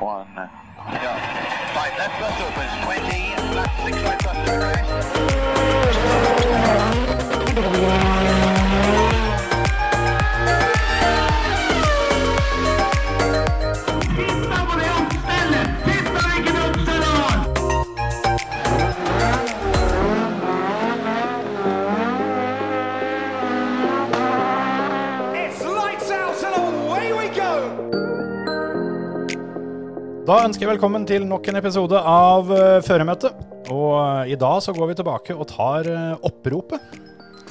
one. Yeah. Five left bus opens, 20, left six right bus to. Da ønsker jeg velkommen til nok en episode av uh, Føremøtet. Og eh, i dag så går vi tilbake og tar eh, oppropet.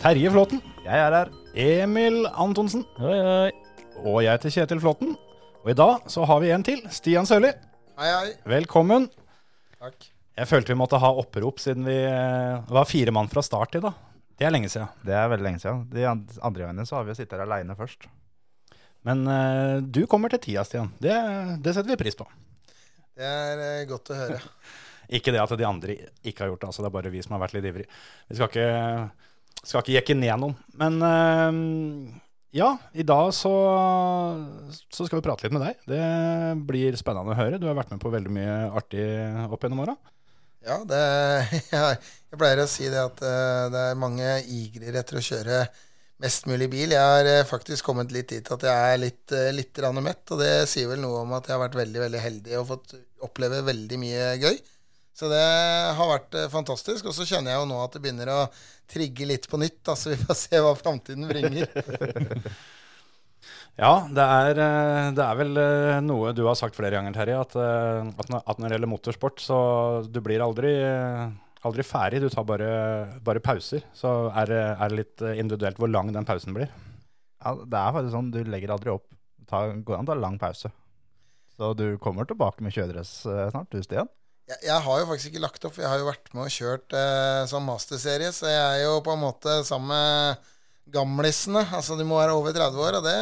Terje Flåten, Jeg er her. Emil Antonsen Oi, oi. og jeg heter Kjetil Flåten. Og i dag så har vi en til. Stian Sørli, Hei, hei. velkommen. Takk. Jeg følte vi måtte ha opprop siden vi eh, var fire mann fra start i dag. Det er lenge siden. Det er veldig lenge siden. De andre gangene så har vi sittet her aleine først. Men uh, du kommer til tida, Stian. Det, det setter vi pris på. Det er eh, godt å høre. Ikke det at de andre ikke har gjort det, altså det er bare vi som har vært litt ivrige. Vi skal ikke, skal ikke jekke ned noen. Men uh, ja, i dag så, så skal vi prate litt med deg. Det blir spennende å høre. Du har vært med på veldig mye artig opp gjennom åra. Ja, det, jeg, jeg pleier å si det at eh, det er mange igrer etter å kjøre mest mulig bil. Jeg har faktisk kommet litt dit at jeg er litt, litt mett, og det sier vel noe om at jeg har vært veldig veldig heldig og fått oppleve veldig mye gøy. Så det har vært eh, fantastisk. Og så kjenner jeg jo nå at det begynner å trigge litt på nytt, da, så vi får se hva framtiden bringer. Ja, det er, eh, det er vel eh, noe du har sagt flere ganger, Terje, at, at, når- det gjelder motorsport, så du blir aldri, aldri ferdig. Du tar bare, bare pauser. Så er det, er det litt individuelt hvor lang den pausen blir. Ja, det er faktisk sånn, du legger aldri opp. Det går an å ta lang pause. Så du kommer tilbake med kjøredress eh, snart, du Stian? Jeg, jeg har jo faktisk ikke lagt opp, jeg har jo vært med og kjørt eh, som masterserie, så jeg er jo på en måte sammen med gamlisene. Altså, de må være over 30 år, og det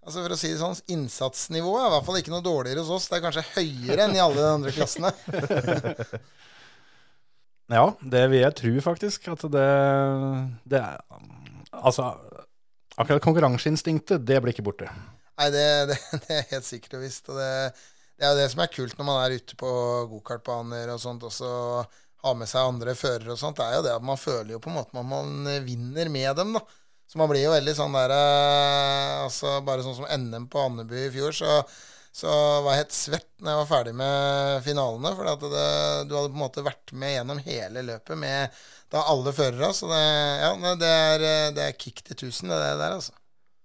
Altså For å si det sånn, innsatsnivået er i hvert fall ikke noe dårligere hos oss. Det er kanskje høyere enn i alle de andre klassene. Ja, det vil jeg tro faktisk. At det, det er Altså, akkurat konkurranseinstinktet, det blir ikke borte. Nei, det, det, det er helt sikkert og visst. Og det, det er jo det som er kult når man er ute på gokartbaner og sånt, og så har med seg andre førere og sånt. Det er jo det at man føler jo på en måte at man vinner med dem, da. Så man blir jo veldig sånn der eh, Altså bare sånn som NM på Andebu i fjor, så, så var jeg helt svett når jeg var ferdig med finalene. For du hadde på en måte vært med gjennom hele løpet med da alle førere. Så det, ja, det, er, det er kick til 1000, det der, altså.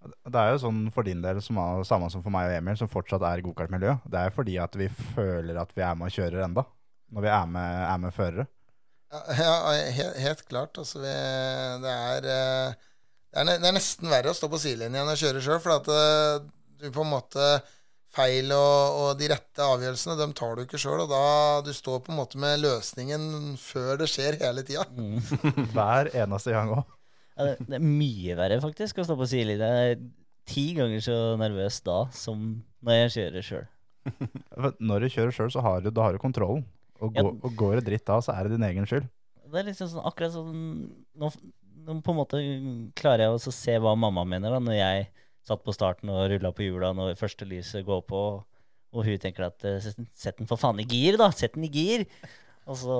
Det er jo sånn for din del, som er samme som for meg og Emil, som fortsatt er i gokartmiljø. Det er fordi at vi føler at vi er med og kjører enda. Når vi er med, er med førere. Ja, helt, helt klart. Altså, vi, det, er, eh, det, er, det er nesten verre å stå på sidelinjen enn å kjøre sjøl. For at eh, du på en måte Feil og, og de rette avgjørelsene, dem tar du ikke sjøl. Og da du står på en måte med løsningen før det skjer hele tida. Hver eneste gang òg. Ja, det, det er mye verre faktisk å stå på sidelinja. Jeg er ti ganger så nervøs da som når jeg kjører sjøl. Når du kjører sjøl, så har du, da har du kontrollen. Og, Ja. går, og går det dritt da, så er det din egen skyld. Det er liksom sånn akkurat sånn nå, nå på en måte klarer jeg å se hva mamma mener da når jeg satt på starten og rulla på hjula når første lyset går på, og hun tenker at eh, sett den for faen i gir, da. Sett den i gir. Og så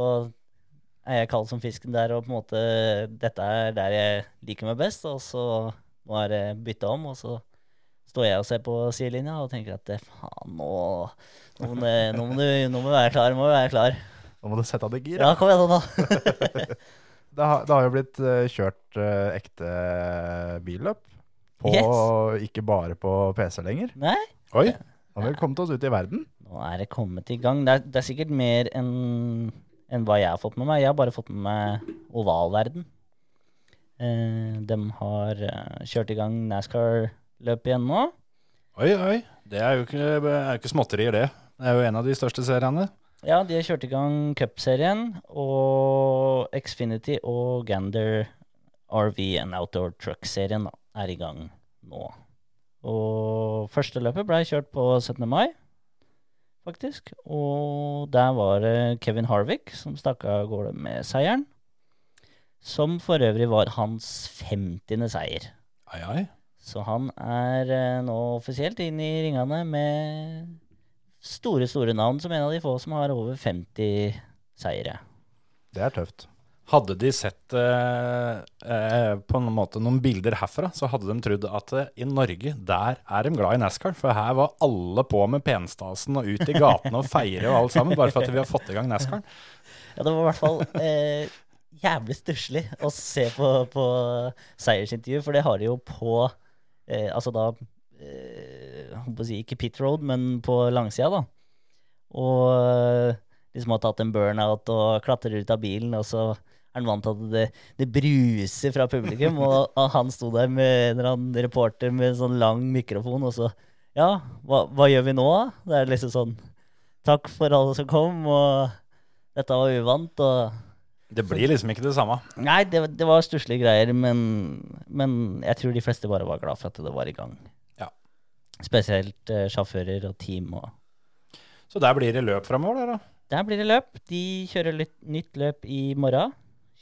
er jeg kald som fisken der, og på en måte dette er der jeg liker meg best. Og så nå er det bytta om, og så står jeg og ser på sidelinja og tenker at eh, faen, nå, nå, må nå, må du, nå må du være klar. Må du være klar. Nå må du sette av deg gir. Ja, kom igjen, nå. Det har, det har jo blitt eh, kjørt eh, ekte billøp. På, Yes. Ikke bare på PC lenger. Nei, Oi, Nå har vi kommet oss ut i verden. nå er det kommet i gang. Det er, det er sikkert mer enn enn hva jeg har fått med meg. Jeg har bare fått med meg ovalverden. Eh, de har eh, kjørt i gang NASCAR-løpet igjen nå. oi, oi. Det er jo ikke, er ikke småtterier, det. Det er jo en av de største seriene. Ja, de har kjørt i gang cupserien, og Xfinity og Gander RV and Outdoor Truck-serien er i gang nå. Og første løpet ble kjørt på 17. mai, faktisk. Og der var det Kevin Harvick som stakk av gårde med seieren. Som for øvrig var hans 50. seier. Ai, ai. Så han er eh, nå offisielt inn i ringene med store, store navn som en av de få som har over 50 seire. Det er tøft. Hadde de sett eh, eh, på en måte noen bilder herfra, så hadde de trodd at eh, i Norge, der er de glad i NASCAR. For her var alle på med penstasen og ut i gatene og feire og alt sammen, bare for at vi har fått i gang NASCAR. Ja, det var i hvert fall eh, jævlig stusslig å se på, på seiersintervju, for det har de jo på eh, Altså da eh, si, Ikke pit road, men på langsida, da. Og liksom har tatt en burnout og klatrer ut av bilen, og så er han vant til at det, det bruser fra publikum, og, og han sto der med en eller annen reporter med en sånn lang mikrofon, og så Ja, hva, hva gjør vi nå, da? Det er liksom sånn Takk for alle som kom, og dette var uvant, og Det blir liksom ikke det samme. Nei, det, det var stusslige greier, men, men jeg tror de fleste bare var glad for at det var i gang. Ja. Spesielt eh, sjåfører og team. og Så der blir det løp framover, der, da. Der blir det løp. De kjører litt nytt løp i morgen.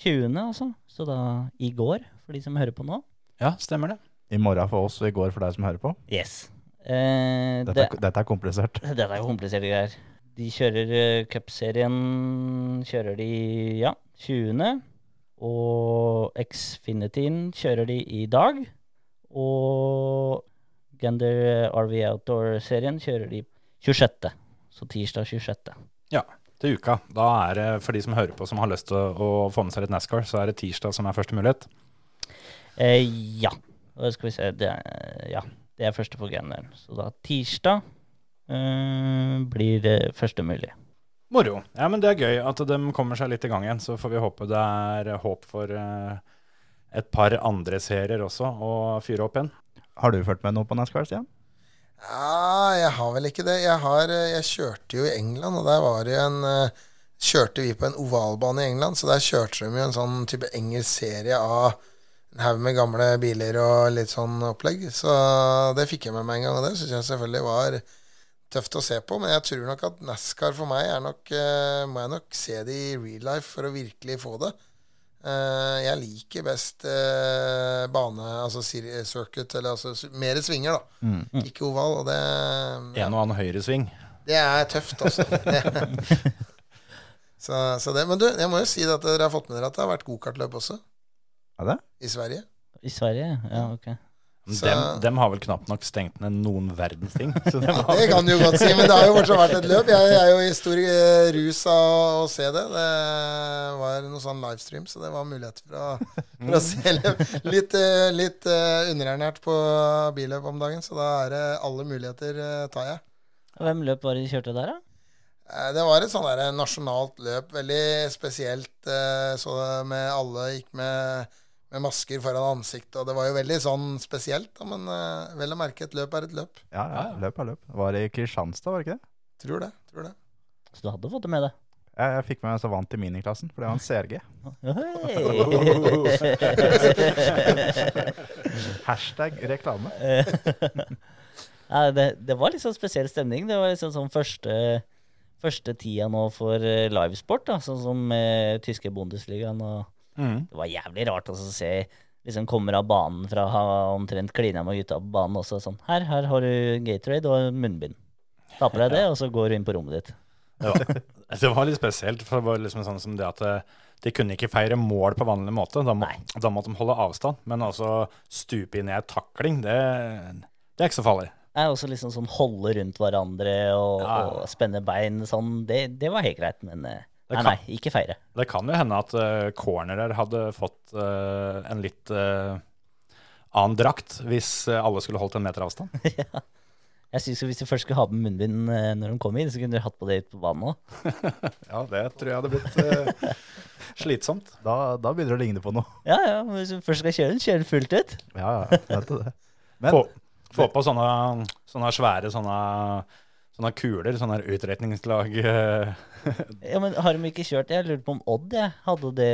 20., altså. Så da i går, for de som hører på nå. Ja, stemmer det. I morgen for oss og i går for deg som hører på. Yes. Eh, Dette, det, er- dette er komplisert. dette er kompliserte greier. De kjører uh, cupserien Kjører de, ja, 20. Og Xfinityen kjører de i dag. Og Gender RV Outdoor-serien kjører de 26. Så tirsdag 26. Ja, til uka. Da er det for de som hører på som har lyst til å, å få med seg litt NASCAR, så er det tirsdag som er første mulighet. Eh, ja. Da skal vi se. Det er, ja, det er første på Ganderen. Så da tirsdag eh, blir det første mulig. Moro. Ja, men det er gøy at de kommer seg litt i gang igjen. Så får vi håpe det er håp for eh, et par andre serier også å fyre opp igjen. Har du fulgt med noe på NASCAR, Stian? Ja, jeg har vel ikke det. Jeg, har, eh, jeg kjørte jo i England, og der var det en eh, Kjørte vi på en ovalbane i England, så der kjørte de jo en sånn type engelsk serie av en haug med gamle biler og litt sånn opplegg. Så det fikk jeg med meg en gang, og det syns jeg selvfølgelig var tøft å se på. Men jeg tror nok at NASCAR for meg er nok eh, Må jeg nok se det i real life for å virkelig få det. Eh, jeg liker best eh, bane, altså circuit, eller altså mer svinger, da. Ikke oval. Og det, En og annen høyresving. det er tøft, altså. Så, så det, men du, jeg må jo si at dere har fått med dere at det har vært gokartløp også, Er det? i Sverige. I Sverige? Ja, ok. Så- Dem, dem har vel knapt nok stengt ned noen verdens ting. Har Det kan du jo godt si, men det har jo fortsatt vært et løp. Jeg er jo i stor eh, rus av å se det. Det var noe sånn livestream, så det var mulighet for å, for å se løp. Litt, eh, litt eh, underernært på billøp om dagen, så da er det alle muligheter tar jeg. Hvem løp var det de kjørte der, da? Eh, Det var et sånn der nasjonalt løp, veldig spesielt. Så det med alle gikk med, med masker foran ansiktet, og det var jo veldig sånn spesielt. Da, men uh, vel å merke, et løp er et løp. Ja, ja, løp er løp. Var det i Kristianstad, var det ikke det? Tror det. tror det. Så du hadde fått det med deg? Jeg, jeg fikk med meg en som vant i miniklassen, for det var en CRG. Hashtag reklame. ja, det, det var litt sånn spesiell stemning. Det var liksom sånn første, første tida nå for eh, livesport, da, sånn som eh, tyske Bundesligaen. Og Mm. det var jævlig rart også å se liksom kommer av banen fra å ha omtrent klina med gutta på banen også. Sånn her, her har du Gatorade og munnbind. Ta på deg det, og så går du inn på rommet ditt. Det var, det var litt spesielt. For det var liksom sånn som det at eh, de kunne ikke feire mål på vanlig måte. Da, må, da måtte de holde avstand. Men altså stupe inn i ei takling, det, det er ikke så farlig. Nei, er også liksom sånn holde rundt hverandre og, Ja, ja. og spenne bein sånn. Det, det var helt greit, men eh, Det nei, kan- nei, ikke feire. Det kan jo hende at uh, cornerer hadde fått uh, en litt uh, annen drakt hvis alle skulle holdt en meter avstand. Jeg synes jo Hvis de først skulle ha på munnbind når de kom inn, så kunne de hatt på det ut på banen òg. Ja, det tror jeg hadde blitt slitsomt. Da, da begynner det å ligne på noe. Ja, ja, men hvis du først skal kjøre den, kjør den fullt ut. Ja, ja, vet du det. Men Få, få på sånne, sånne svære sånne, sånne kuler, sånne utretningslag. eh, Ja, men Har de ikke kjørt det? Jeg lurte på om Odd jeg, hadde det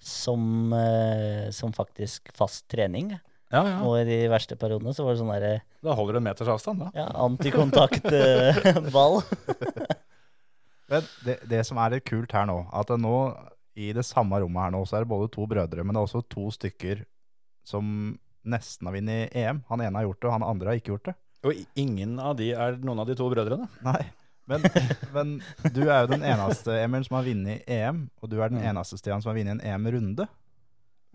som, eh, som faktisk fast trening. ja, ja. Og i de verste periodene så var det sånn derre Da holder du en meters avstand, da. ja, antikontaktball. Men det, det som er litt kult her nå, at nå i det samme rommet her nå, så er det både to brødre, men det er også to stykker som nesten har vunnet EM. Han ene har gjort det, og han andre har ikke gjort det. Og ingen av de er noen av de to brødrene. Nei. Men, men du er jo den eneste, Emil, som har vunnet EM. Og du er den Mm. eneste, Stian, som har vunnet en EM-runde.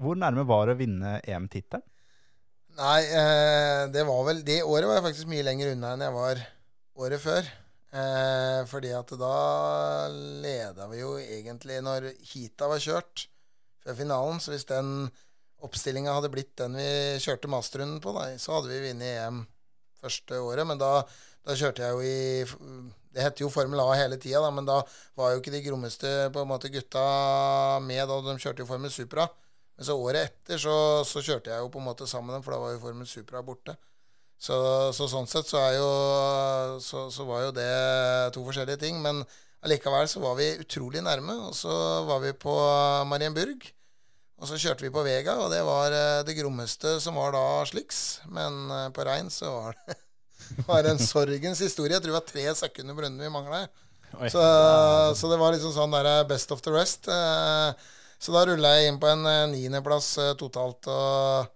Hvor nærme var det å vinne EM-tittelen? Nei, eh, det var vel Det året var jeg faktisk mye lenger unna enn jeg var året før. Eh, fordi at da leda vi jo egentlig når heata var kjørt før finalen. Så hvis den oppstillinga hadde blitt den vi kjørte masterrunden på, da, så hadde vi vunnet EM første året. Men da, da kjørte jeg jo i Det heter jo Formel A hele tida, da, men da var jo ikke de grommeste måte gutta med. da De kjørte jo Formel Supra. Men så året etter så, så kjørte jeg jo på en måte sammen med dem, for da var jo Formel Supra borte. Så, så sånn sett så jo så var jo det to forskjellige ting. Men allikevel så var vi utrolig nærme. Og så var vi på Marienburg. Og så kjørte vi på Vega, og det var eh, det grommeste som var da sliks. Men eh, på Rein så var det var en sorgens historie. Jeg tror det var tre sekunder på vi mangla. Så, så det var liksom sånn der best of the rest. Eh, Så da rulla jeg inn på en eh, niendeplass eh, totalt. Og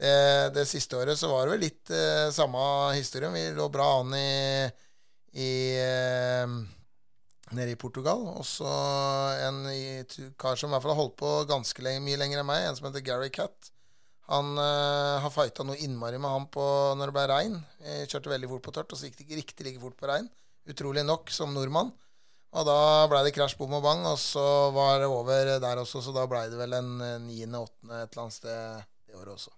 det, det siste året så var det vel litt eh, samme historien. Vi lå bra an i, i eh, nede i Portugal. Og så en i- kar som i hvert fall har holdt på ganske lenge, mye lenger enn meg, en som heter Gary Catt. Han uh, har fighta noe innmari med han på når det ble regn. Jeg kjørte veldig fort på tørt, og så gikk det ikke riktig like fort på regn. Utrolig nok som nordmann. Og da blei det krasj, bom og bang, og så var det over der også, så da blei det vel en eh, niende, åttende et eller annet sted det året også.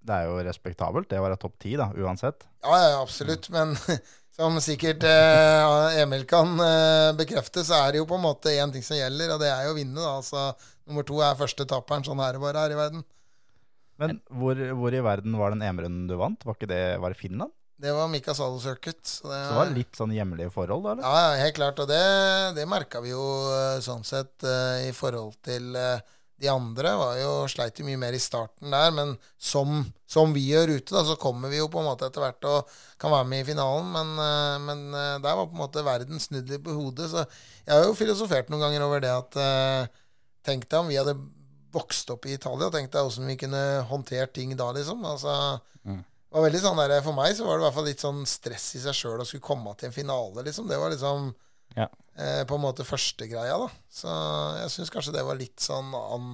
Det er jo respektabelt. Det å være topp ti, da, uansett. Ja, ja, absolutt. Men som sikkert eh, Emil kan eh, bekrefte, så er det jo på en måte én ting som gjelder, og det er jo å vinne. da. Altså, nummer to er første taperen. Sånn er det bare her i verden. Men hvor, hvor i verden var den EM-runden du vant? Var ikke det var det Finland? Det var Mika Salo Circuit. Så det, Så det var litt sånn hjemlige forhold, da? eller? Ja, helt klart. Og det, det merka vi jo eh, sånn sett eh, i forhold til eh, de andre. Var jo, sleit jo mye mer i starten der, men som, som vi gjør ute, da, så kommer vi jo på en måte etter hvert og kan være med i finalen. Men, eh, men eh, der var på en måte verden snudd litt på hodet. Så jeg har jo filosofert noen ganger over det at eh, Tenk deg om vi hadde vokst opp i Italia, tenk deg åssen vi kunne håndtert ting da, liksom. Altså, Mm. det var veldig sånn der, For meg så var det i hvert fall litt sånn stress i seg sjøl å skulle komme til en finale, liksom. Det var liksom Ja. eh, på en måte første greia, da. Så jeg syns kanskje det var litt sånn an,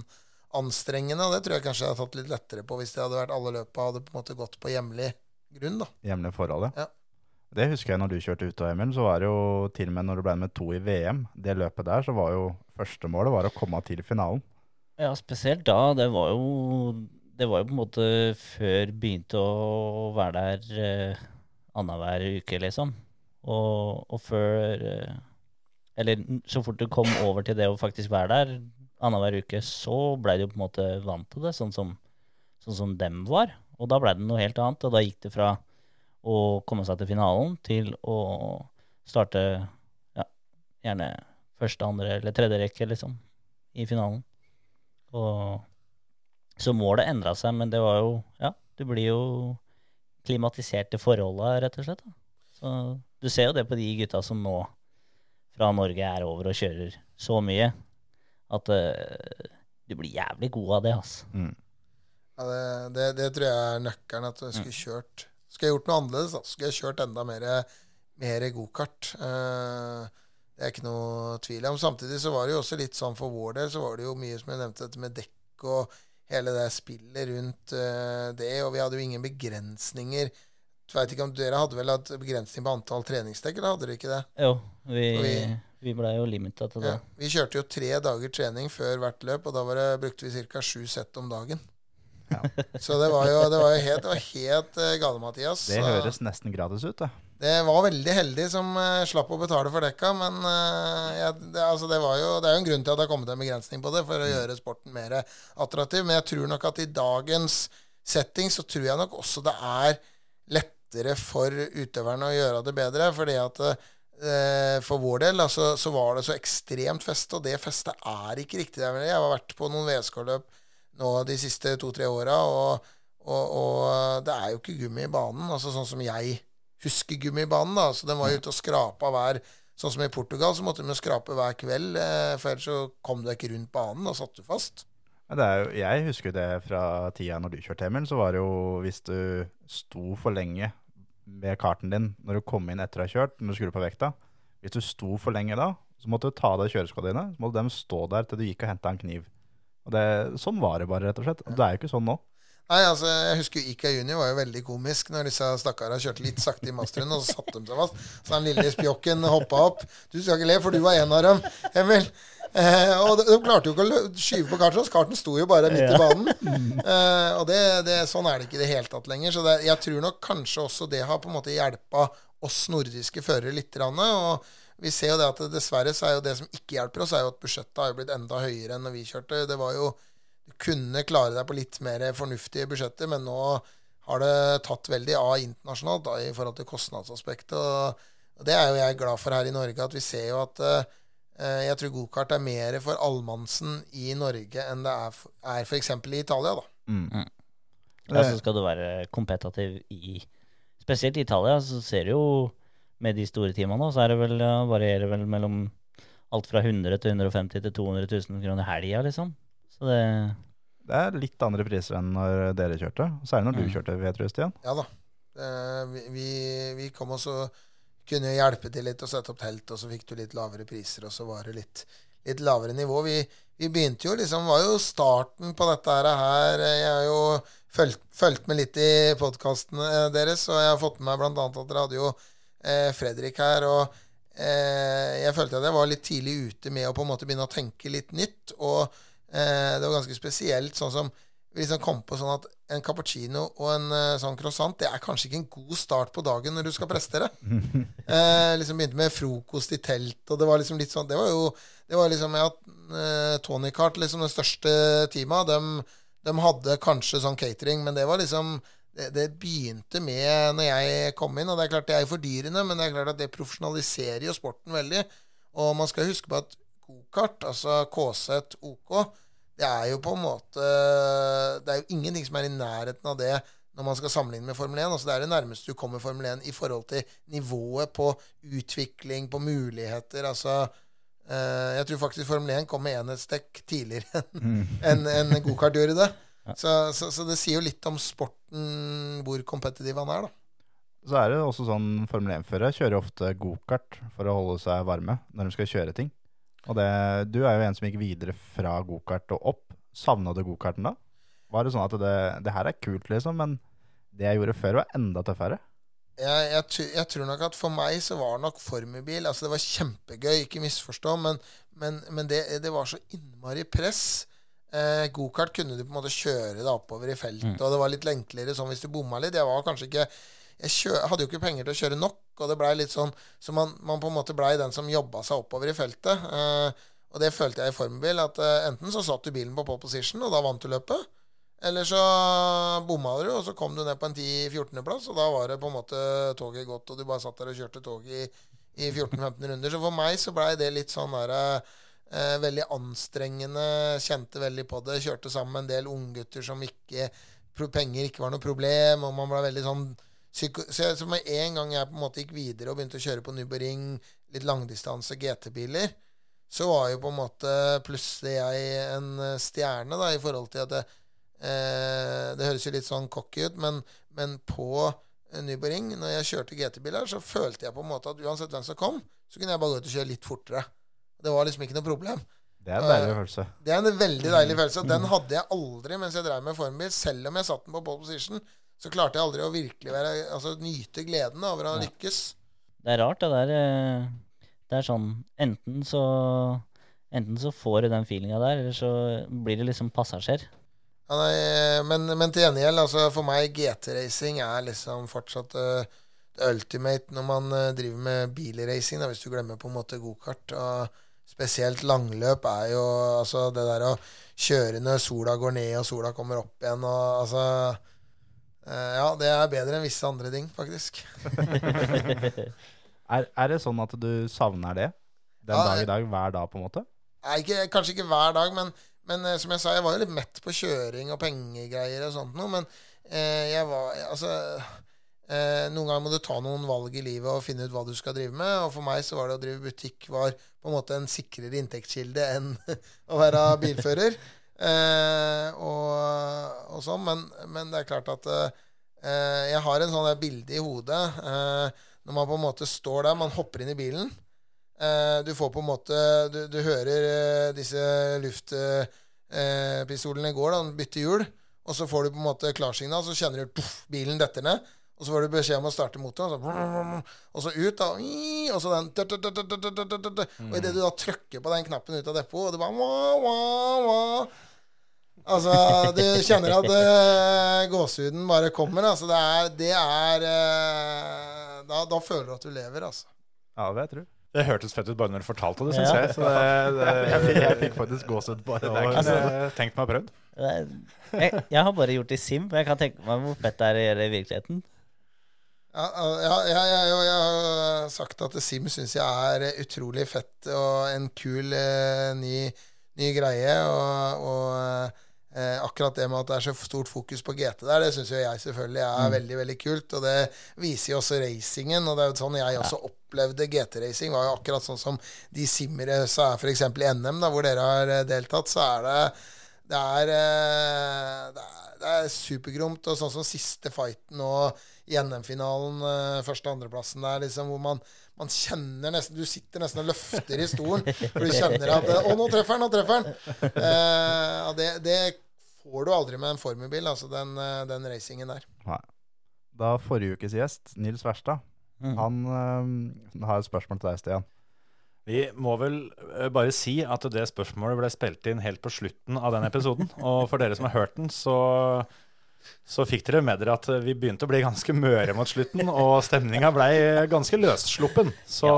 anstrengende, og det tror jeg kanskje jeg hadde tatt litt lettere på hvis det hadde vært alle løpa hadde på en måte gått på hjemlig grunn, da. Hjemlig forhold, Ja. Det husker jeg når du kjørte ut, av Emil. Så var det jo til og med når du ble med to i VM, det løpet der, så var jo første målet var å komme til finalen. Ja, spesielt da. Det var jo Det var jo på en måte før begynte å være der eh, annenhver uke, liksom. Og, og før eh, Eller så fort du kom over til det å faktisk være der annenhver uke, så blei du på en måte vant til det, sånn som, sånn som dem var. Og da blei det noe helt annet. Og da gikk det fra å komme seg til finalen til å starte ja, gjerne første, andre eller tredje rekke, liksom, i finalen. Og så målet endra seg, men det var jo Ja, du blir jo klimatisert til forholda, rett og slett. Da. Så du ser jo det på de gutta som nå fra Norge er over og kjører så mye, at uh, du blir jævlig god av det, altså. Mm. Ja, det, det, det tror jeg er nøkkelen. At jeg skulle kjørt Skulle jeg gjort noe annerledes, da. Skulle jeg kjørt enda mer, mer gokart. Uh, det er ikke noe tvil om. Samtidig så var det jo også litt sånn for vår del, så var det jo mye som jeg nevnte, dette med dekk og hele det spillet rundt uh, det. Og vi hadde jo ingen begrensninger. Jeg vet ikke om Dere hadde vel hatt begrensning på antall treningsdekk, eller hadde dere ikke det? Jo, vi, vi, vi- blei jo limita til det. Ja. Vi kjørte jo tre dager trening før hvert løp, og da var det, brukte vi ca. sju sett om dagen. Så det var jo, det var jo helt, det var helt uh, gale, Mathias. Det høres nesten gratis ut, det. det var veldig heldig som uh, slapp å betale for dekka, men uh, jeg, det, altså det, var jo, det er jo en grunn til at det har kommet en begrensning på det, for å gjøre sporten mer attraktiv. Men jeg tror nok at i dagens setting så tror jeg nok også det er lettere for utøverne å gjøre det bedre. fordi at eh, for vår del altså, så var det så ekstremt feste, og det festet er ikke riktig. Jeg har vært på noen VSK-løp nå de siste to-tre åra, og, og, og det er jo ikke gummi i banen. altså Sånn som jeg husker gummibanen. da, så Den var jo ute og skrapa hver Sånn som i Portugal, så måtte de skrape hver kveld, eh, for ellers så kom du ikke rundt banen. Da satt du fast. Jo, jeg husker det fra tida når du kjørte, Emil. Så var det jo hvis du sto for lenge med karten din når du kom inn etter å ha kjørt, når du skulle på vekta. Hvis du sto for lenge da, så måtte du ta av deg kjøreskoene dine. Så måtte de stå der til du gikk og henta en kniv. Og det, sånn var det bare, rett og slett. Og det er jo ikke sånn nå. Nei, altså, jeg husker Ika Junior var jo veldig komisk når disse stakkara kjørte litt sakte i masteren, og så satte de seg fast. Så den lille spjokken hoppa opp. Du skal ikke le, for du var en av dem, Emil. Eh, og de, de klarte jo ikke å skyve på karten, så karten sto jo bare midt i banen. Eh, og det, det, sånn er det ikke i det hele tatt lenger. Så det, jeg tror nok kanskje også det har på en måte hjelpa oss nordiske førere litt. Og vi ser jo det at dessverre så er jo det som ikke hjelper oss, er jo at budsjettet har jo blitt enda høyere enn når vi kjørte. Det var jo Du kunne klare deg på litt mer fornuftige budsjetter, men nå har det tatt veldig av internasjonalt da, i forhold til kostnadsaspektet. Og, og det er jo jeg glad for her i Norge, at vi ser jo at eh, jeg tror gokart er mer for allmannsen i Norge enn det er, for- er f.eks. i Italia. da. Mm. Ja, så skal du være kompetativ i Spesielt i Italia, så ser du jo med de store teamene, så er det vel, ja, varierer vel mellom alt fra 100 til 150 til 200 000 kroner helga, liksom. Så det Det er litt andre priser enn når dere kjørte. Særlig når du Mm. kjørte, vet du, Stian. Ja da. Eh, vi, vi, vi kom og så kunne hjelpe til litt og sette opp telt, og så fikk du litt lavere priser, og så var det litt, litt lavere nivå. Vi, vi begynte jo liksom var jo starten på dette her. Jeg har jo fulgt, fulgt med litt i podkastene deres, og jeg har fått med meg annet at dere hadde jo eh, Fredrik her. og eh, jeg følte at jeg var litt tidlig ute med å på en måte begynne å tenke litt nytt. Og eh, det var ganske spesielt, sånn som vi liksom kom på sånn at en cappuccino og en uh, sånn croissant det er kanskje ikke en god start på dagen når du skal prestere. eh, liksom begynte med frokost i telt, og det var liksom litt sånn Det var jo det var liksom ja, uh, Tony Cart, liksom det største teamet, de, de hadde kanskje sånn catering, men det var liksom det, det begynte med når jeg kom inn, og det er klart det er fordyrende, men det er klart at det profesjonaliserer jo sporten veldig. Og man skal huske på at gokart, altså KZ OK, det er jo på en måte Det er jo ingenting som er i nærheten av det når man skal sammenligne med Formel 1. Altså det er det nærmeste du kommer Formel 1 i forhold til nivået på utvikling, på muligheter. Altså eh, Jeg tror faktisk Formel 1 kom med enhetsdekk tidligere enn en, en gokart gjorde det. Så, så, så det sier jo litt om sporten, hvor kompetitiv han er, da. Så er det også sånn Formel 1-førere kjører ofte gokart for å holde seg varme når de skal kjøre ting. Og det, du er jo en som gikk videre fra gokart og opp. Savna du gokarten da? Var det sånn at det, det her er kult, liksom, men det jeg gjorde før, var enda tøffere? jeg, jeg, jeg tror nok at for meg så var det nok formelbil Altså, det var kjempegøy, ikke misforstå, men, men, men det, det var så innmari press. Eh, Gokart kunne du på en måte kjøre deg oppover i feltet, og det var litt enklere sånn hvis du bomma litt. Jeg var kanskje ikke Jeg kjø, hadde jo ikke penger til å kjøre nok, og det blei litt sånn Så man, man på en måte blei den som jobba seg oppover i feltet. Eh, og det følte jeg i formbil, at eh, enten så satt du bilen på pole position, og da vant du løpet. Eller så bomma du, og så kom du ned på en 10-14.-plass, og da var det på en måte toget gått, og du bare satt der og kjørte toget i, i 14-15 runder. Så for meg så blei det litt sånn der eh, veldig anstrengende. Kjente veldig på det. Kjørte sammen med en del unggutter som ikke Penger ikke var noe problem, og man blei veldig sånn psyko... Så, jeg, så med en gang jeg på en måte gikk videre og begynte å kjøre på Nubering, litt langdistanse GT-biler, så var jo på en måte plutselig jeg en eh, stjerne, da, i forhold til at det, eh, det høres jo litt sånn cocky ut, men, men på Nubering, når jeg kjørte GT-biler, så følte jeg på en måte at uansett hvem som kom, så kunne jeg bare gå ut og kjøre litt fortere. Det var liksom ikke noe problem. Det er en deilig følelse. Det er en veldig deilig følelse. Den hadde jeg aldri mens jeg drev med formbil. Selv om jeg satt den på pole position, så klarte jeg aldri å virkelig være, altså, nyte gleden over å lykkes. Det er rart, det der. eh, Det er sånn Enten så Enten så får du den feelinga der, eller så blir det liksom passasjer. Ja, nei, men, men til gjengjeld, altså for meg GT-racing er liksom fortsatt uh, ultimate når man uh, driver med bilracing, da, hvis du glemmer på en måte gokart. Og spesielt langløp er jo altså det der å kjøre når sola går ned og sola kommer opp igjen og altså eh, Ja, det er bedre enn visse andre ting, faktisk. Er, er det sånn at du savner det? Den Ja, dag i dag, hver dag, på en måte? Nei, ikke, kanskje ikke hver dag, men, men eh, som jeg sa, jeg var jo litt mett på kjøring og pengegreier og sånt noe. Men eh, jeg var Altså eh, Noen ganger må du ta noen valg i livet og finne ut hva du skal drive med. Og for meg så var det å drive butikk var på en måte en sikrere inntektskilde enn å være bilfører. Eh, og, og sånn. Men, men det er klart at eh, Eh, jeg har en sånn bilde i hodet eh, når man på en måte står der, man hopper inn i bilen. Eh, du får på en måte Du, du hører eh, disse luftpistolene går, da, bytte hjul. Og så får du på en måte klarsignal, så kjenner du puff, bilen detter ned. Og så får du beskjed om å starte motoren, og så, og så ut, da. Og så den Og idet du da trykker på den knappen ut av depotet, og det bare. Altså, du kjenner at uh, gåsehuden bare kommer. Altså, det er, det er uh, da, da føler du at du lever, altså. Ja, det tror jeg. Det hørtes fett ut bare når du fortalte det, syns Ja. jeg. Så det, det, Jeg fikk, jeg fikk faktisk gåsehud bare det av å- det jeg tenkt meg å prøvd. Jeg, jeg har bare gjort det i sim, men jeg kan tenke meg hvor fett det er å gjøre det i virkeligheten. Ja, ja, ja, ja, ja, jeg har sagt at Sim syns jeg er utrolig fett og en kul eh, ny, ny greie. Og, og eh, akkurat det med at det er så stort fokus på GT der, det syns jo jeg selvfølgelig er veldig veldig kult. Og det viser jo også racingen. Og det er jo sånn jeg også opplevde GT-racing. var jo akkurat sånn som de simmere så er f.eks. i NM, da, hvor dere har eh, deltatt, så er det det er, eh, det er, det er supergromt. Og sånn som siste fighten og i NM-finalen, eh, første- og andreplassen der, liksom, hvor man, man kjenner nesten Du sitter nesten og løfter i stolen, for du kjenner at Å, nå treffer han! Nå treffer han! Eh, det, det får du aldri med en formelbil, altså den, eh, den racingen der. Nei. Da forrige ukes gjest, Nils Verstad, Mm. han øh, har et spørsmål til deg, Stian. Vi må vel eh, bare si at det spørsmålet ble spilt inn helt på slutten av den episoden. Og for dere som har hørt den, så, så fikk dere med dere at vi begynte å bli ganske møre mot slutten, og stemninga ble ganske løssluppen. Så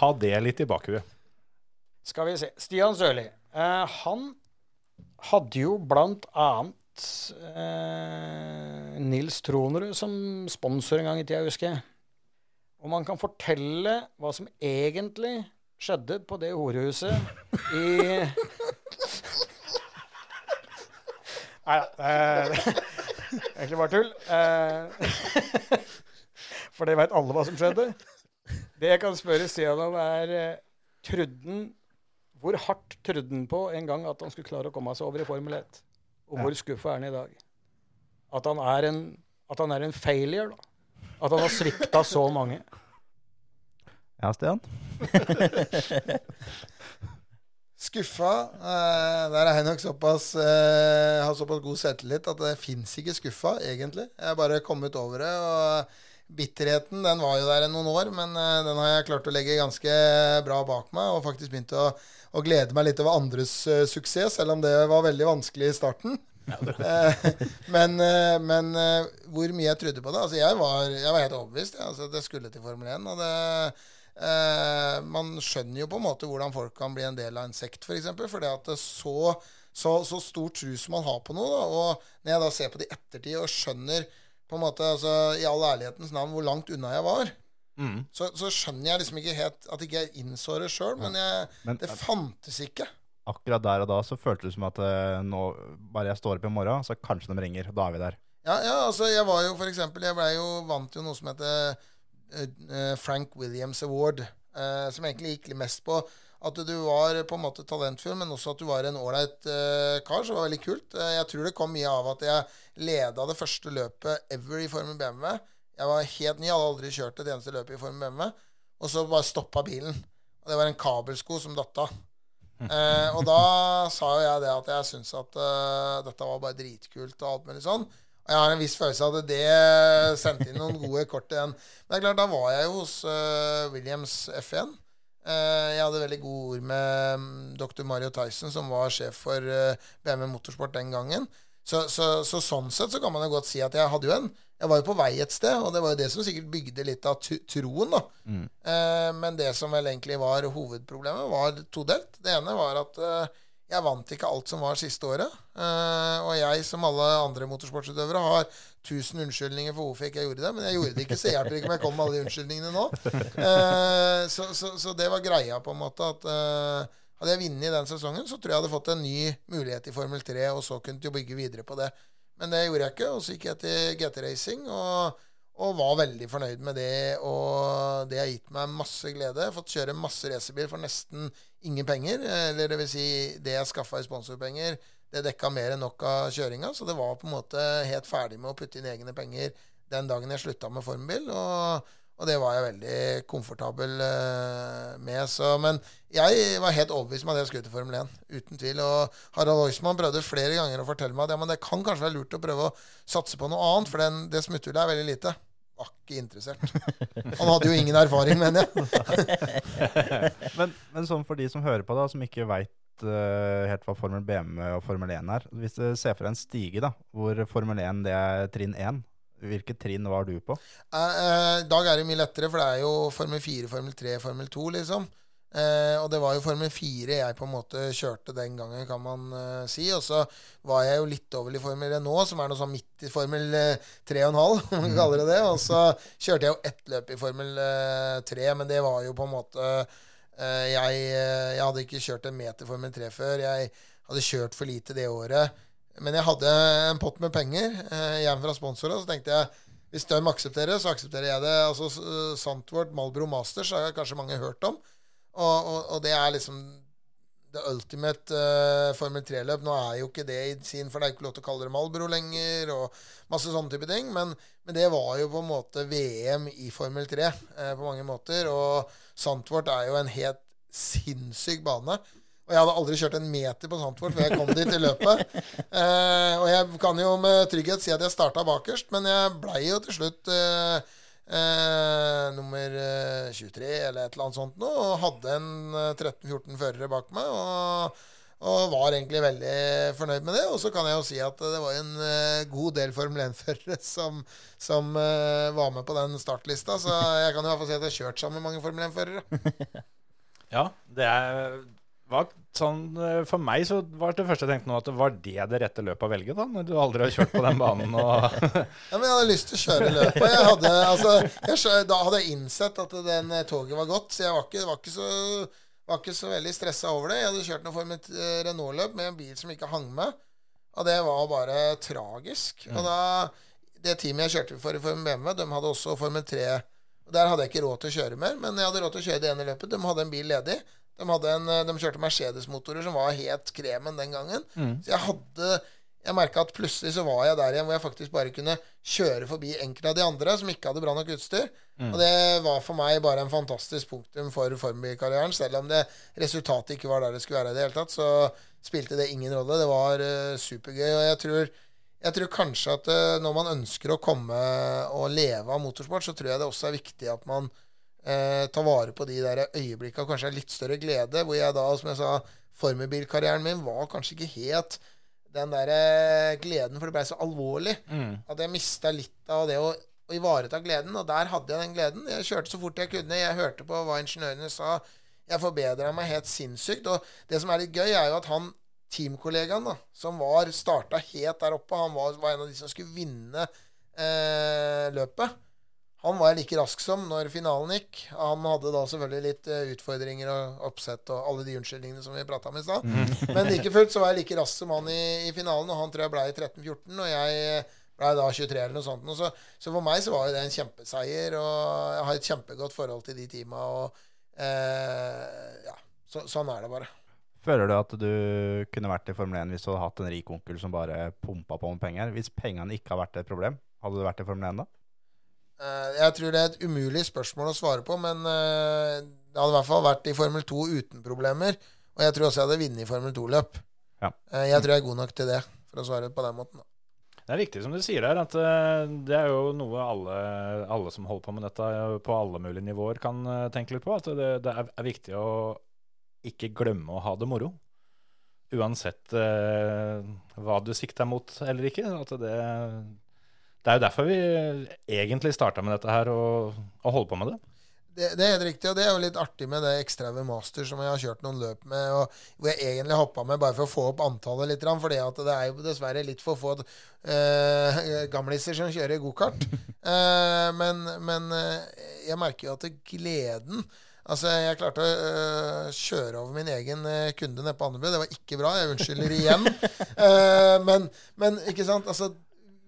ha det litt i bakhuet. Skal vi se. Stian Sørli. Eh, han hadde jo blant annet eh, Nils Tronerud som sponsor en gang i tida, husker jeg. Og man kan fortelle hva som egentlig skjedde på det horehuset i Nei da. Eh, egentlig bare tull. Eh, for det veit alle hva som skjedde. Det jeg kan spørre Stian om, er eh, Trudden Hvor hardt trodde han på en gang at han skulle klare å komme seg over i Formel 1? Og hvor skuffa er han i dag? At han er en, at han er en failure, da. At han har svikta så mange. Ja, Stian? Skuffa. Eh, der er jeg nok såpass eh, har såpass god selvtillit at det fins ikke skuffa, egentlig. Jeg har bare kommet over det. og Bitterheten den var jo der i noen år, men eh, den har jeg klart å legge ganske bra bak meg. Og faktisk begynt å, å glede meg litt over andres uh, suksess, selv om det var veldig vanskelig i starten. Eh, men eh, men hvor mye jeg trodde på det Altså, jeg var, jeg var helt overbevist. jeg. altså, det skulle til Formel 1. Og det Eh, man skjønner jo på en måte hvordan folk kan bli en del av en sekt, f.eks. For eksempel, fordi at det så, så, så stor tro som man har på noe. Da, og når jeg da ser på det i ettertid og skjønner på en måte, altså, i all ærlighetens navn hvor langt unna jeg var, så, så skjønner jeg liksom ikke helt at ikke jeg innså det sjøl. Men, jeg, Men- det fantes ikke. Akkurat der og da så føltes det som at eh, nå, bare jeg står opp i morgen, så kanskje de ringer. Da er vi der. Ja, ja, altså jeg var jo for eksempel Jeg ble jo vant jo noe som heter eh, eh, Frank Williams Award. eh, som egentlig gikk mest på at du var på en måte talentfull, men også at du var en ålreit eh, kar. Så det var veldig kult. Jeg tror det kom mye av at jeg leda det første løpet ever i Formel BMW. Jeg var helt ny, hadde aldri kjørt et eneste løp i Formel BMW. Og så bare stoppa bilen. Og det var en kabelsko som datt av. Eh, og da sa jo jeg det at jeg syntes at uh, dette var bare dritkult og alt mulig sånn. Og jeg har en viss følelse av at det sendte inn noen gode kort igjen. Men det er klart, da var jeg jo hos uh, Williams F1. Eh, jeg hadde veldig gode ord med um, dr. Mario Tyson, som var sjef for BMW Motorsport den gangen. Så, så, så sånn sett så kan man jo godt si at jeg hadde jo en Jeg var jo på vei et sted, og det var jo det som sikkert bygde litt av troen, da. Eh, men det som vel egentlig var hovedproblemet, var todelt. Det ene var at eh, jeg vant ikke alt som var siste året. Eh, og jeg, som alle andre motorsportsutøvere, har tusen unnskyldninger for hvorfor ikke jeg gjorde det. Men jeg gjorde det ikke, så det hjelper ikke om jeg kom med alle de unnskyldningene nå. Eh, så, så, så det var greia, på en måte. At eh, hadde jeg vunnet den sesongen, så tror jeg jeg hadde fått en ny mulighet i Formel 3, og så kunne jeg bygge videre på det. Men det gjorde jeg ikke, og så gikk jeg til GT Racing. og og var veldig fornøyd med det. Og det har gitt meg masse glede. Fått kjøre masse racerbil for nesten ingen penger. Eller det vil si, det jeg skaffa i sponsorpenger, det dekka mer enn nok av kjøringa. Så det var på en måte helt ferdig med å putte inn egne penger den dagen jeg slutta med formbil. Og, og det var jeg veldig komfortabel eh, med. Så, men jeg var helt overbevist om at jeg skulle til Formel 1. Uten tvil. Og Harald Oisman prøvde flere ganger å fortelle meg at ja, men det kan kanskje være lurt å prøve å satse på noe annet, for den, det smutthullet er veldig lite. Var ikke interessert. Han hadde jo ingen erfaring, mener jeg. Men, men sånn for de som hører på, da, som ikke veit helt hva Formel BMW og Formel 1 er. Hvis du ser for deg en stige da, hvor Formel 1 det er trinn 1, hvilket trinn var du på? I eh, dag er det mye lettere, for det er jo Formel 4, Formel 3, Formel 2, liksom. Eh, og det var jo Formel 4 jeg på en måte kjørte den gangen, kan man eh, si. Og så var jeg jo litt over i Formel 1 nå, som er noe sånn midt i Formel eh, 3,5, om man kaller det det. Og så kjørte jeg jo ett løp i Formel eh, 3, men det var jo på en måte eh, jeg, eh, jeg hadde ikke kjørt en meter Formel 3 før. Jeg hadde kjørt for lite det året. Men jeg hadde en pott med penger eh, hjem fra sponsorer, så tenkte jeg hvis de aksepterer, så aksepterer jeg det. Altså Santwort Sandvort Malbro Masters har kanskje mange hørt om. Og, og, og det er liksom the ultimate uh, Formel 3-løp. Nå er jo ikke det i sin, for det er ikke lov til å kalle det Malbro lenger, og masse sånne type ting. Men, men det var jo på en måte VM i Formel 3 eh, på mange måter. Og Sandvort er jo en helt sinnssyk bane. Og jeg hadde aldri kjørt en meter på Sandford før jeg kom dit i løpet. Eh, og jeg kan jo med trygghet si at jeg starta bakerst, men jeg blei jo til slutt eh, eh, nummer eh, 23 eller et eller annet sånt nå, og hadde en eh, 13-14 førere bak meg. Og, og var egentlig veldig fornøyd med det. Og så kan jeg jo si at det var en eh, god del Formel 1-førere som, som eh, var med på den startlista. Så jeg kan i hvert fall si at jeg har kjørt sammen med mange Formel 1-førere. Ja, det er var sånn, eh, For meg så var det første jeg tenkte nå, at var det det rette løpet å velge, da? Når du aldri har kjørt på den banen og Ja, men jeg hadde lyst til å kjøre løpet. Jeg hadde, altså, jeg, da hadde jeg innsett at den eh, toget var godt, så jeg var ikke, var ikke, så, var ikke så veldig stressa over det. Jeg hadde kjørt noe for mitt eh, Renault-løp med en bil som ikke hang med, og det var bare tragisk. Og da, Det teamet jeg kjørte for i Formel BMW, de hadde også Formel 3. Og Der hadde jeg ikke råd til å kjøre mer, men jeg hadde råd til å kjøre det ene løpet. De hadde en bil ledig. De, en, eh, de kjørte Mercedes-motorer som var helt kremen den gangen. Så jeg hadde Jeg merka at plutselig så var jeg der igjen hvor jeg faktisk bare kunne kjøre forbi enkelte av de andre som ikke hadde bra nok utstyr. Og det var for meg bare en fantastisk punktum for formbilkarrieren. Selv om det resultatet ikke var der det skulle være i det hele tatt, så spilte det ingen rolle. Det var uh, supergøy. Og jeg tror, jeg tror kanskje at uh, når man ønsker å komme og leve av motorsport, så tror jeg det også er viktig at man eh, ta vare på de der øyeblikka, kanskje litt større glede. Hvor jeg da, som jeg sa, formelbilkarrieren min var kanskje ikke helt den der eh, gleden, for det ble så alvorlig. At jeg mista litt av det å, å ivareta gleden. Og der hadde jeg den gleden. Jeg kjørte så fort jeg kunne. Jeg hørte på hva ingeniørene sa. Jeg forbedra meg helt sinnssykt. Og det som er litt gøy, er jo at han teamkollegaen da, som var starta helt der oppe, han var, var en av de som skulle vinne eh, løpet. Han var like rask som når finalen gikk. Han hadde da selvfølgelig litt eh, utfordringer og oppsett og alle de unnskyldningene som vi prata om i stad. Men like fullt så var jeg like rask som han i, i finalen, og han tror jeg ble i 13-14, og jeg ble da 23 eller noe sånt. Så, så for meg så var jo det en kjempeseier, og jeg har et kjempegodt forhold til de teama, og eh, ja, så, sånn er det bare. Føler du at du kunne vært i Formel 1 hvis du hadde hatt en rik onkel som bare pumpa på med penger? Hvis pengene ikke har vært et problem, hadde du vært i Formel 1 da? Eh, jeg tror det er et umulig spørsmål å svare på, men eh, det hadde i hvert fall vært i Formel 2 uten problemer. Og jeg tror også jeg hadde vunnet i Formel 2-løp. Ja. Eh, jeg tror jeg er god nok til det, for å svare på den måten. Da. Det er viktig som du sier der, at det er jo noe alle, alle som holder på med dette på alle mulige nivåer, kan tenke litt på. At det, det er, er viktig å ikke glemme å ha det moro. Uansett eh, hva du sikter mot eller ikke. At det, det er jo derfor vi egentlig starta med dette her, og, og holder på med det. Det, det er helt riktig, og det er jo litt artig med det Extrave Master som jeg har kjørt noen løp med, og hvor jeg egentlig hoppa med bare for å få opp antallet litt, for det er jo dessverre litt for få uh, gamliser som kjører gokart. uh, men men uh, jeg merker jo at gleden Altså, jeg klarte å øh, kjøre over min egen kunde nede på Andebu. Det var ikke bra. Jeg unnskylder igjen. uh, men, men ikke sant, altså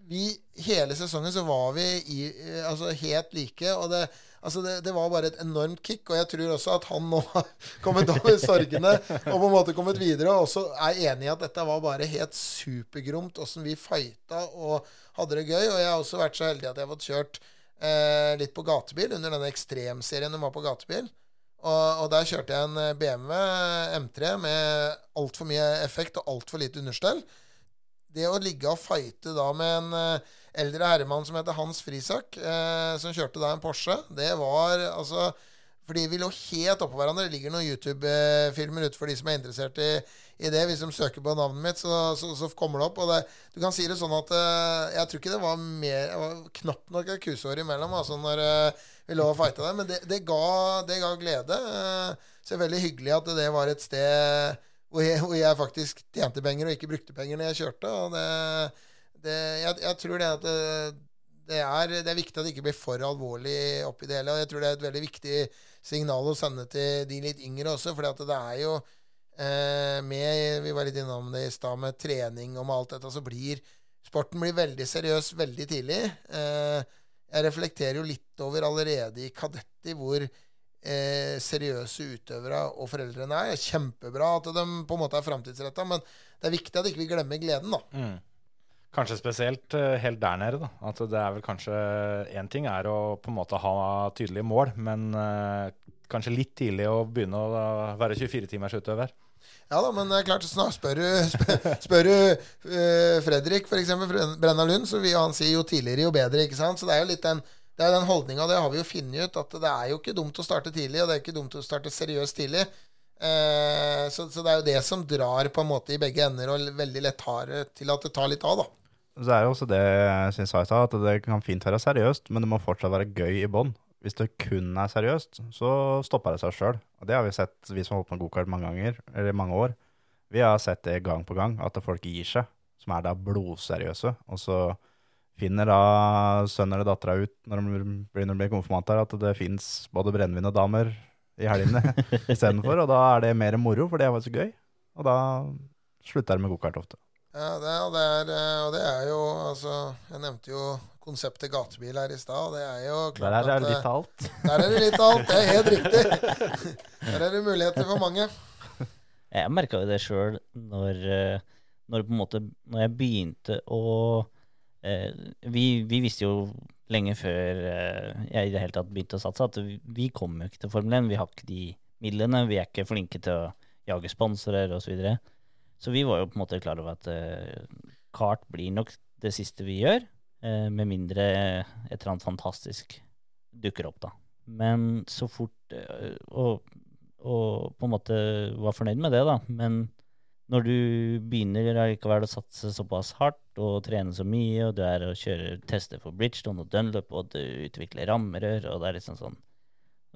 vi, Hele sesongen så var vi i, eh, altså helt like. Og det, Altså det, det var bare et enormt kick, og jeg tror også at han nå har kommet over sorgene og på en måte kommet videre, og også er enig i at dette var bare helt supergromt, åssen vi fighta og hadde det gøy. Og jeg har også vært så heldig at jeg har fått kjørt eh, litt på gatebil under denne ekstremserien de var på gatebil. Og, og der kjørte jeg en eh, BMW M3 med altfor mye effekt og altfor lite understell. Det å ligge og fighte da med en eh, eldre herremann som heter Hans Frisak, eh, som kjørte da en Porsche, det var altså fordi vi lå helt oppå hverandre. Det ligger noen YouTube-filmer ute for de som er interessert i, i, det. Hvis de søker på navnet mitt, så, så, så kommer det opp. Det, du kan si det sånn at uh, jeg tror ikke det var mer det var knapt nok et kusår imellom altså når uh, vi lå og fighta der. Men det, ga, det, ga, glede. Uh, så det er veldig hyggelig at det var et sted hvor jeg, hvor jeg faktisk tjente penger og ikke brukte penger når jeg kjørte. Og det, jeg, jeg, tror det at det er, det er, viktig at det ikke blir for alvorlig oppi det hele. Og jeg tror det er et veldig viktig signal å sende til de litt yngre også. For det er jo eh, med Vi var litt innom det i stad, med trening og med alt dette, så blir sporten blir veldig seriøs veldig tidlig. Eh, jeg reflekterer jo litt over allerede i kadetti hvor eh, seriøse utøvere og foreldrene er. Kjempebra at de på en måte er framtidsretta, men det er viktig at ikke vi ikke glemmer gleden, da. Mm. Kanskje spesielt uh, helt der nede. da. At det er vel kanskje Én ting er å på en måte ha tydelige mål, men uh, kanskje litt tidlig å begynne å uh, være 24-timers utøver. Ja da, men det er klart, snart spør du, spør, spør du uh, Fredrik, f.eks. Brenna Lund, så vil han si jo tidligere, jo bedre. ikke sant? Så det er jo litt den det er den holdninga, det har vi jo funnet ut, at det er jo ikke dumt å starte tidlig, og det er ikke dumt å starte seriøst tidlig. Eh, så, så, det er jo det som drar på en måte i begge ender, og veldig lett har til at det tar litt av, da. Så er jo også det jeg syns jeg sa, at det kan fint være seriøst, men det må fortsatt være gøy i bånn. Hvis det kun er seriøst, så stopper det seg sjøl. Det har vi sett, vi som har holdt på med gokart mange ganger, eller mange år. Vi har sett det gang på gang, at folk gir seg, som er da blodseriøse. Og så finner da sønnen eller dattera ut når de blir, bli konfirmanter, at det fins både brennevin og damer i helgene istedenfor. Og da er det mer moro, for det er så gøy. Og da slutter de med gokart ofte. Ja, det, og, det er, eh, og det er jo Altså, jeg nevnte jo konseptet gatebil her i stad. Det er jo klart Der er det litt av alt. Der er det litt av alt. Det er helt riktig. Der er det muligheter for mange. Jeg merka jo det sjøl når, eh, når, på en måte, når jeg begynte å eh, vi, vi, visste jo lenge før eh, jeg i det hele tatt begynte å satse, at vi, kommer jo ikke til Formel 1. Vi har ikke de midlene. Vi er ikke flinke til å jage sponsorer osv. Så, videre. Så vi var jo på en måte klar over at uh, kart blir nok det siste vi gjør, med mindre et eller annet fantastisk dukker opp, da. Men så fort og, og, på en måte var fornøyd med det, da. Men når du begynner likevel å satse såpass hardt og trene så mye, og du er og kjører tester for Bridgestone og Dunlop, og du utvikler rammerør, og det er liksom sånn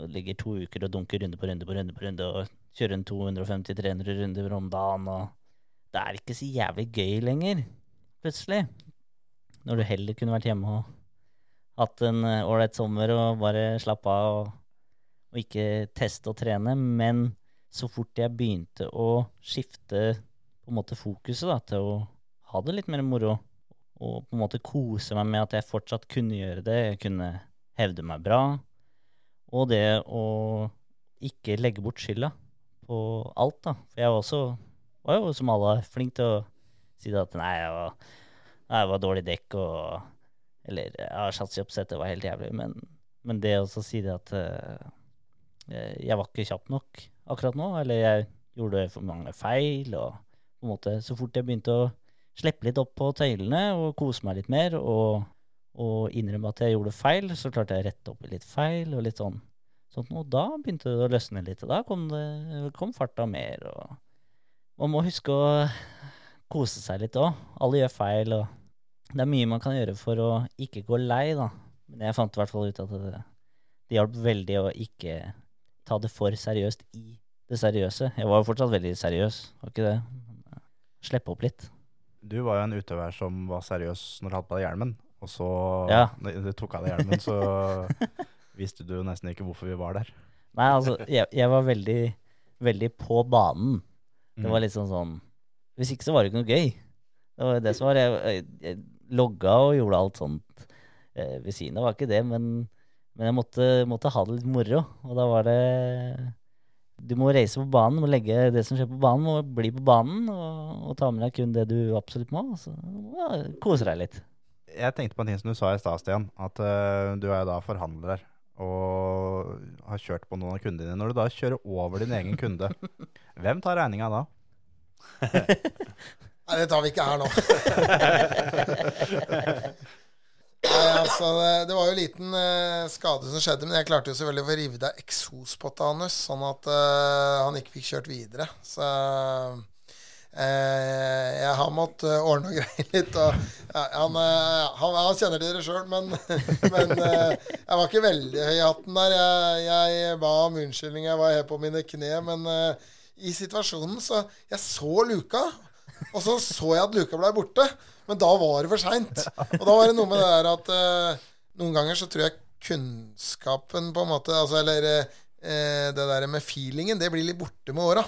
Du ligger to uker og dunker runde på runde på runde på runde og kjører en 250-300 runder om dagen og det er ikke så jævlig gøy lenger, plutselig. Når du heller kunne vært hjemme og hatt en eh, ålreit sommer og bare slappe av og, og, ikke teste og trene. Men så fort jeg begynte å skifte på en måte fokuset da, til å ha det litt mer moro, og på en måte kose meg med at jeg fortsatt kunne gjøre det, jeg kunne hevde meg bra, og det å ikke legge bort skylda på alt, da. For jeg var også var jo som alle flink til å si at nei, jeg var, jeg var dårlig dekk og Eller ja, oppsettet var helt jævlig. Men, men det å si det at uh, jeg var ikke kjapp nok akkurat nå, eller jeg gjorde for mange feil, og på en måte Så fort jeg begynte å slippe litt opp på tøylene og kose meg litt mer, og, og innrømme at jeg gjorde feil, så klarte jeg å rette opp i litt feil, og litt sånn. Sånt, og da begynte det å løsne litt, og da kom, det, kom farta mer. og man må huske å kose seg litt òg. Alle gjør feil, og det er mye man kan gjøre for å ikke gå lei, da. Men jeg fant i hvert fall ut at det, det hjalp veldig å ikke ta det for seriøst i det seriøse. Jeg var jo fortsatt veldig seriøs, var ikke det? Slippe opp litt. Du var jo en utøver som var seriøs når du hadde på deg hjelmen, og så ja. når du tok av deg hjelmen, så visste du nesten ikke hvorfor vi var der. Nei, altså, jeg, jeg var veldig, veldig på banen. Det var mm. litt sånn sånn Hvis ikke så var det ikke noe gøy. Det var det som var Jeg, jeg, jeg logga og gjorde alt sånt eh, ved siden av. Var ikke det, men, Men jeg måtte, måtte ha det litt moro, og da var det Du må reise på banen, du må legge det som skjer på banen, må bli på banen, og, og ta med deg kun det du absolutt må. Så ja, kose deg litt. Jeg tenkte på en ting som du sa i stad, Stian. At uh, du er jo da forhandler og har kjørt på noen av kundene dine. Når du da kjører over din egen kunde, hvem tar regninga da? Nei, det tar vi ikke her nå. Nei, altså, det, det var jo en liten eh, skade som skjedde, men jeg klarte jo selvfølgelig å få revet av eksospotta hans, sånn at eh, han ikke fikk kjørt videre. Så eh, jeg har måttet ordne og greie litt. Og, ja, han, eh, han, han kjenner dere sjøl, men, men eh, jeg var ikke veldig høy i hatten der. Jeg, jeg ba om unnskyldning, jeg var helt på mine kne, men eh, i situasjonen så Jeg så luka. Og så så jeg at luka ble borte, men da var det for seint. Og da var det noe med det der at uh, noen ganger så tror jeg kunnskapen på en måte altså, Eller uh, det der med feelingen, det blir litt borte med åra.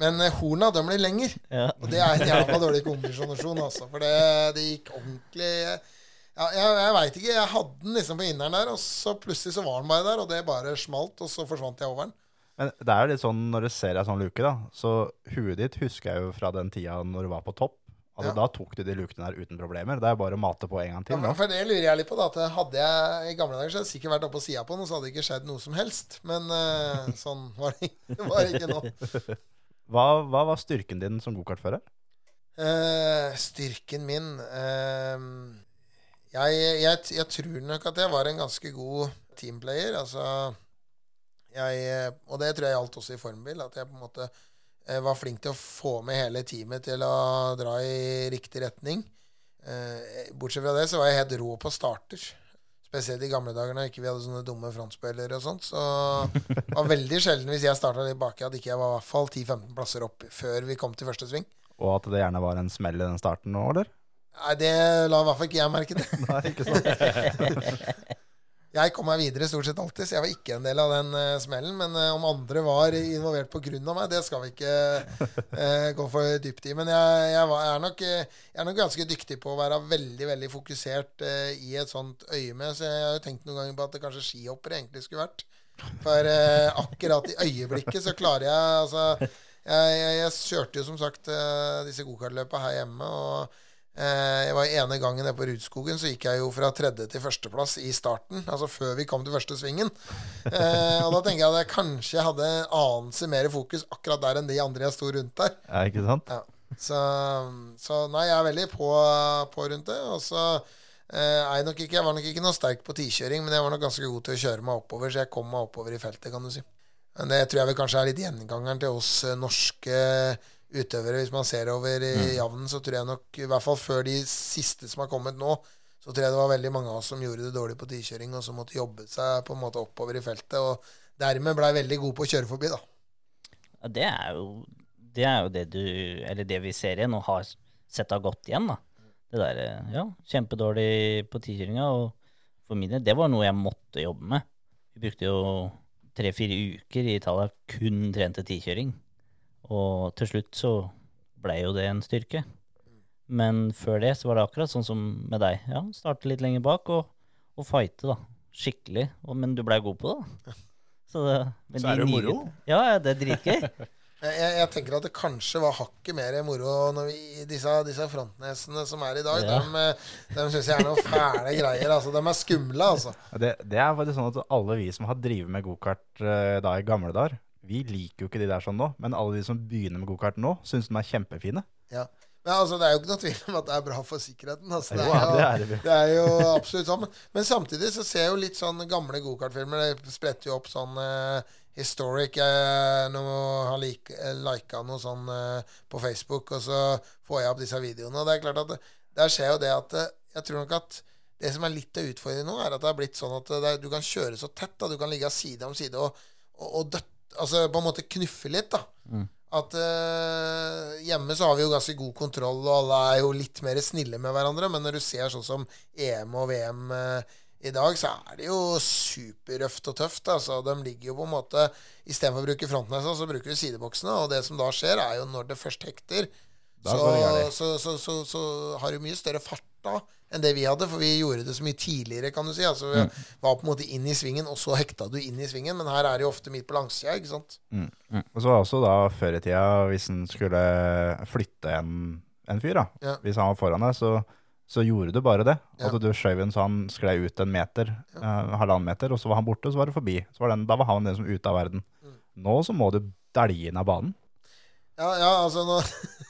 Men eh, horna, de blir lenger. Ja. Og det er en jævla dårlig kombinasjon, altså. For det, det gikk ordentlig ja, Jeg, jeg veit ikke. Jeg hadde den liksom på inneren der, og så plutselig så var den bare der, og det bare smalt, og så forsvant jeg over den. Men det er jo litt sånn når du ser ei sånn luke, da, så huet ditt husker jeg jo fra den tida når du var på topp. Altså Ja. Da tok du de lukene der uten problemer. Det er bare å mate på en gang til. Ja, for det lurer jeg litt på, da. At hadde jeg i gamle dager så hadde jeg sikkert vært oppe på sida på den, og så hadde det ikke skjedd noe som helst. Men uh, sånn var det, det var ikke nå. Hva, hva var styrken din som gokartfører? Uh, styrken min uh, jeg, jeg, jeg tror nok at jeg var en ganske god teamplayer. Altså jeg, Og det tror jeg gjaldt også i formbil. At jeg på en måte var flink til å få med hele teamet til å dra i riktig retning. Eh, bortsett fra det så var jeg helt rå på starter. Spesielt i gamle dager når ikke vi hadde sånne dumme frontspillere og sånt. Så det var veldig sjelden hvis jeg starta litt baki, at ikke jeg var i hvert fall 10-15 plasser opp før vi kom til første sving. Og at det gjerne var en smell i den starten nå, eller? Nei, det la i hvert fall ikke jeg merke til. Nei, ikke sant? Jeg kom meg videre stort sett alltid, så jeg var ikke en del av den uh, smellen. Men uh, om andre var involvert av meg, det skal vi ikke uh, gå for dypt i. Men jeg, jeg, var, jeg, er nok, jeg er nok ganske dyktig på å være veldig veldig fokusert i et sånt øyemed. Så jeg har jo tenkt noen ganger på at det kanskje skihoppere egentlig skulle vært. For akkurat i øyeblikket så klarer jeg altså Jeg, kjørte jo som sagt disse gokartløpa her hjemme. og jeg var ene gangen nede på Rudskogen, så gikk jeg jo fra tredje til førsteplass i starten. Altså før vi kom til første svingen. Eh, og da tenker jeg at jeg kanskje hadde anelse mer fokus akkurat der enn de andre jeg sto rundt der. Ja, ikke sant? Ja. Så, så nei, jeg er veldig på, på rundt det. Og så eh, jeg nok ikke Jeg var nok ikke noe sterk på tikjøring, men jeg var nok ganske god til å kjøre meg oppover, så jeg kom meg oppover i feltet, kan du si. Men det tror jeg vel kanskje er litt gjengangeren til oss eh, norske utøvere. Hvis man ser over i javnen, så tror jeg nok, i hvert fall før de siste som har kommet nå, så tror jeg det var veldig mange av oss som gjorde det dårlig på tikjøring, og som måtte jobbe seg på en måte oppover i feltet. Og dermed blei veldig god på å kjøre forbi, da. Ja, det er jo det, er jo det du Eller det vi ser igjen og har sett av godt igjen, da. Det der, ja, kjempedårlig på tikjøringa. Og for min del, det var noe jeg måtte jobbe med. Vi brukte jo tre-fire uker i Italia kun trente tikjøring. Og til slutt så blei jo det en styrke. Men før det så var det akkurat sånn som med deg. Ja, Starte litt lenger bak og, og fighte, da. Skikkelig. Og, men du blei god på det, da. Så, det, men Så er det jo moro. Ja, ja, det er dritgøy. Jeg, jeg, jeg tenker at det kanskje var hakket mer moro når vi, disse, disse frontnesene som er i dag. Ja. De, de syns jeg er noen fæle greier. Altså. De er skumle, altså. Det, det er faktisk sånn at alle vi som har drevet med gokart uh, da i gamle dager, vi liker jo ikke de der sånn nå, men alle de som begynner med gokart nå, syns de er kjempefine. Ja. Men altså, det er jo ikke noe tvil om at det er bra for sikkerheten. Altså. Det, er jo, det er det. det er jo absolutt sånn. Men samtidig så ser jeg jo litt sånn gamle gokartfilmer. Det spretter jo opp sånn uh, historic uh, noe, har lik, eh, lika noe sånn uh, på Facebook, og så får jeg opp disse videoene. Og det er klart at det, der skjer jo det at Jeg tror nok at det som er litt av utfordringen nå, er at det har blitt sånn at er, du kan kjøre så tett. da Du kan ligge side om side og, og, og døtt, altså på en måte knuffe litt. da At uh, hjemme så har vi jo ganske god kontroll, og alle er jo litt mer snille med hverandre. Men når du ser sånn som EM og VM uh, i dag, så er det jo superrøft og tøft. Altså. De ligger jo på en måte Istedenfor å bruke frontnesa, så bruker du sideboksene. Og det som da skjer, er jo når det først hekter, så, så, så, så, har du mye større fart da enn det vi hadde, for vi gjorde det så mye tidligere, kan du si. Altså, vi var på en måte inn i svingen, og så hekta du inn i svingen, men her er det jo ofte midt på langsida, ikke sant. Og så var det også da før i tida, hvis en skulle flytte en, en fyr, da, Ja. hvis han var foran deg, så, så gjorde du bare det. Ja. At du skjøv en så han sklei ut en meter, eh, halvannen meter, og så var han borte, og så var det forbi. Så var den, da var han den som ute av verden. Mm. Nå så må du dælje inn av banen. Ja, ja, altså nå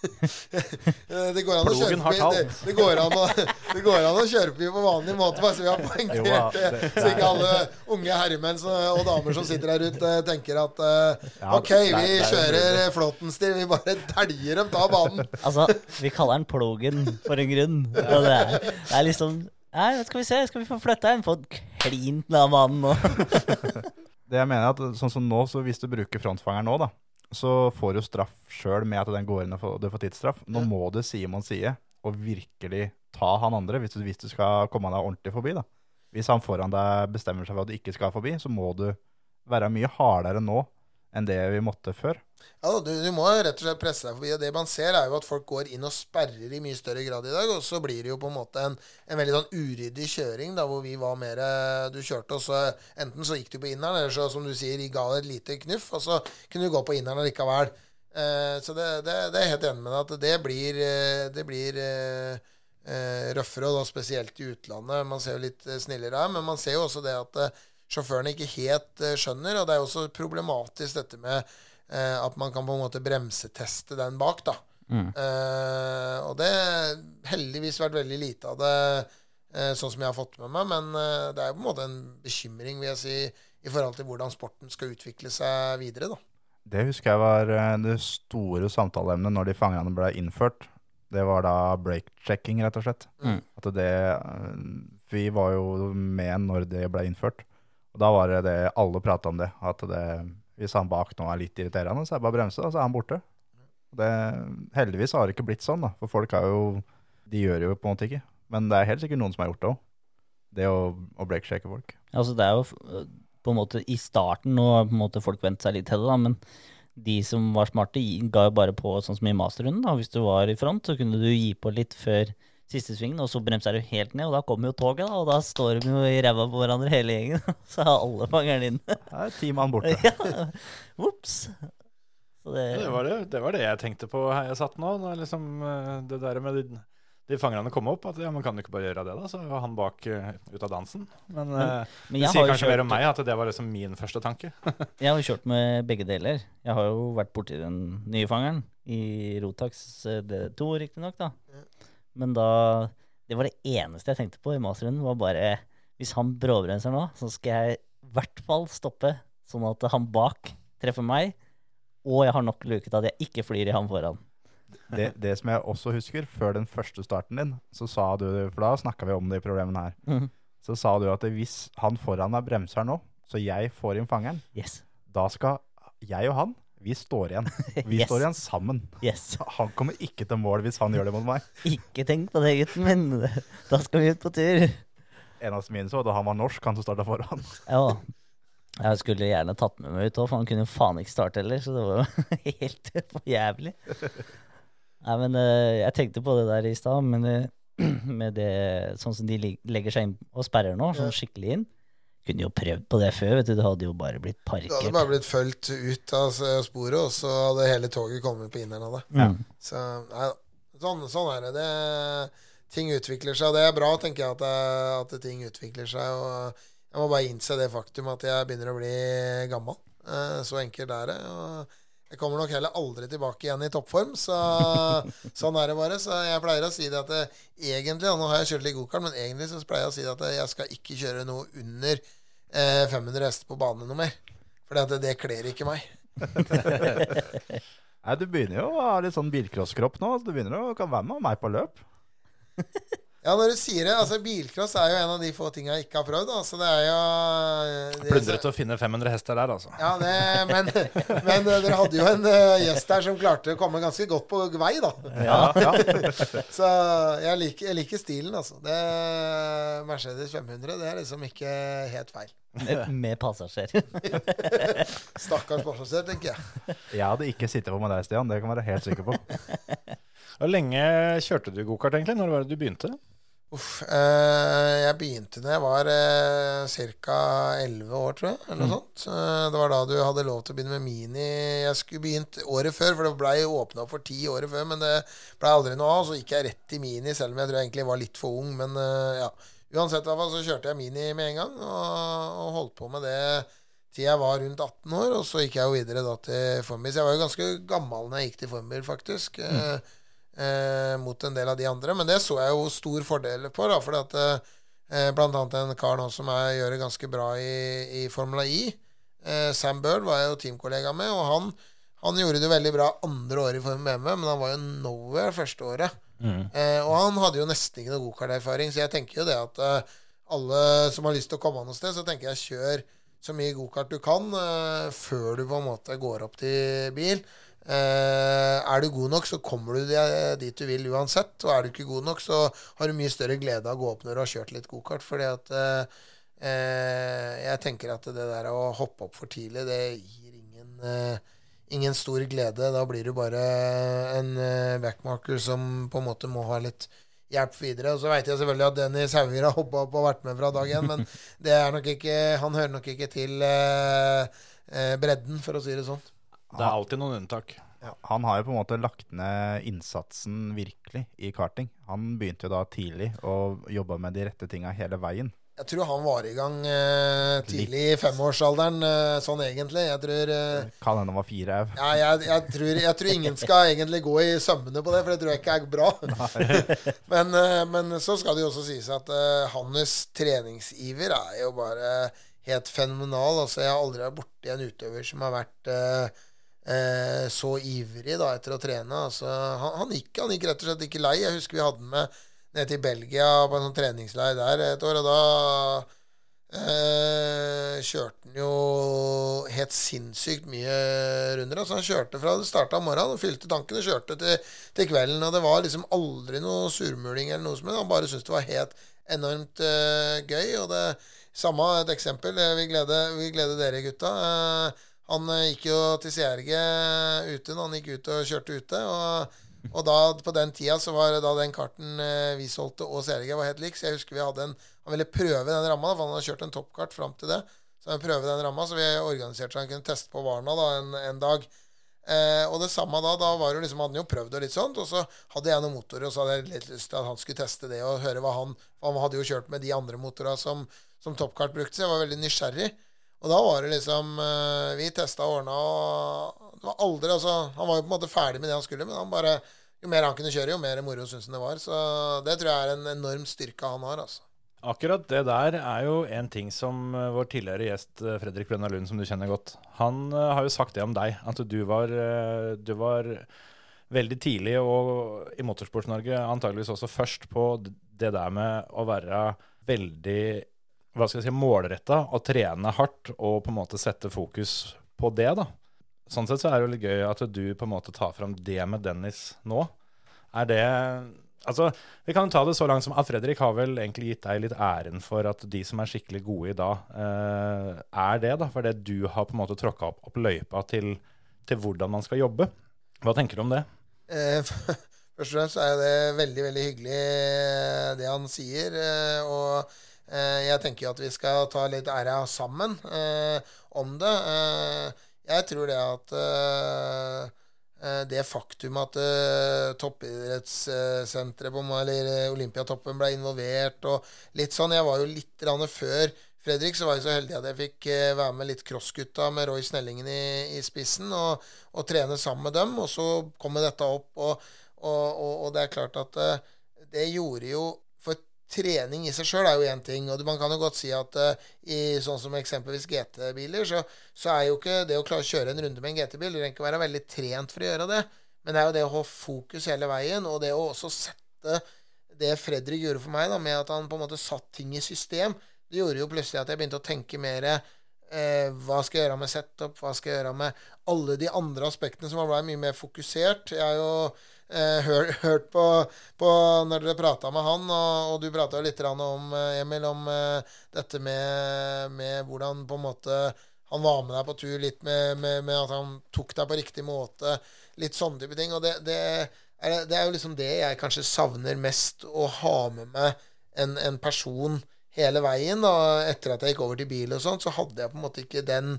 Det går an å kjøre Plogen. Det, det, går an å, det går an å kjøre på på vanlig måte, bare så vi har poengtert det. Så ikke alle unge herremenn og damer som sitter her ute, tenker at eh, OK, vi er kjører Flåtten-stil, vi bare dæljer dem av banen. Altså, vi kaller den plogen for en grunn. Og det er, det er liksom Nei, skal vi se, skal vi få flytta den? Få klint den av mannen nå. Det jeg mener er at sånn som nå, så hvis du bruker frontfangeren nå, da, så får du straff sjøl med at den går inn og du får tidsstraff. Nå må du side mot side og virkelig ta han andre hvis du, hvis du skal komme deg ordentlig forbi. da. Hvis han foran deg bestemmer seg for at du ikke skal forbi, så må du være mye hardere nå enn det vi måtte før. Ja, du, du må rett og slett presse deg forbi. Og det man ser, er jo at folk går inn og sperrer i mye større grad i dag. Og så blir det jo på en måte en, en veldig sånn uryddig kjøring, da hvor vi var mer eh, Du kjørte, og så enten så gikk du på inneren, eller så, som du sier, ga det et lite knuff, og så kunne du gå på inneren likevel. Eh, så det, det, det er jeg helt enig med deg at det blir, eh, det blir eh, eh, røffere, og da spesielt i utlandet. Man ser jo litt snillere her, men man ser jo også det at sjåførene ikke helt eh, skjønner, og det er jo også problematisk dette med eh, at man kan på en måte bremseteste den bak, da. Eh, og det har heldigvis vært veldig lite av det, eh, sånn som jeg har fått med meg, men eh, det er jo på en måte en bekymring, vil jeg si, i forhold til hvordan sporten skal utvikle seg videre, da. Det husker jeg var eh, det store samtaleemnet når de fangene ble innført. Det var da break-checking, rett og slett. Mm. At det, vi var jo med når det ble innført. Og da var det det alle prata om det. At det, hvis han bak nå er litt irriterende, så er det bare å bremse, og så er han borte. Det, heldigvis har det ikke blitt sånn, da. For folk har jo De gjør jo på en måte ikke. Men det er helt sikkert noen som har gjort det òg. Det å, å break-sjekke folk. Altså, det er jo på en måte i starten, nå på en måte folk vent seg litt til det, da, men de som var smarte, ga jo bare på sånn som i masterrunden. da. Hvis du var i front, så kunne du gi på litt før siste svingen, og så bremser du helt ned, og da kommer jo toget, da, og da står de jo i ræva på hverandre hele gjengen. Så er alle fangerne inne. Da er ti mann borte. ja, Ops. Det, Det var det, det var det jeg tenkte på her jeg satt nå. Da, liksom, eh, det der med de, de fangerne kom opp. At ja, man kan jo ikke bare gjøre det, da. Så var han bak eh, ut av dansen. Men, eh, men det sier kanskje kjørt, mer om meg at det var liksom min første tanke. Jeg har jo kjørt med begge deler. Jeg har jo vært borti den nye fangeren i Rotax eh, D2, riktignok, da. Men da Det var det eneste jeg tenkte på i masterrunden, var bare Hvis han bråbremser nå, så skal jeg i hvert fall stoppe, sånn at han bak treffer meg, og jeg har nok luke til at jeg ikke flyr i han foran. det, det som jeg også husker, før den første starten din, så sa du, for da snakka vi om de problemene her, Mhm. så sa du at hvis han foran meg bremser nå, så jeg får inn fangeren, Yes. da skal jeg og han, vi står igjen. Vi Yes. står igjen sammen. Yes. Han kommer ikke til mål hvis han gjør det mot meg. Ikke tenk på det, gutten min. Da skal vi ut på tur. Eneste min så, da han var norsk, han som starta foran. Ja. Jeg skulle gjerne tatt med meg ut òg, for han kunne jo faen ikke starte heller. Så det var jo helt for jævlig. Nei, men eh, jeg tenkte på det der i stad, men eh, med det sånn som de legger seg inn og sperrer nå, sånn skikkelig inn Kunne jo prøvd på det før, vet du. Det hadde jo bare blitt parkert. Du hadde bare blitt fulgt ut av sporet, og så hadde hele toget kommet på inneren av det. Ja. Så nei, sånn, sånn er det. det. Ting utvikler seg, og det er bra, tenker jeg, at, det, at ting utvikler seg. Og jeg må bare innse det faktum at jeg begynner å bli gammel. Eh, Så enkelt er det. Og jeg kommer nok heller aldri tilbake igjen i toppform, så sånn er det bare. Så jeg pleier å si det at det, egentlig, og nå har jeg kjørt litt gokart, men egentlig så pleier jeg å si det at jeg skal ikke kjøre noe under eh, 500 hester på bane noe mer. For det, det kler ikke meg. Nei, du begynner jo å ha litt sånn bilcrosskropp nå. så Du begynner å kan være med meg på løp. Ja, når du sier det, altså Bilcross er jo en av de få tinga jeg ikke har prøvd. Altså, det er jo det- Plundret å finne 500 hester der, altså. Ja, det, men, men eh, dere hadde jo en eh, gjest der som klarte å komme ganske godt på vei, da. Ja. ja. Så jeg liker, jeg liker stilen, altså. Det, Mercedes 500 det er liksom ikke helt feil. Med, med passasjer. Stakkars passasjer, tenker jeg. Jeg hadde ikke sittet på med deg, Stian. Det kan jeg være helt sikker på. Hvor lenge kjørte du gokart, egentlig? Når var det du begynte? Uff, eh, jeg begynte da jeg var eh, ca. 11 år, tror jeg. Eller noe sånt. Eh, det var da du hadde lov til å begynne med mini. Jeg skulle begynt året før, for det blei åpna for ti året før. Men det blei aldri noe av. Så gikk jeg rett i mini, selv om jeg tror jeg egentlig var litt for ung. Men eh, ja. Uansett hvert fall så kjørte jeg mini med en gang, og, og holdt på med det til jeg var rundt 18 år. Og så gikk jeg jo videre da til Formel. Så jeg var jo ganske gammel når jeg gikk til Formel, faktisk. Eh, eh, mot en del av de andre. Men det så jeg jo stor fordel på, da, fordi at eh, blant annet en kar nå som jeg gjør det ganske bra i, i Formula I, eh, Sam Bird, var jeg jo teamkollega med, og han, han gjorde det veldig bra andre året i Formel BMW, men han var jo nowhere første året. Eh, og han hadde jo nesten ikke noe gokarterfaring, så jeg tenker jo det at eh, alle som har lyst til å komme noe sted, så tenker jeg kjør så mye gokart du kan eh, før du på en måte går opp til bil. Eh, er du god nok, så kommer du dit du vil uansett. Og er du ikke god nok, så har du mye større glede av å gå opp når du har kjørt litt gokart. Fordi at eh, eh, jeg tenker at det der å hoppe opp for tidlig, det gir ingen, ingen stor glede. Da blir du bare en backmarker som på en måte må ha litt hjelp videre. Og så veit jeg selvfølgelig at Dennis Hauger har hoppa opp og vært med fra dag én, men det er nok ikke, han hører nok ikke til bredden, for å si det sånn. Det er alltid noen unntak. Han har jo på en måte lagt ned innsatsen virkelig i karting. Han begynte jo da tidlig og jobba med de rette tinga hele veien. Jeg tror han var i gang eh, tidlig i femårsalderen, eh, sånn egentlig. Jeg tror eh, Kan hende han var fire òg. ja, jeg, jeg, tror, jeg tror ingen skal egentlig gå i sømmene på det, for det tror jeg ikke er bra. men, eh, men så skal det jo også sies at eh, hans treningsiver er jo bare helt fenomenal. Altså, jeg har aldri vært borti en utøver som har vært eh, så ivrig da, etter å trene. Altså, han, han, gikk, han gikk rett og slett ikke lei. Jeg husker vi hadde med ned til Belgia på en sånn treningsleir der et år, og da eh, kjørte han jo helt sinnssykt mye runder. Altså han kjørte fra det starta om morgenen og fylte tanken og kjørte til, til kvelden. Og det var liksom aldri noe surmuling eller noe som helst. Han bare syntes det var helt enormt eh, gøy. Og det samme et eksempel. eh, Vi gleder, vi gleder dere, gutta. Eh, han eh, gikk jo til CRG ute når han gikk ut og kjørte ute. og og da, på den tida så var da den karten eh, vi solgte og CRG var helt lik. Så jeg husker vi hadde en Han ville prøve den ramma, for han hadde kjørt en toppkart fram til det. Så han prøve den ramma, så vi organiserte så han kunne teste på Varna da en, en dag. Eh, og det samme da, da var det liksom, hadde han jo prøvd og litt sånt, og så hadde jeg noen motorer, og så hadde jeg litt lyst til at han skulle teste det og høre hva han han hadde jo kjørt med de andre motorene som, som Toppkart brukte, så jeg var veldig nysgjerrig. Og da var det liksom eh, Vi testa og ordna, og det var aldri altså Han var jo på en måte ferdig med det han skulle, men han bare jo mer han kunne kjøre, jo mer moro syntes han det var. Så det tror jeg er en enorm styrke han har. altså. Akkurat det der er jo en ting som eh, vår tidligere gjest eh, Fredrik Brenna Lund, som du kjenner godt, han har jo sagt det om deg. At du var, du var veldig tidlig, og i Motorsports-Norge antageligvis også først på det der med å være veldig hva skal jeg si, målretta og trene hardt og på en måte sette fokus på det. da. Sånn sett så er det litt gøy at du på en måte tar fram det med Dennis nå. Er det Altså, Vi kan ta det så langt som at Fredrik har vel egentlig gitt deg litt æren for at de som er skikkelig gode i dag, eh, er det. da, For det du har på en måte tråkka opp, opp løypa til, til hvordan man skal jobbe. Hva tenker du om det? Eh, Først og fremst er det veldig, veldig hyggelig eh, det han sier. eh, Og jeg tenker jo at vi skal ta litt æra sammen eh, om det. Eh, Jeg tror det at eh, eh, det faktum at eh, toppidrettssenteret på eller eh, Olympiatoppen ble involvert og litt sånn Jeg var jo litt grann før Fredrik så var jeg så heldig at jeg fikk eh, være med litt crossgutta med Roy Snellingen i, i spissen og, og trene sammen med dem. Og så kom dette opp, og, og, og, det er klart at eh, det gjorde jo trening i seg sjøl er jo én ting, og man kan jo godt si at uh, i sånn som eksempelvis GT-biler, så, så er jo ikke det å klare å kjøre en runde med en GT-bil Du trenger ikke være veldig trent for å gjøre det, men det er jo det å ha fokus hele veien, og det å også sette det Fredrik gjorde for meg, da, med at han på en måte satt ting i system, det gjorde jo plutselig at jeg begynte å tenke mer eh, Hva skal jeg gjøre med setup? Hva skal jeg gjøre med alle de andre aspektene som ble mye mer fokusert? Jeg er jo eh, hør, hørt på, på når dere prata med han, og, og du prata litt om, eh, Emil, om eh, dette med, med hvordan på en måte han var med deg på tur litt med, med, med at han tok deg på riktig måte. Litt sånne type ting. Og det, det, er, det er jo liksom det jeg kanskje savner mest å ha med meg en, en person hele veien. Og Etter at jeg gikk over til bil og sånt, så hadde jeg på en måte ikke den,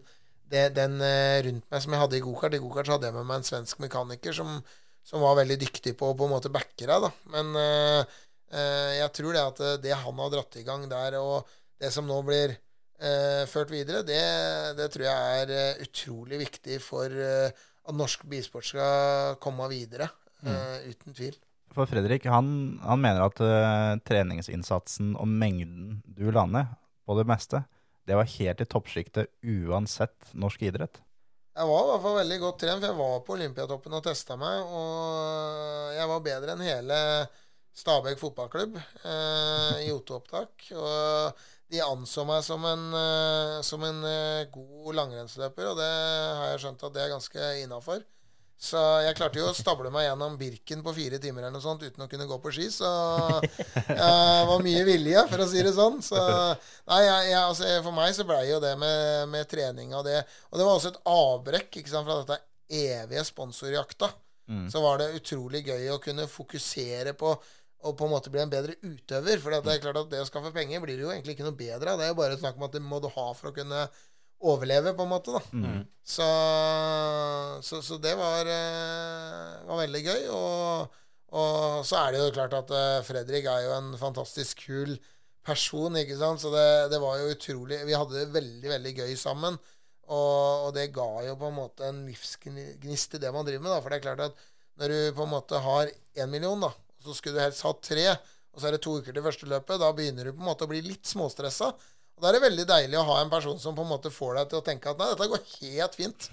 det, den eh, rundt meg som jeg hadde i gokart. I gokart hadde jeg med meg en svensk mekaniker som, som var veldig dyktig på å på en måte backe deg. da. Men eh, eh, jeg tror det at eh, det han har dratt i gang der, og det som nå blir eh, ført videre, det, det tror jeg er eh, utrolig viktig for eh, at norsk bisport skal komme videre. eh, uten tvil. For Fredrik, han, han mener at uh, treningsinnsatsen og mengden du la ned på det meste, det var helt i toppsjiktet uansett norsk idrett. Jeg var i hvert fall veldig godt trent, for jeg var på Olympiatoppen og testa meg. Og jeg var bedre enn hele Stabæk fotballklubb eh, i O2-opptak. Og de anså meg som en, eh, som en eh, god langrennsløper, og det har jeg skjønt at det er ganske innafor. Så jeg klarte jo å stable meg gjennom Birken på fire timer eller noe sånt uten å kunne gå på ski. Så jeg var mye vilje, for å si det sånn. Så nei, jeg, jeg, altså, for meg så blei jo det med, med trening og det Og det var også et avbrekk ikke sant, fra dette evige sponsorjakta. Mm. Så var det utrolig gøy å kunne fokusere på å på en måte bli en bedre utøver. For det er klart at det å skaffe penger blir det jo egentlig ikke noe bedre av. Det er jo bare snakk om at det må du ha for å kunne overleve, på en måte. da. Mm. Så, så, så det var, eh, var veldig gøy. Og, og så er det jo klart at eh, Fredrik er jo en fantastisk kul person, ikke sant. Så det, det var jo utrolig Vi hadde det veldig, veldig gøy sammen. Og, og det ga jo på en måte en livsgnist i det man driver med. da, For det er klart at når du på en måte har én million, da, og så skulle du helst ha tre, og så er det to uker til første løpet, da begynner du på en måte å bli litt småstressa. Og da er det veldig deilig å ha en person som på en måte får deg til å tenke at nei, dette går helt fint.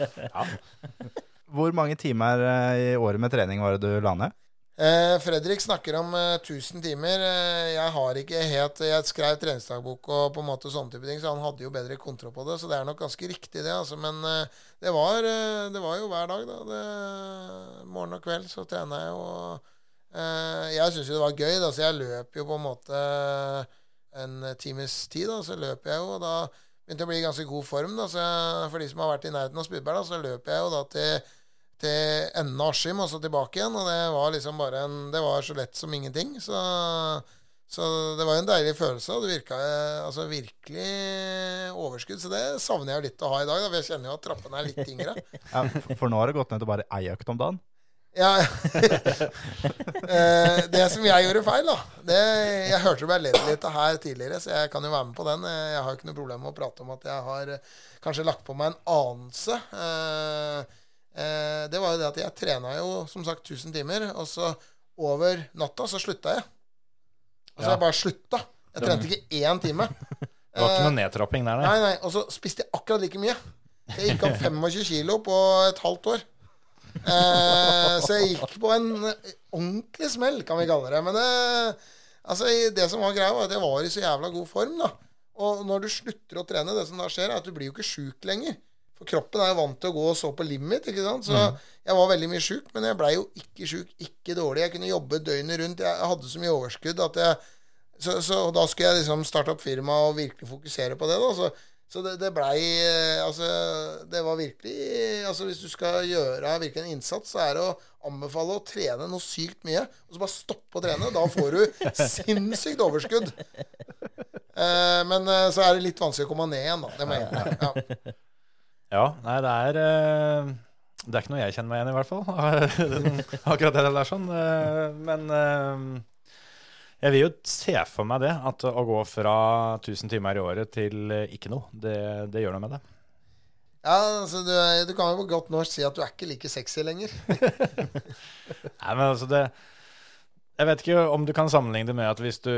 Hvor mange timer eh, i året med trening var det du la ned? Eh, Fredrik snakker om eh, 1000 timer. Eh, jeg har ikke helt Jeg skrev treningsdagbok og på en måte sånne type ting, så han hadde jo bedre kontroll på det. Så det er nok ganske riktig, det. altså. Men eh, det, var, det var jo hver dag, da. Det, morgen og kveld så trener jeg, og eh, jeg syns jo det var gøy, da. Så jeg løp jo på en måte en times tid, da. Så løper jeg jo, og da begynte jeg å bli i ganske god form. da, jeg, For de som har vært i nærheten av Spydberg, da, så løper jeg jo da til til enden av Askim og så tilbake igjen. Og det var liksom bare en Det var så lett som ingenting. Så, så det var en deilig følelse. Og det virka eh, altså virkelig overskudd. Så det savner jeg jo litt å ha i dag. Da, for jeg kjenner jo at trappene er litt yngre. Ja, for nå har det gått ned til bare ei økt om dagen. Ja, Eh, det som jeg gjorde feil, da det, Jeg hørte det ble ledd litt av her tidligere, så jeg kan jo være med på den. Eh, Jeg har jo ikke noe problem med å prate om at jeg har eh, kanskje lagt på meg en anelse. Det var jo det at jeg trena jo som sagt 1000 timer, og så over natta så slutta jeg. Altså Ja. jeg bare slutta. Jeg trente ikke én time. Det var ikke noe nedtrapping der, nei. Nei, nei, og så spiste jeg akkurat like mye. Jeg gikk opp 25 kilo på et halvt år. Eh, så jeg gikk på en ordentlig smell, kan vi kalle det. Men det, altså, det som var greia, var at jeg var i så jævla god form. da. Og når du slutter å trene, det som da skjer, er at du blir jo ikke sjuk lenger. For kroppen er jo vant til å gå og så på limit. ikke sant? Så jeg var veldig mye sjuk, men jeg blei jo ikke sjuk, ikke dårlig. Jeg kunne jobbe døgnet rundt. Jeg hadde så mye overskudd at jeg så, så da skulle jeg liksom starte opp firma og virkelig fokusere på det. da, så, så det, det blei eh, Altså, det var virkelig Altså, hvis du skal gjøre virkelig en innsats, så er det å anbefale å trene noe sykt mye, og så bare stoppe å trene. Da får du sinnssykt overskudd. Eh, men eh, så er det litt vanskelig å komme ned igjen, da. Det må jeg. Ja. Ja, nei, det er eh, Det er ikke noe jeg kjenner meg igjen i, hvert fall. Akkurat det der sånn. Men jeg vil jo se for meg det, at å gå fra 1000 timer i året til eh, ikke noe, det, det gjør noe med det. ja, altså, du, du kan jo på godt norsk si at du er ikke like sexy lenger. Nei, men altså det Jeg vet ikke om du kan sammenligne det med at hvis du,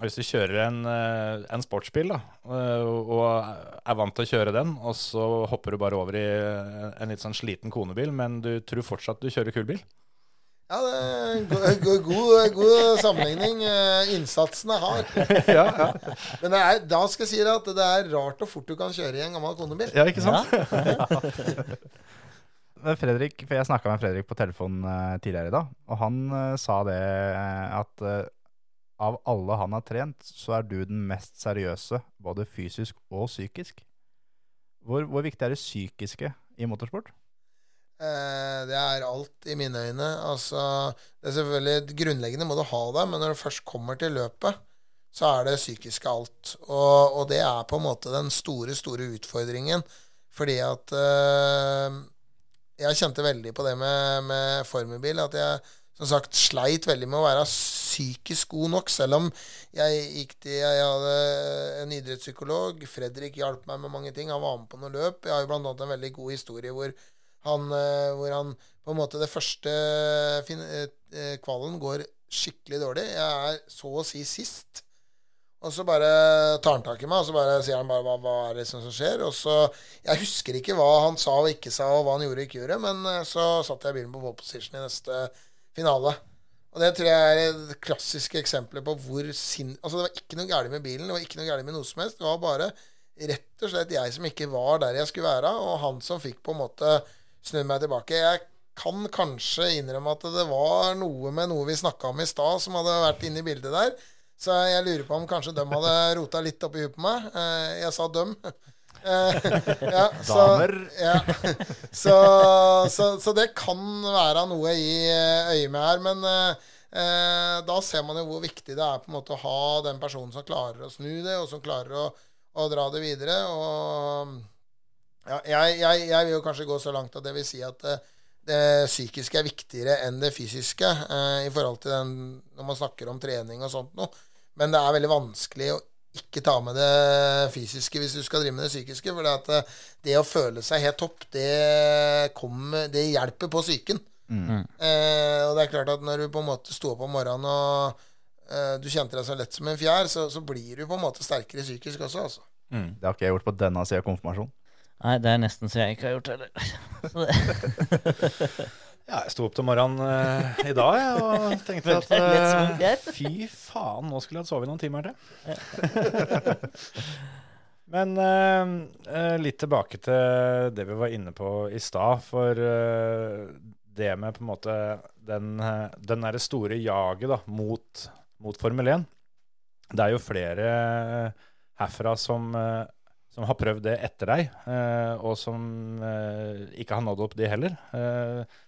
hvis du kjører en, eh, en sportsbil da, eh, og er vant til å kjøre den, og så hopper du bare over i en litt sånn sliten konebil, men du tror fortsatt du kjører kul bil. Ja, det er en go- go- god, god sammenligning. Eh, Innsatsen er hard. ja, ja. Men det er, da skal jeg si deg at det er rart og fort du kan kjøre i en gammel konebil. ja, ikke sant? Men Fredrik, for Jeg snakka med Fredrik på telefon eh, tidligere i dag, og han eh, sa det at av alle han har trent, så er du den mest seriøse, både fysisk og psykisk. Hvor, hvor viktig er det psykiske i motorsport? Eh, det er alt i mine øyne. Altså, det er selvfølgelig Grunnleggende må du ha det, men når du først kommer til løpet, så er det psykiske alt. Og, og det er på en måte den store, store utfordringen. Fordi at eh, Jeg kjente veldig på det med, med formelbil. At jeg som sagt sleit veldig med å være psykisk god nok. Selv om jeg gikk til Jeg hadde en idrettspsykolog. Fredrik hjalp meg med mange ting. Han var med på noe løp. Jeg har jo blant annet en veldig god historie hvor han, eh, hvor han på en måte Det første fin- eh, kvalen går skikkelig dårlig. Jeg er så å si sist. Og så bare tar han tak i meg, og så bare sier han bare hva, hva er det som skjer. Og så, Jeg husker ikke hva han sa og ikke sa, og hva han gjorde og ikke gjorde, men eh, så satt jeg bilen på pole position i neste finale. Og det tror jeg er et klassisk eksempel på hvor sinn... Altså, det var ikke noe galt med bilen, det var ikke noe galt med noe som helst. Det var bare rett og slett jeg som ikke var der jeg skulle være, og han som fikk på en måte snudd meg tilbake. Jeg kan kanskje innrømme at det var noe med noe vi snakka om i stad, som hadde vært inne i bildet der. Så jeg lurer på om kanskje de hadde rota litt opp i huet på meg. Eh, Jeg sa dem. Eh, ja, så, Damer. ja. så, så, så det kan være noe i eh, øyet med her. Men eh, da ser man jo hvor viktig det er på en måte å ha den personen som klarer å snu det, og som klarer å, å dra det videre. Og ja, jeg, jeg, jeg vil jo kanskje gå så langt at det vil si at eh, det psykiske er viktigere enn det fysiske eh, i forhold til den når man snakker om trening og sånt noe. Men det er veldig vanskelig å ikke ta med det fysiske hvis du skal drive med det psykiske. For det, at eh, det å føle seg helt topp, det, kommer, det hjelper på psyken. Eh, og det er klart at når du på en måte sto opp om morgenen og eh, du kjente deg så lett som en fjær, så, så blir du på en måte sterkere psykisk også. Altså. Det har ikke jeg gjort på denne sida av konfirmasjon. Nei, det er nesten så jeg ikke har gjort det heller. Ja, jeg sto opp til morgenen uh, i dag jeg, og tenkte at greit. fy faen, nå skulle jeg hatt sovet noen timer til. Men uh, litt tilbake til det vi var inne på i stad. For det med på en måte den, den derre store jaget da, mot, mot Formel 1 Det er jo flere herfra som, som har prøvd det etter deg, eh, og som eh, ikke har nådd opp, de heller. Eh,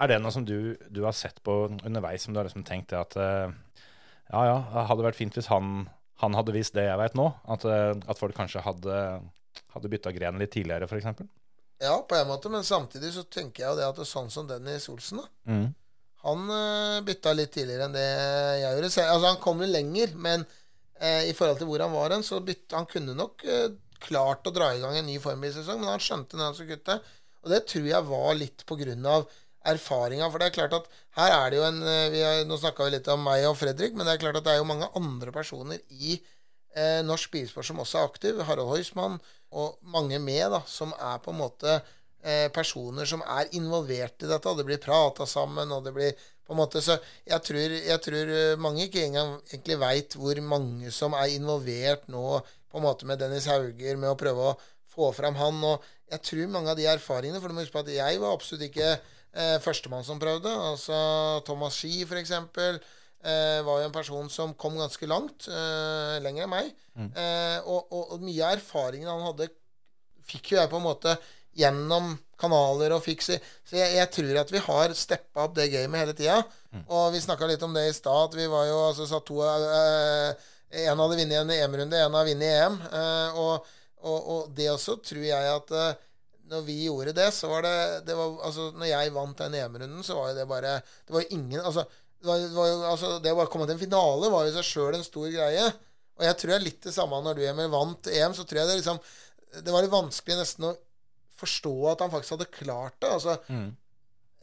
er det noe som du, du har sett på underveis, som du har liksom tenkt at ja, ja, hadde vært fint hvis han, han hadde visst det jeg vet nå? At, at folk kanskje hadde, hadde bytta gren litt tidligere, f.eks.? Ja, på en måte, men samtidig så tenker jeg jo det at det er sånn som Dennis Olsen, da. Mm. Han bytta litt tidligere enn det jeg gjorde. Altså, han kom jo lenger, men eh, i forhold til hvor han var hen, så bytta han kunne nok eh, klart å dra i gang en ny formbilsesong, men han skjønte når han skulle kutte. Og det tror jeg var litt på grunn av erfaringa. For det er klart at her er det jo en eh, har, Nå snakka vi litt om meg og Fredrik, men det er klart at det er jo mange andre personer i eh, norsk bilsport som også er aktiv. Harald Heusmann og mange med, da, som er på en måte eh, personer som er involvert i dette. og Det blir prata sammen, og det blir på en måte Så jeg tror, jeg tror eh, mange ikke engang egentlig veit hvor mange som er involvert nå på en måte med Dennis Hauger, med å prøve å få fram han. Og jeg tror mange av de erfaringene For du må huske på at jeg var absolutt ikke eh, førstemann som prøvde. Altså Thomas Ski, for eksempel. Eh, var jo en person som kom ganske langt. Eh, lenger enn meg. Eh, og, og, og mye av erfaringene han hadde, fikk jo jeg på en måte gjennom kanaler og fikser, Så jeg, jeg tror at vi har steppa opp det gamet hele tida. Og vi snakka litt om det i stad, vi var jo altså satt to eh, En hadde vunnet en EM-runde, en har vunnet EM. Eh, og, og, og det også tror jeg at eh, når vi gjorde det, så var det, det var, altså, Når jeg vant den EM-runden, så var jo det bare Det var ingen altså, det, var, det, var altså, det å bare komme til en finale var jo i seg sjøl en stor greie. Og jeg tror det er litt det samme når du Emil vant EM. Så tror jeg det liksom Det var litt vanskelig nesten å forstå at han faktisk hadde klart det. Altså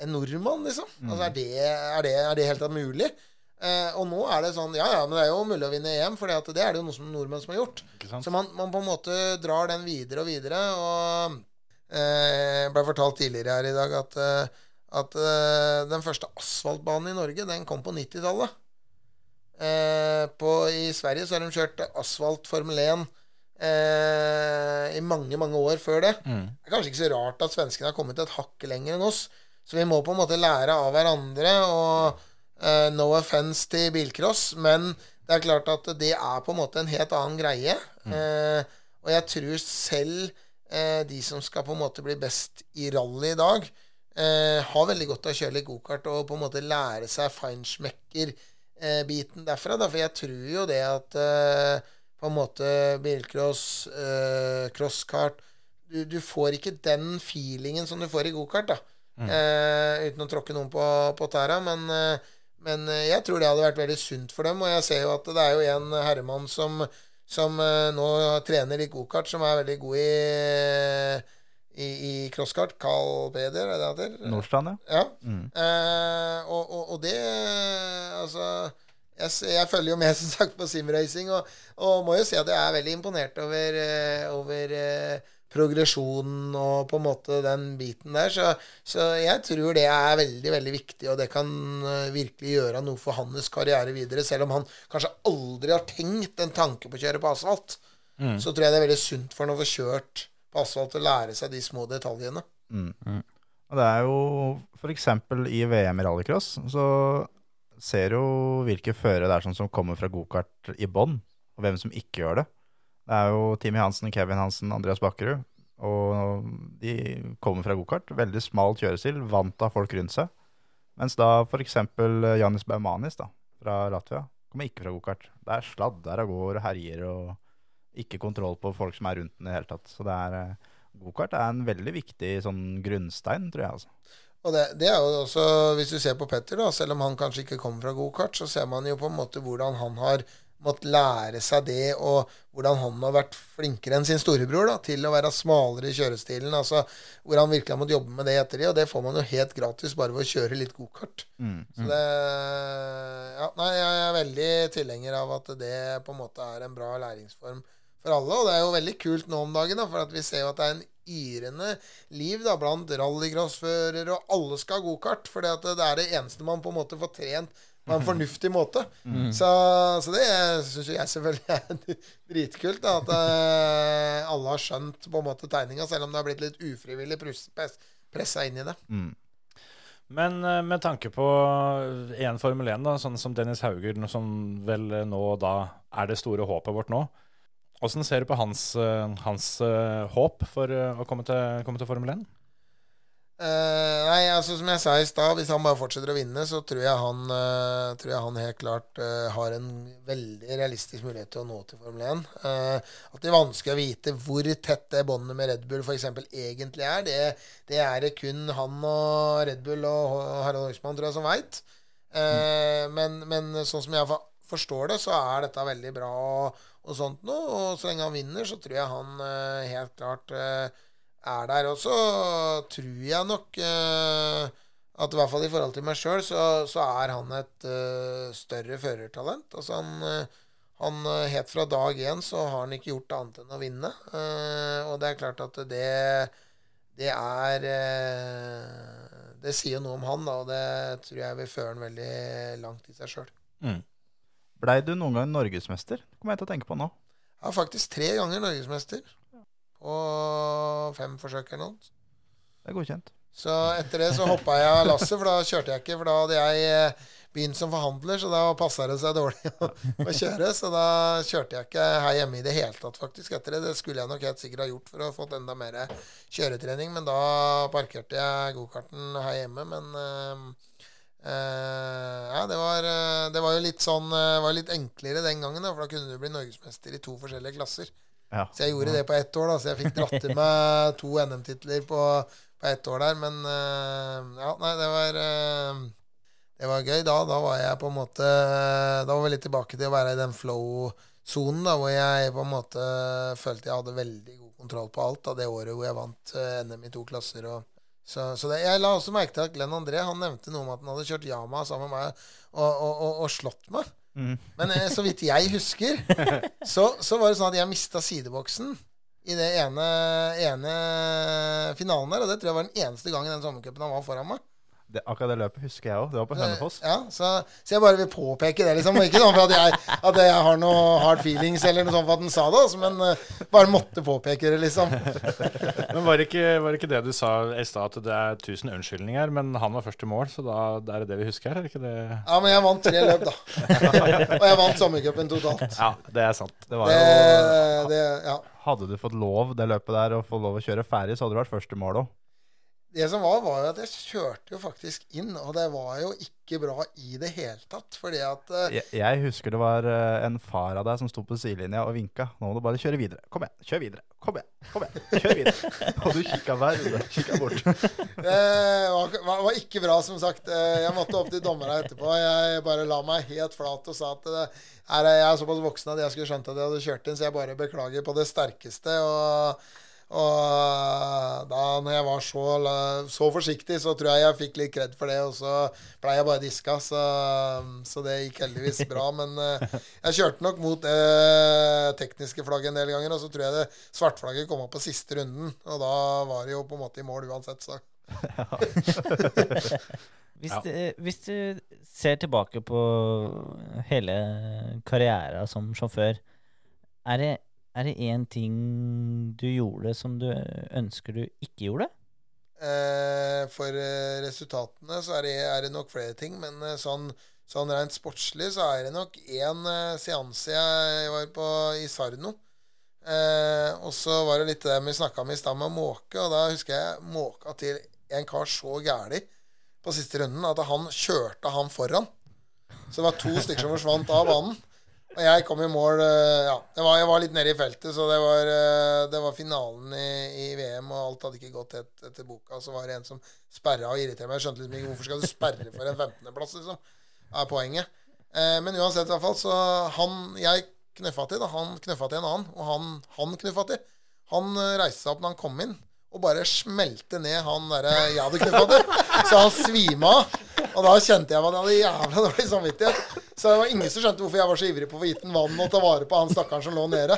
En nordmann, liksom. Altså, er, det, er, det, er det helt mulig? Eh, og nå er det sånn Ja, ja, men det er jo mulig å vinne EM, for det er det jo noe som nordmenn som har gjort. Så man, man på en måte drar den videre og videre. Og eh, ble fortalt tidligere her i dag at, eh, at eh, den første asfaltbanen i Norge, den kom på 90-tallet. Eh, I Sverige så har de kjørt asfalt Formel 1 eh, i mange, mange år før det. Mm. Det er kanskje ikke så rart at svenskene har kommet et hakk lenger enn oss. Så vi må på en måte lære av hverandre. Og eh, no offence til bilcross, men det er klart at det er på en måte en helt annen greie. Eh, og jeg tror selv uh, de som skal på en måte bli best i rally i dag, har veldig godt av å kjøre litt gokart og på en måte lære seg feinschmecker-biten derfra. Da. For jeg tror jo det at på en måte bilcross, crosskart du, du får ikke den feelingen som du får i gokart, da. Eh, uten å tråkke noen på, på tæra. Men, men eh, jeg tror det hadde vært veldig sunt for dem. Og jeg ser jo at det er jo en herremann som, som eh, nå trener litt gokart, som er veldig god i, i, i crosskart. Carl Peder, er det det heter? Nordstrand, ja. Ja. Mm. Eh, og, og, og det Altså jeg, jeg følger jo med som sagt på simracing, og, og må jo si at jeg er veldig imponert over, eh, over eh, progresjonen og på en måte den biten der. Så, så jeg tror det er veldig, veldig viktig, og det kan eh, virkelig gjøre noe for hans karriere videre. Selv om han kanskje aldri har tenkt en tanke på å kjøre på asfalt, så tror jeg det er veldig sunt for han å få kjørt på asfalt og lære seg de små detaljene. Og det er jo f.eks. i VM i rallycross, så ser jo hvilke førere det er sånn som kommer fra gokart i bånn, og hvem som ikke gjør det. Det er jo Timmy Hansen, Kevin Hansen, Andreas Bakkerud. Og de kommer fra gokart. Veldig smal kjørestil, vant av folk rundt seg. Mens da f.eks. Janis Baumanis da, fra Latvia kommer ikke fra gokart. Det er sladder av gårde og herjer og ikke kontroll på folk som er rundt den i det hele tatt. Så det er eh, Gokart er en veldig viktig sånn grunnstein, tror jeg. altså. Og det, det er jo også, Hvis du ser på Petter, da, selv om han kanskje ikke kommer fra gokart, så ser man jo på en måte hvordan han har måttet lære seg det, og hvordan han har vært flinkere enn sin storebror da, til å være smalere i kjørestilen. altså Hvor han virkelig har måttet jobbe med det etter det, og det får man jo helt gratis bare ved å kjøre litt gokart. Så det ja, Nei, jeg er veldig tilhenger av at det på en måte er en bra læringsform for alle. Og det er jo veldig kult nå om dagen, da, for at vi ser jo at det er en yrende liv da, blant rallycrossførere, og alle skal ha gokart. For det er det eneste man på en måte får trent på en fornuftig måte. Så, så det syns jeg selvfølgelig er dritkult. Da, at uh, alle har skjønt på en måte tegninga, selv om det har blitt litt ufrivillig pressa inn i det. Men eh, med tanke på én Formel 1, da, sånn som Dennis Hauger, som vel eh, nå da er det store håpet vårt nå. Åssen ser du på hans, hans håp for å komme til, komme til Formel 1? Eh, nei, altså som jeg sa i stad, hvis han bare fortsetter å vinne, så tror jeg han, uh, tror jeg han helt klart uh, har en veldig realistisk mulighet til å nå til Formel 1. Eh, at det er vanskelig å vite hvor tett det båndet med Red Bull for eksempel, egentlig er, det, det er det kun han og Red Bull og Harald Høgsmann tror jeg som veit. Mm. men, men sånn som jeg forstår det, så er dette veldig bra og, og sånt noe. Og så lenge han vinner, så tror jeg han helt klart er der. Og så tror jeg nok uh, at i hvert fall i forhold til meg sjøl, så, så er han et uh, større førertalent. Altså han, eh, han Helt fra dag én så har han ikke gjort annet enn å vinne. Og det er klart at det det er Det sier noe om han, da, og det tror jeg vil føre han veldig langt i seg sjøl. Blei du noen gang norgesmester? Det kommer jeg til å tenke på nå. Jeg er faktisk tre ganger norgesmester. Og fem forsøk eller noe. Det er godkjent. Så etter det så hoppa jeg av lasset, for da kjørte jeg ikke. For da hadde jeg eh, begynt som forhandler, så da passa det seg dårlig å, å kjøre. Så da kjørte jeg ikke her hjemme i det hele tatt, faktisk. Etter det. Det skulle jeg nok helt sikkert ha gjort for å ha fått enda mer kjøretrening, men da parkerte jeg gokarten her hjemme. Men øh, øh, ja, det var, det var jo litt sånn Det var litt enklere den gangen, da, for da kunne du bli norgesmester i to forskjellige klasser. Ja. Så jeg gjorde det på ett år, da, så jeg fikk dratt til meg to NM-titler på, på ett år der. Men eh, ja, nei, det var eh, Det var gøy da. Da var jeg på en måte Da var vi litt tilbake til å være i den flow-sonen, da, hvor jeg på en måte følte jeg hadde veldig god kontroll på alt. Da, det året hvor jeg vant eh, NM i to klasser. og så, så det, Jeg la også merke til at Glenn André han nevnte noe om at han hadde kjørt Yama sammen med meg og, og, og, og slått meg. Men eh, så vidt jeg husker, så, så var det sånn at jeg mista sideboksen i det ene, ene finalen der. Og det tror jeg var den eneste gangen i den sommercupen han var foran meg. Det, akkurat det løpet husker jeg òg. Det var på Hønefoss. Ja, så, så jeg bare vil påpeke det, liksom. Ikke sånn for at jeg, at jeg har noe hard feelings eller noe sånt for at han sa det, altså, men uh, bare måtte påpeke det, liksom. Men var det, ikke, var det ikke det du sa i stad, at det er 1000 unnskyldninger, men han var først i mål, så da det er det det vi husker? Er det ikke det? Ja, men jeg vant tre løp, da. Og jeg vant sommercupen totalt. Ja, det er sant. Det var Det, jo det, ja. Hadde du fått lov det løpet der å få lov å kjøre ferdig, så hadde du vært først i mål òg. Det som var, var jo at jeg kjørte jo faktisk inn, og det var jo ikke bra i det hele tatt. Fordi at uh, Jeg, jeg husker det var uh, en far av deg som sto på sidelinja og vinka. Nå må du bare kjøre videre. Kom igjen, kjør videre. Kom igjen, kom igjen, kjør videre. og du kikka hver runde. Kikka bort. Det var, var, var ikke bra, som sagt. Eh, Jeg måtte opp til dommerne etterpå. Jeg bare la meg helt flat og sa at uh, jeg er såpass voksen at jeg skulle skjønt at jeg hadde kjørt inn, så jeg bare beklager på det sterkeste. Og, og da når jeg var så, så forsiktig, så tror jeg jeg fikk litt kred for det. Og så blei jeg bare diska, så, så det gikk heldigvis bra. Men eh, jeg kjørte nok mot det tekniske flagget en del ganger, og så tror jeg det svartflagget kom opp på siste runden. Og da var det jo på en måte i mål uansett, så. Hvis, Ja. du, hvis du ser tilbake på hele karrieren som sjåfør, er det, er det én ting du gjorde som du ønsker du ikke gjorde? Eh, for eh, resultatene så er det, er det nok flere ting, men eh, sånn, sånn rent sportslig så er det nok én eh, seanse jeg var på i Sarno. Eh, og så var det litt det vi snakka om i stad med måke, og da husker jeg måka til en kar så gæli på siste runden at han kjørte han foran. Så det var to stykker som forsvant av banen. Og jeg kom i mål eh, Ja, var, jeg var litt nede i feltet, så det var, eh, det var finalen i, i VM, og alt hadde ikke gått et, etter boka. Så var det en som sperra og irriterte meg. Jeg skjønte liksom ikke hvorfor skal du sperre for en 15.-plass, liksom. er poenget. Eh, men uansett, i hvert fall, så han jeg knøffa til, da, han knøffa til en annen, og han, han knøffa til. Han eh, reiste seg opp når han kom inn, og bare smelte ned han derre jeg hadde knøffa til. Så han svima av. Og da kjente jeg at jeg hadde jævla dårlig samvittighet. Så det var ingen som skjønte hvorfor jeg var så ivrig på å få gitt den vann og ta vare på han stakkaren som lå nede.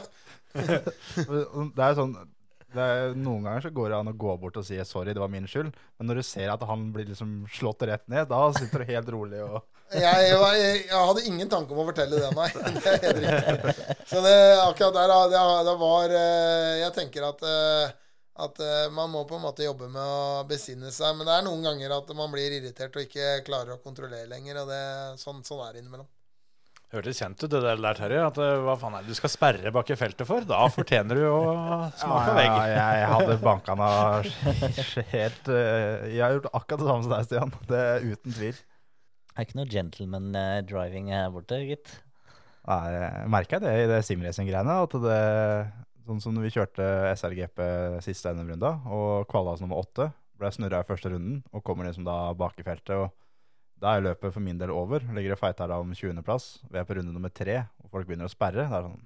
Det er sånn det er, Noen ganger så går det an å gå bort og si 'sorry, det var min skyld'. Men når du ser at han blir liksom slått rett ned, da sitter du helt rolig og Jeg, jeg, jeg hadde ingen tanke om å fortelle det, nei. Det er helt riktig. Så det, akkurat der, det, det var eh, Jeg tenker at, eh, at eh, man må på en måte jobbe med å besinne seg. Men det er noen ganger at man blir irritert og ikke klarer å kontrollere lenger. Og det, sånn, sånn er det innimellom. Hørtes kjent ut det der, der, Terje. At eh, hva faen er det du skal sperre bak i feltet for? Da fortjener du å smake vegg. Ja, jeg hadde banka han av helt eh, Jeg har gjort akkurat det samme som deg, Stian. Det er uten tvil. Det er ikke noe gentleman driving her borte, gitt. Nei, jeg merka det i det simracing-greiene. At det Sånn som når vi kjørte SRGP siste NM-runda, og kvala oss nummer åtte, ble snurra i første runden, og kommer liksom da bak i feltet. og Da er løpet for min del over. Ligger og fighter da om 20.-plass. Vi er på runde nummer tre, og folk begynner å sperre. Det er sånn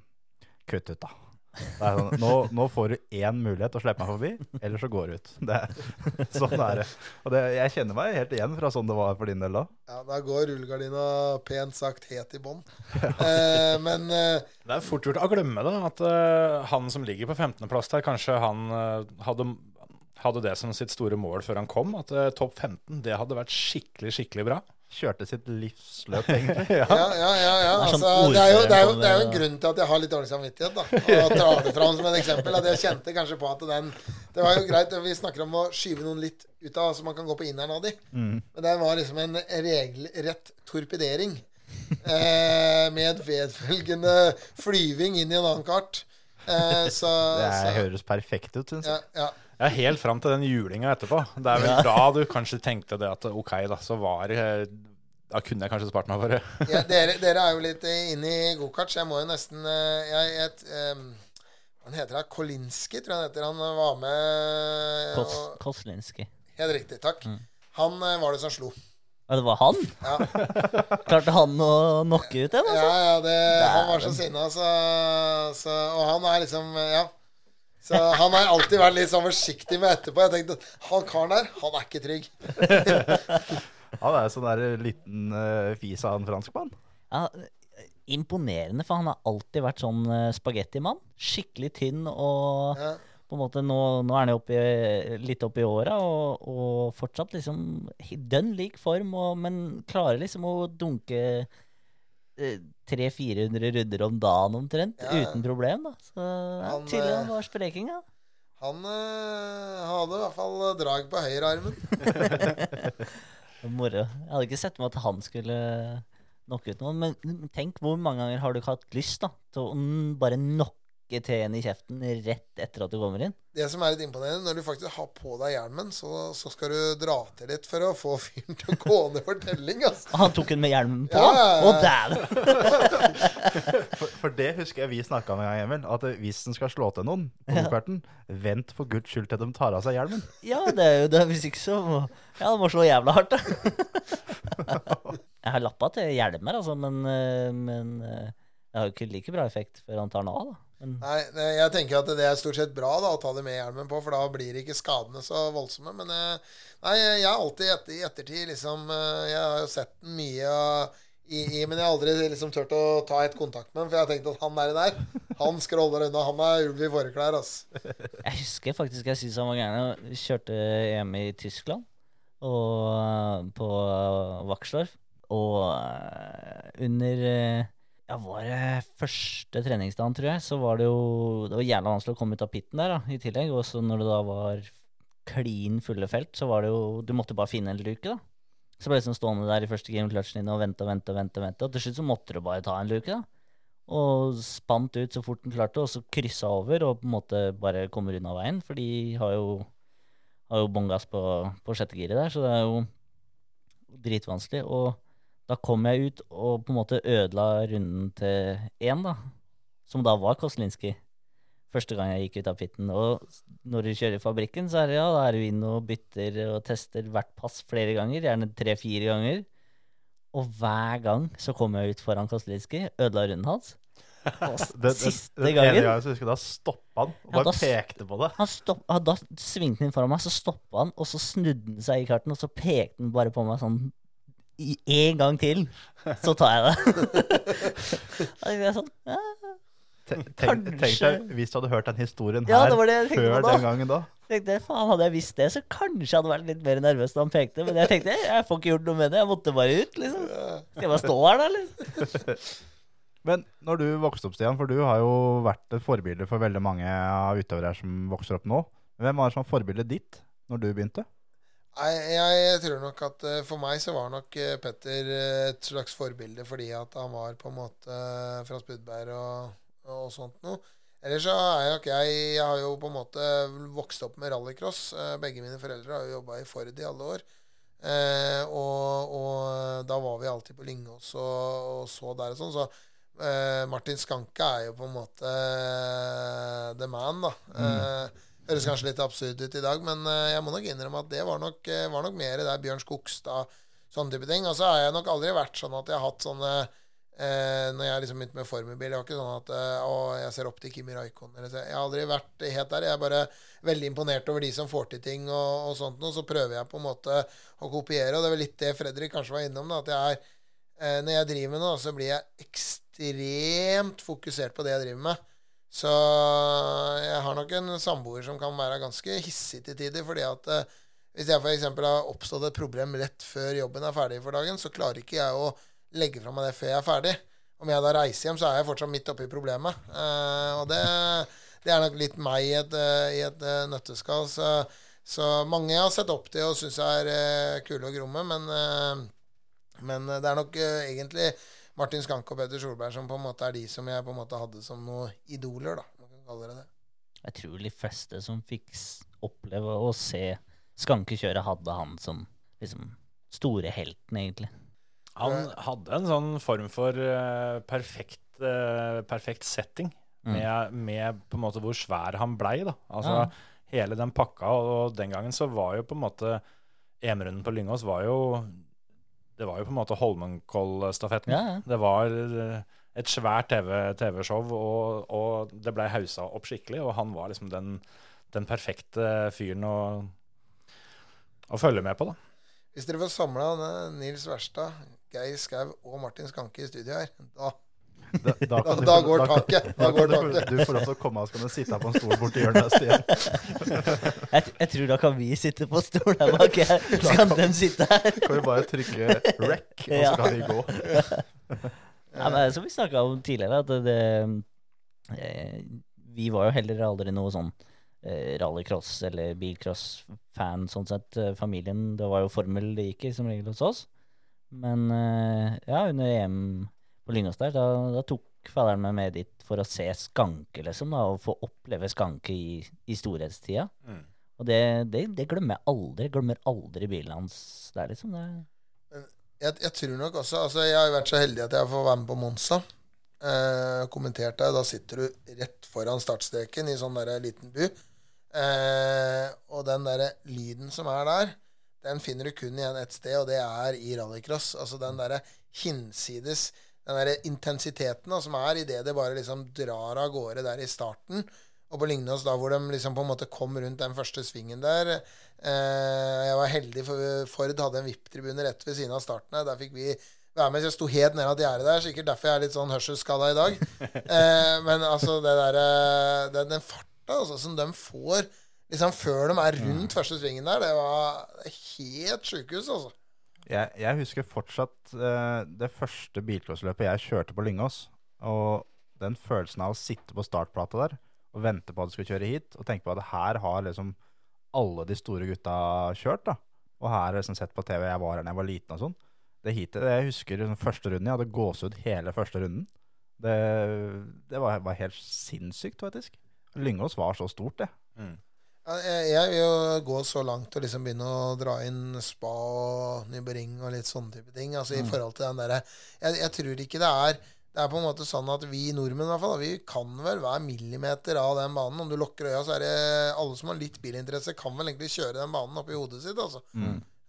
Kutt ut, da. Det er sånn, nå, nå får du én mulighet til å slippe meg forbi, eller så går du ut. Det, sånn er det. Og det, jeg kjenner meg helt igjen fra sånn det var for din del da. Ja, Da går rullegardina pent sagt het i bånn. Eh, men eh, Det er fort gjort å glemme det, at eh, han som ligger på 15.-plass der, kanskje han eh, hadde, hadde det som sitt store mål før han kom. At eh, topp 15, det hadde vært skikkelig, skikkelig bra. Kjørte sitt livsløp, egentlig. Ja, ja, ja. ja. Det sånn Altså, det, er jo, det, er jo, det er jo en grunn til at jeg har litt dårlig samvittighet. da Og drar det fram som et eksempel. At jeg kjente kanskje på at den Det var jo greit, vi snakker om å skyve noen litt ut av så man kan gå på inneren av de. Mm. Men den var liksom en regelrett torpedering. Eh, med vedfølgende flyving inn i en annen kart. Eh, så, Det er, så høres perfekt ut, syns jeg. ja, ja. Ja, helt fram til den julinga etterpå. Det er vel da du kanskje tenkte det at ok, da, så var Da kunne jeg kanskje spart meg for det. ja dere, dere er jo litt eh, inne i gokart, så jeg må jo nesten eh, jeg, jeg, um, Han heter det? Kolinski, tror jeg han heter. Han var med Kos og, Koslinski. Helt riktig. Takk. Han eh, var det som slo. Ja, det var han? Ja, Klarte han å knocke ut en, ja, altså? ja det, han var så sinna, så, så Og han er liksom Ja. Så han har alltid vært litt sånn forsiktig med etterpå. Jeg tenkte han karen der, han er ikke trygg. Han er sånn der liten uh, fis av en franskmann. Ja, imponerende, for han har alltid vært sånn uh, spagettimann. Skikkelig tynn og Ja. på en måte nå, nå er han jo oppi, litt oppi åra og, og fortsatt liksom i dønn lik form, og, men klarer liksom å dunke 300-400 runder om dagen omtrent, Ja, uten problem. da. Så ja, Han, tydelig eh, han var spreking, ja. Han øh, hadde i hvert fall drag på høyrearmen. Moro. Jeg hadde ikke sett for meg at han skulle knocke ut noen, men tenk hvor mange ganger har du ikke hatt lyst da, til å bare knocke smekke teen i kjeften rett etter at du kommer inn. Det som er litt imponerende, når du faktisk har på deg hjelmen, så, så skal du dra til litt for å få fyren til å gå ned for telling. Altså. Han tok den med hjelmen på. Ja, ja, ja. Å, dæven! For, for det husker jeg vi snakka en gang, Emil. At hvis en skal slå til noen på gokarten, vent for guds skyld til de tar av seg hjelmen. Ja, det er jo det. Hvis ikke så må Ja, det må slå jævla hardt, da. Jeg har lappa til hjelmer, altså, men, eh, men eh, det har jo ikke like bra effekt før han tar den av, da. Men Nei, jeg tenker at det er stort sett bra da, å ta det med hjelmen på, for da blir ikke skadene så voldsomme. Men eh, nei, jeg har alltid etter, i ettertid liksom eh, Jeg har jo sett den mye i, i, men jeg har aldri liksom turt å ta et kontakt med den, for jeg har tenkt at han der, der han scroller unna. Han er ulv i fåreklær, altså. jeg husker faktisk jeg syntes han var gæren. Jeg Kjørte EM i Tyskland og, eh, på Vaksdorf. Og under ja, var det første treningsdagen, tror jeg, så var det jo Det var jævla vanskelig å komme ut av pitten der, da, i tillegg. Og så når det da var klin fulle felt, så var det jo Du måtte bare finne en luke, da. Så ble jeg liksom stående der i første game clutchen din og vente og vente og vente. Og vente, og til slutt så måtte du bare ta en luke, da. Og spant ut så fort den klarte, og så kryssa over og på en måte bare kommer unna veien. For de har jo, har jo bånn gass på, på sjette giret der, så det er jo dritvanskelig. Og da kom jeg ut og på en måte ødela runden til én, da. Som da var Koslinski. Første gang jeg gikk ut av pitten. Og når du kjører i fabrikken, så er det ja, da er du inn og bytter og tester hvert pass flere ganger. Gjerne tre-fire ganger. Og hver gang så kom jeg ut foran Koslinski, ødela runden hans. Det, siste den ene gangen gangen så husker jeg da stoppa han og Ja, bare pekte på det. han stopp, ja, Da svingte han inn foran meg, så stoppa han, og så snudde han seg i karten, og så pekte han bare på meg sånn en gang til, så tar jeg det. Jeg sånn, ja, Tenk, tenk deg hvis du hadde hørt den historien Ja, her det var det jeg før da. den gangen da. tenkte faen, Hadde jeg visst det, så kanskje jeg hadde vært litt mer nervøs da han pekte. Men jeg tenkte jeg får ikke gjort noe med det. Jeg måtte bare ut, liksom. Skal jeg bare stå her, da, eller? Men når du vokste opp, Stian, for du har jo vært et forbilde for veldig mange av utøvere her som vokser opp nå. Hvem var det som var forbildet ditt når du begynte? Nei, jeg tror nok at eh, for meg så var nok eh, Petter eh, et slags forbilde fordi at han var på en måte fra Spudberg og, og sånt noe. Ellers så er jeg nok jeg Jeg har jo på en måte vokst opp med rallycross. Begge mine foreldre har jo jobba i Ford i alle år. Eh, og, og da var vi alltid på Lyngås og, og så der og sånn. Så eh, Martin Skanke er jo på en måte the man, da. Eh, Høres kanskje litt absurd ut i dag, men eh, jeg må nok innrømme at det var nok, eh, var nok mer der Bjørn Skogstad, sånne type ting. Og så har jeg nok aldri vært sånn at jeg har hatt sånne eh, Når jeg liksom begynte med formelbil, det var ikke sånn at eh, å, jeg ser opp til Kimi Raikon. Eller, jeg har aldri vært helt der. Jeg er bare veldig imponert over de som får til ting og, og sånt noe. Så prøver jeg på en måte å kopiere, og det er vel litt det Fredrik kanskje var innom. Da, at jeg er eh, Når jeg driver med noe, så blir jeg ekstremt fokusert på det jeg driver med. Så jeg har nok en samboer som kan være ganske hissig til tider. fordi at eh, hvis jeg f.eks. har oppstått et problem rett før jobben er ferdig for dagen, så klarer ikke jeg å legge fra meg det før jeg er ferdig. Om jeg da reiser hjem, så er jeg fortsatt midt oppi problemet. Eh, og det, det er nok litt meg i et, eh, i et eh, nøtteskall. Så, så mange jeg har sett opp til og syns er eh, kule og gromme, men, men det er nok egentlig Martin Skanke og Petter Solberg som på en måte er de som jeg på en måte hadde som noen idoler, da. Man kan kalle det det. Jeg tror de fleste som fikk oppleve å se Skanke kjøre, hadde han som liksom store helten, egentlig. Han hadde en sånn form for eh, perfekt, eh, perfekt setting, Mm. med, med på en måte hvor svær han blei. da. Altså Ja. hele den pakka, og den gangen så var jo på en måte EM-runden på Lyngås var jo Det var jo på en måte Holmenkollstafetten. Ja, ja. Det var eh, et svært TV- TV-show, og, og det blei hausa opp skikkelig, og han var liksom den, den perfekte fyren å, å følge med på, da. Hvis dere får samla Nils Verstad, Geir Skau og Martin Skanke i studio her, da, Da, da, da, da går taket. Da går du, taket. du får lov til å komme og så kan du sitte her på en stol borti hjørnet. Stian. Jeg, jeg tror da kan vi sitte på stol der bak. her. Så kan den sitte her. Kan vi bare trykke rec, og så kan vi gå. Ja, men Som vi snakka om tidligere, at det, eh, Vi var jo heller aldri noe sånn eh, rallycross eller bilcross-fan, sånn sett. Eh, Familien Det var jo formel det gikk i, som regel hos oss. Men ja, under EM på Lyngås der, da, da tok faderen meg med dit for å se skanke, liksom, da, og få oppleve skanke i, i storhetstida. Mm. Og det, det, det glemmer jeg aldri. Jeg glemmer aldri bilen hans der, liksom. Det, Jeg, jeg tror nok også altså Jeg har vært så heldig at jeg får være med på Monza. Eh, kommentert deg. Da sitter du rett foran startstreken i sånn der liten bu. Eh, og den der lyden som er der, den finner du kun igjen ett sted, og det er i rallycross. Altså den derre hinsides Den der intensiteten da, som er idet det bare liksom drar av gårde der i starten. Og på Lingås, da hvor de liksom på en måte kom rundt den første svingen der eh, Jeg var heldig, for Ford hadde en VIP-tribune rett ved siden av starten her. Der fikk vi være med. Så jeg sto helt nede av gjerdet der. Sikkert derfor jeg er litt sånn hørselsskada i dag. Eh, men altså, det der, den, den farta altså, som de får liksom før de er rundt første svingen der, det var helt sjukehus, altså. Jeg, jeg husker fortsatt uh, det første bilcrossløpet jeg kjørte på Lyngås. Og den følelsen av å sitte på startplata der og vente på at du skal kjøre hit, og tenke på at her har liksom alle de store gutta kjørt. da. Og her har jeg liksom sett på TV, jeg var her da jeg var liten og sånn. Det heatet, jeg husker liksom første runden, jeg hadde gåsehud hele første runden. Det, det var, var helt sinnssykt, faktisk. Lyngås var så stort, det. Ja, Jeg, vil jo gå så langt og liksom begynne å dra inn spa og Nybering og litt sånne type ting. Altså i forhold til den derre jeg, jeg tror ikke det er Det er på en måte sånn at vi nordmenn i hvert fall, vi kan vel hver millimeter av den banen. Om du lukker øya, så er det alle som har litt bilinteresse, kan vel egentlig kjøre den banen oppi hodet sitt, altså.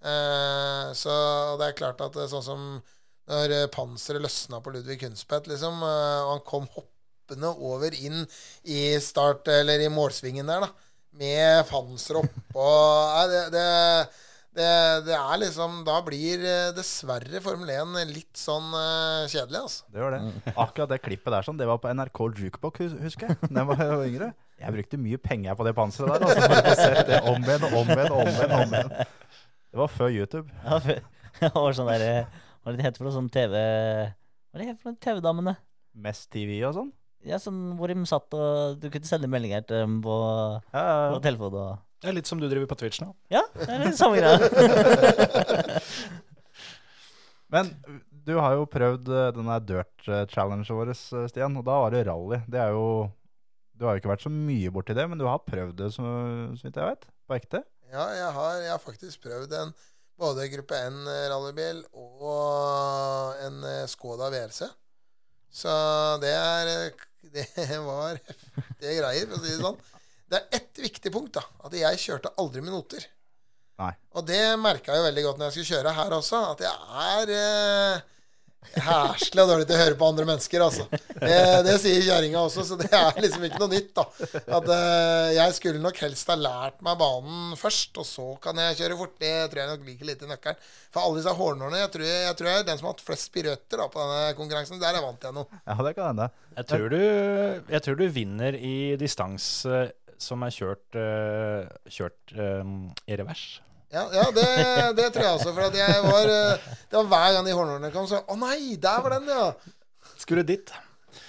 Eh, så det er klart at det er sånn som når eh, panseret løsna på Ludvig Kunstvedt, liksom, eh, og han kom hoppende over inn i start, eller i målsvingen der, da, med panser oppå det, det, det, det er liksom Da blir eh, dessverre Formel 1 litt sånn uh, kjedelig, altså. Det gjør det. Akkurat det klippet der sånn, det var på NRK Jukebox, husker jeg. Da jeg var yngre. Jeg brukte mye penger på det panseret der. Altså, for å se det om igjen og om igjen og om igjen. om igjen. Det var før YouTube. ja, det var sånn der, Hva er det det heter for noe sånn TV Hva er det for noe TV-damene? Mest TV og sånn. Ja, sånn hvor de satt og Du kunne sende meldinger til dem på, Ja, ja, på ja. telefon og Det er litt som du driver på Twitch nå. Ja, det er litt samme greia. Men du har jo prøvd denne dirt eh, challengen vår, eh, Stian, og da var det rally. Det er jo Du har jo ikke vært så mye borti det, men du har prøvd det, så, så vidt jeg vet. På ekte. Ja, jeg har, jeg har faktisk prøvd en både gruppe N eh, rallybil og en eh, Skoda VRC. Så det er eh, Det var heftige greier, for å si det sånn. Det er ett viktig punkt, da. At jeg kjørte aldri med noter. Nei. Og det merka jeg veldig godt når jeg skulle kjøre her også, at jeg er og dårlig til å høre på andre mennesker, altså. Det, det sier kjerringa også, så det er liksom ikke noe nytt, da. At uh, jeg skulle nok helst ha lært meg banen først, og så kan jeg kjøre fort. Det tror jeg nok ligger litt i nøkkelen. For alle disse hårnålene jeg, tror jeg, jeg tror jeg er den som har hatt flest piruetter på denne konkurransen. Der er vant jeg noe. Ja, det kan hende. Jeg tror du, jeg tror du vinner i distanse som er kjørt, eh, kjørt um, i revers. Ja, ja det, det tror jeg også. For at jeg var eh, Det var hver gang de hornhornene kom, så Å nei, der var den, ja! Skulle dit.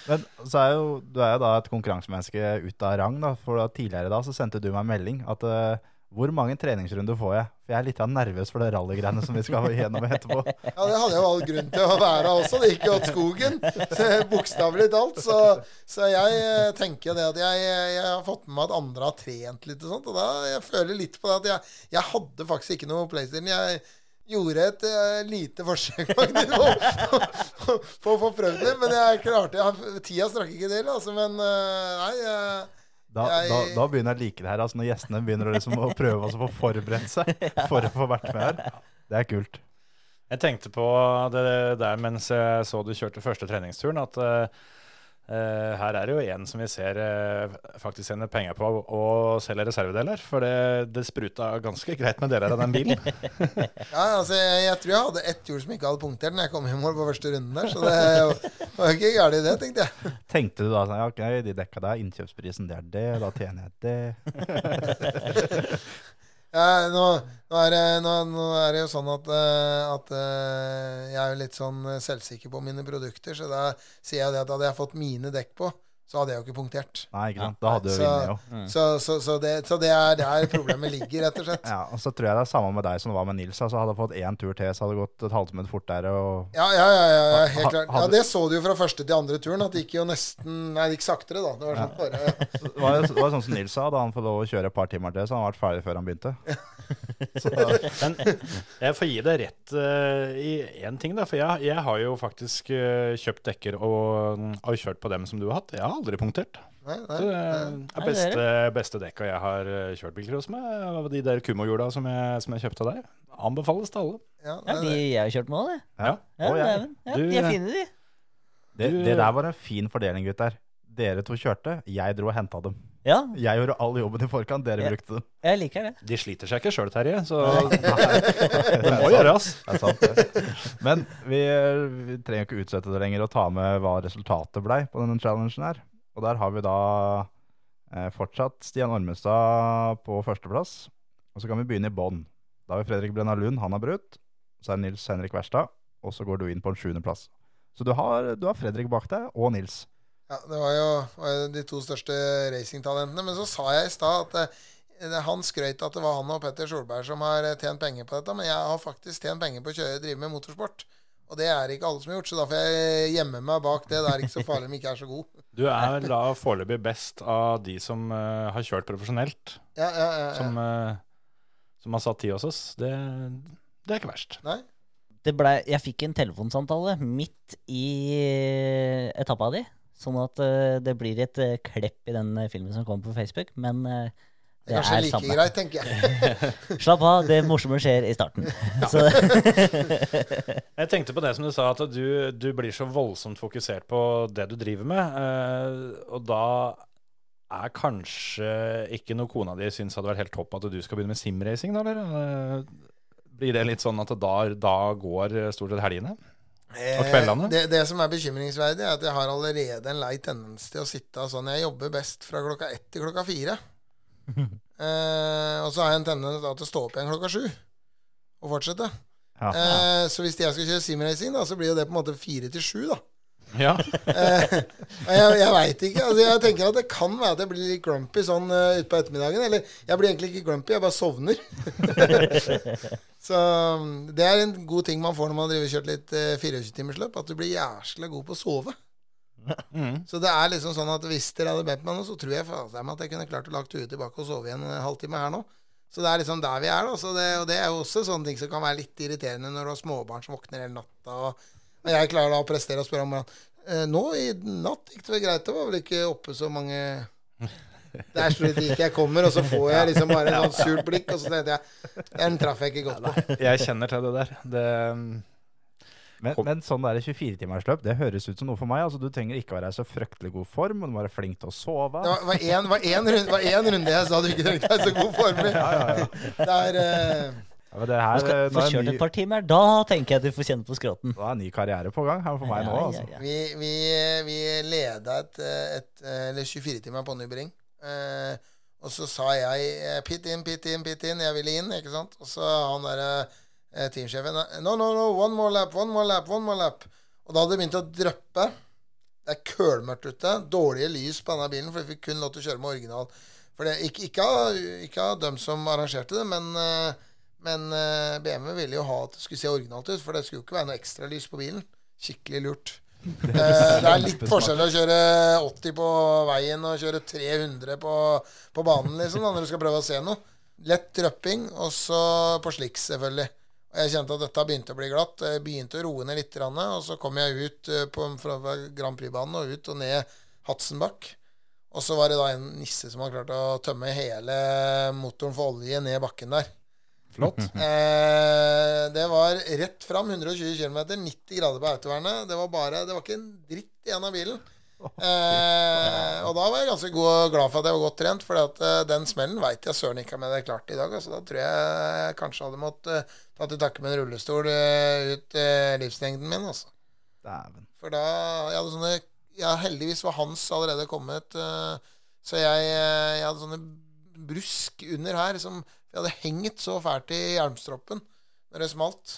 Men så er jo, du er jo da et konkurransemenneske ut av rang, da. For da, tidligere da så sendte du meg melding at eh, hvor mange treningsrunder får jeg? For jeg er litt nervøs for det rallygreiene som vi skal gjennom etterpå. Ja, det hadde jeg jo all grunn til å være også. Det gikk jo åt skogen. Bokstavelig talt. Så, så jeg eh, tenker det at jeg, jeg har fått med meg at andre har trent litt og sånt. Og da jeg føler litt på det at jeg, jeg hadde faktisk ikke noe PlayStation. Jeg gjorde et uh, lite forsøk på, å få prøvd det, men jeg klarte jeg, Tida strakk ikke til, altså. Men uh, nei. eh, Da, Jeg- da, da begynner jeg å like det her, altså når gjestene begynner å, liksom, å prøve også å få forberedt seg for å få vært med her. Det er kult. Jeg tenkte på det der mens jeg så du kjørte første treningsturen, at eh, her er det jo en som vi ser eh, faktisk tjener penger på å selge reservedeler. For det, det spruta ganske greit med deler av den bilen. Ja, altså, jeg, jeg tror jeg hadde ett hjul som ikke hadde punktert når jeg kom i mål på første runden der, så det var ikke galt i det, tenkte jeg. Tenkte du da sånn, ok, de dekka deg, innkjøpsprisen det er det, da tjener jeg det. Nå, nå, er det, nå, nå er det jo sånn at, eh, at eh, jeg er litt sånn selvsikker på mine produkter, så da sier jeg det at hadde jeg fått mine dekk på, så hadde jeg jo ikke punktert. Nei, ikke sant. Da hadde du jo vunnet, jo. Mm. Så, så, så, det, så det er der problemet ligger, rett og slett. Ja, og så tror jeg det er samme med deg som det var med Nils. Altså, hadde jeg fått én tur til, så hadde det gått et halvtime fortere. Og... Ja, ja, ja, ja, ja helt klart. Ja, Det så du jo fra første til andre turen, at det gikk jo nesten Nei, det gikk saktere, da. Det var sånn bare Det var, det var sånn som Nils sa, da han fikk lov å kjøre et par timer til, så han hadde vært ferdig før han begynte. Men jeg får gi deg rett uh, i én ting, da. For jeg, jeg har jo faktisk uh, kjøpt dekker og og, kjørt på dem som du har hatt. Jeg har aldri punktert. Nei, Så nei. det er beste, beste dekka jeg har eh, kjørt bilcross med, var de der Kumo-hjula som, jeg- som jeg kjøpte av deg. Anbefales til alle. Ja, Ja, de jeg har kjørt med òg, det. Ja. Ja, ja, ja, de er fine, de. Det, det der var en fin fordeling, gutter. Dere to kjørte, jeg dro og henta dem. Ja, Jeg gjorde all jobben i forkant, dere Ja. brukte dem. jeg liker det. De sliter seg ikke sjøl, Terje, så det må gjøres. Det er sant, det. Men vi, vi trenger ikke utsette det lenger og ta med hva resultatet blei på denne challengen her. Og der har vi da eh, fortsatt Stian Ormestad på førsteplass. Og så kan vi begynne i bånn. Da har vi Fredrik Brenna Lund, han har brutt. Så er det Nils Henrik Verstad, og så går du inn på en sjuendeplass. Så du har, du har Fredrik bak deg, og Nils. Ja, det var jo, var jo de to største racingtalentene. Men så sa jeg i stad at eh, han skrøt at det var han og Petter Solberg som har eh, tjent penger på dette. Men jeg har faktisk tjent penger på å kjøre, drive med motorsport. Og det er ikke alle som har gjort, så da får jeg gjemme meg bak det. Det er ikke så farlig om jeg ikke er så god. Du er da foreløpig best av de som uh, har kjørt profesjonelt, Ja, ja, ja, ja. som, uh, som har satt tid hos oss. Det, det er ikke verst. Nei? det ble, jeg fikk en telefonsamtale midt i eh, etappa di. Sånn at eh, det blir et eh, klepp i den eh, filmen som kommer på Facebook. Men Det er kanskje er like samme. greit, tenker jeg. Slapp av, det morsomme skjer i starten. Så, Jeg tenkte på det som du sa, at du, du blir så voldsomt fokusert på det du driver med. eh, og da er kanskje ikke noe kona di syns hadde vært helt topp at du skal begynne med simracing, da, eller? Blir det litt sånn at da, da går stort sett helgene? Og kveldene? Eh, Det, det som er bekymringsverdig, er at jeg har allerede en lei tendens til å sitte sånn Jeg jobber best fra klokka ett til klokka fire. eh, og så har jeg en tendens da til å stå opp igjen klokka sju og fortsette. Ja. Eh, så hvis jeg skal kjøre simracing, så blir jo det på en måte fire til sju, da. Ja. Eh, jeg jeg veit ikke. Altså, jeg tenker at det kan være at jeg blir litt grumpy sånn uh, utpå ettermiddagen. Eller jeg blir egentlig ikke grumpy, jeg bare sovner. så um, det er en god ting man får når man driver kjørt litt uh, 24-timersløp, at du blir jæskla god på å sove. Mm. Så det er liksom sånn at hvis dere hadde bedt meg nå, så tror jeg at jeg kunne klart å lagt huet tilbake og sove igjen en halvtime her nå. Så det er liksom der vi er, da. Så det, og det er jo også sånne ting som kan være litt irriterende når du har småbarn som våkner hele natta. Og, og jeg klarer da å prestere og spørre om eh, Nå i natt gikk det vel greit? Det var vel ikke oppe så mange Det er slik ikke jeg kommer, og så får jeg liksom bare et sånn surt blikk, og så tenkte jeg Den traff jeg ikke godt på. Jeg kjenner til det der. Det, Men, men sånn der 24-timersløp, det høres ut som noe for meg. Altså, du trenger ikke være i så fryktelig god form, og du må være flink til å sove. Det var, var, en, var, én runde, runde jeg sa du ikke trengte deg i så god form i. Det er eh, Ja, men det du her, skal eh, få nå er kjørt ny... et par timer. Da tenker jeg du får kjenne på skrotten. da er en ny karriere på gang her for meg nå. Altså. ja, ja. Vi, vi, vi leda et, et, et 24-timer på Nybring. Eh, og så sa jeg eh, pit in, pit in, pit in. Jeg ville inn, ikke sant. Og så han derre eh, teamsjefen No, no, no, one more lap, one more lap, one more lap. Og da hadde det begynt å dryppe. Det er kølmørkt ute. Dårlige lys på denne bilen, for vi fikk kun lov til å kjøre med original. For det, ikke, ikke, av, ikke av dem som arrangerte det, men, eh, men eh, BMW ville jo ha at det skulle se originalt ut, for det skulle jo ikke være noe ekstralys på bilen. Skikkelig lurt. Eh, det er litt forskjell å kjøre 80 på veien og kjøre 300 på, på banen, liksom, da, når du skal prøve å se noe. Lett røpping, og så på sliks, selvfølgelig. Og jeg kjente at dette begynte å bli glatt. Jeg begynte å roe ned litt, og så kom jeg ut eh, på, fra Grand Prix-banen og ut og ned Hatsenbakk. Og så var det da en nisse som hadde klart å tømme hele motoren for olje ned bakken der. Flott. Eh, det var rett fram 120 km, 90 grader på autovernet. Det var bare, det var ikke en dritt igjen av bilen. Eh, og da var jeg ganske god, glad for at jeg var godt trent, for uh, den smellen veit jeg søren ikke om jeg hadde klart i dag. Altså, da tror jeg jeg kanskje hadde måttet uh, ta til takke med en rullestol uh, ut eh, livslengden min. Altså. For da jeg hadde sånne Ja, heldigvis var Hans allerede kommet, eh, så jeg, eh, jeg hadde sånne brusk under her som Jeg hadde hengt så fælt i hjelmstroppen når det smalt.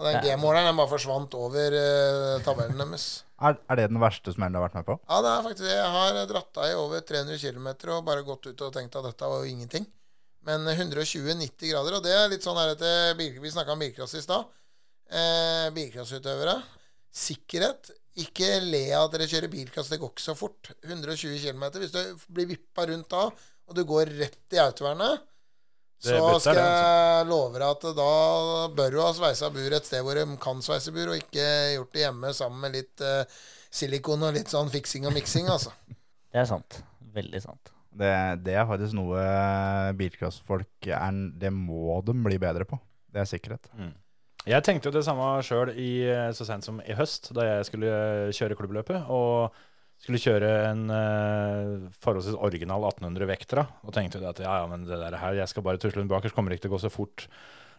Og den G-måleren den bare forsvant over uh, tabellen deres. Er, er det den verste smellen du har vært med på? Ja, det er faktisk det. Jeg har dratt av i over 300 km og bare gått ut og tenkt at dette var jo ingenting. Men 120-90 grader, og det er litt sånn her etter Vi snakka om bilcross i stad. Eh, bilcrossutøvere. Sikkerhet. Ikke le av at dere kjører bilcross, det går ikke så fort. 120 km. Hvis du blir vippa rundt da, og du går rett i autovernet, Det så skal altså. jeg love deg at da bør du ha sveisa bur et sted hvor de kan sveise bur, og ikke gjort det hjemme sammen med litt uh, silikon og litt sånn fiksing og miksing, altså. Det er sant. Veldig sant. Det, det er faktisk noe bilcrossfolk er Det må de bli bedre på. Det er sikkerhet. Jeg tenkte jo det samme sjøl så sent som i høst, da jeg skulle eh, kjøre klubbløpet. Og skulle kjøre en uh, forholdsvis original 1800 Vectra. Og tenkte at ja, ja, men det der her, jeg skal bare tusle den bakerst, kommer ikke til å gå så fort.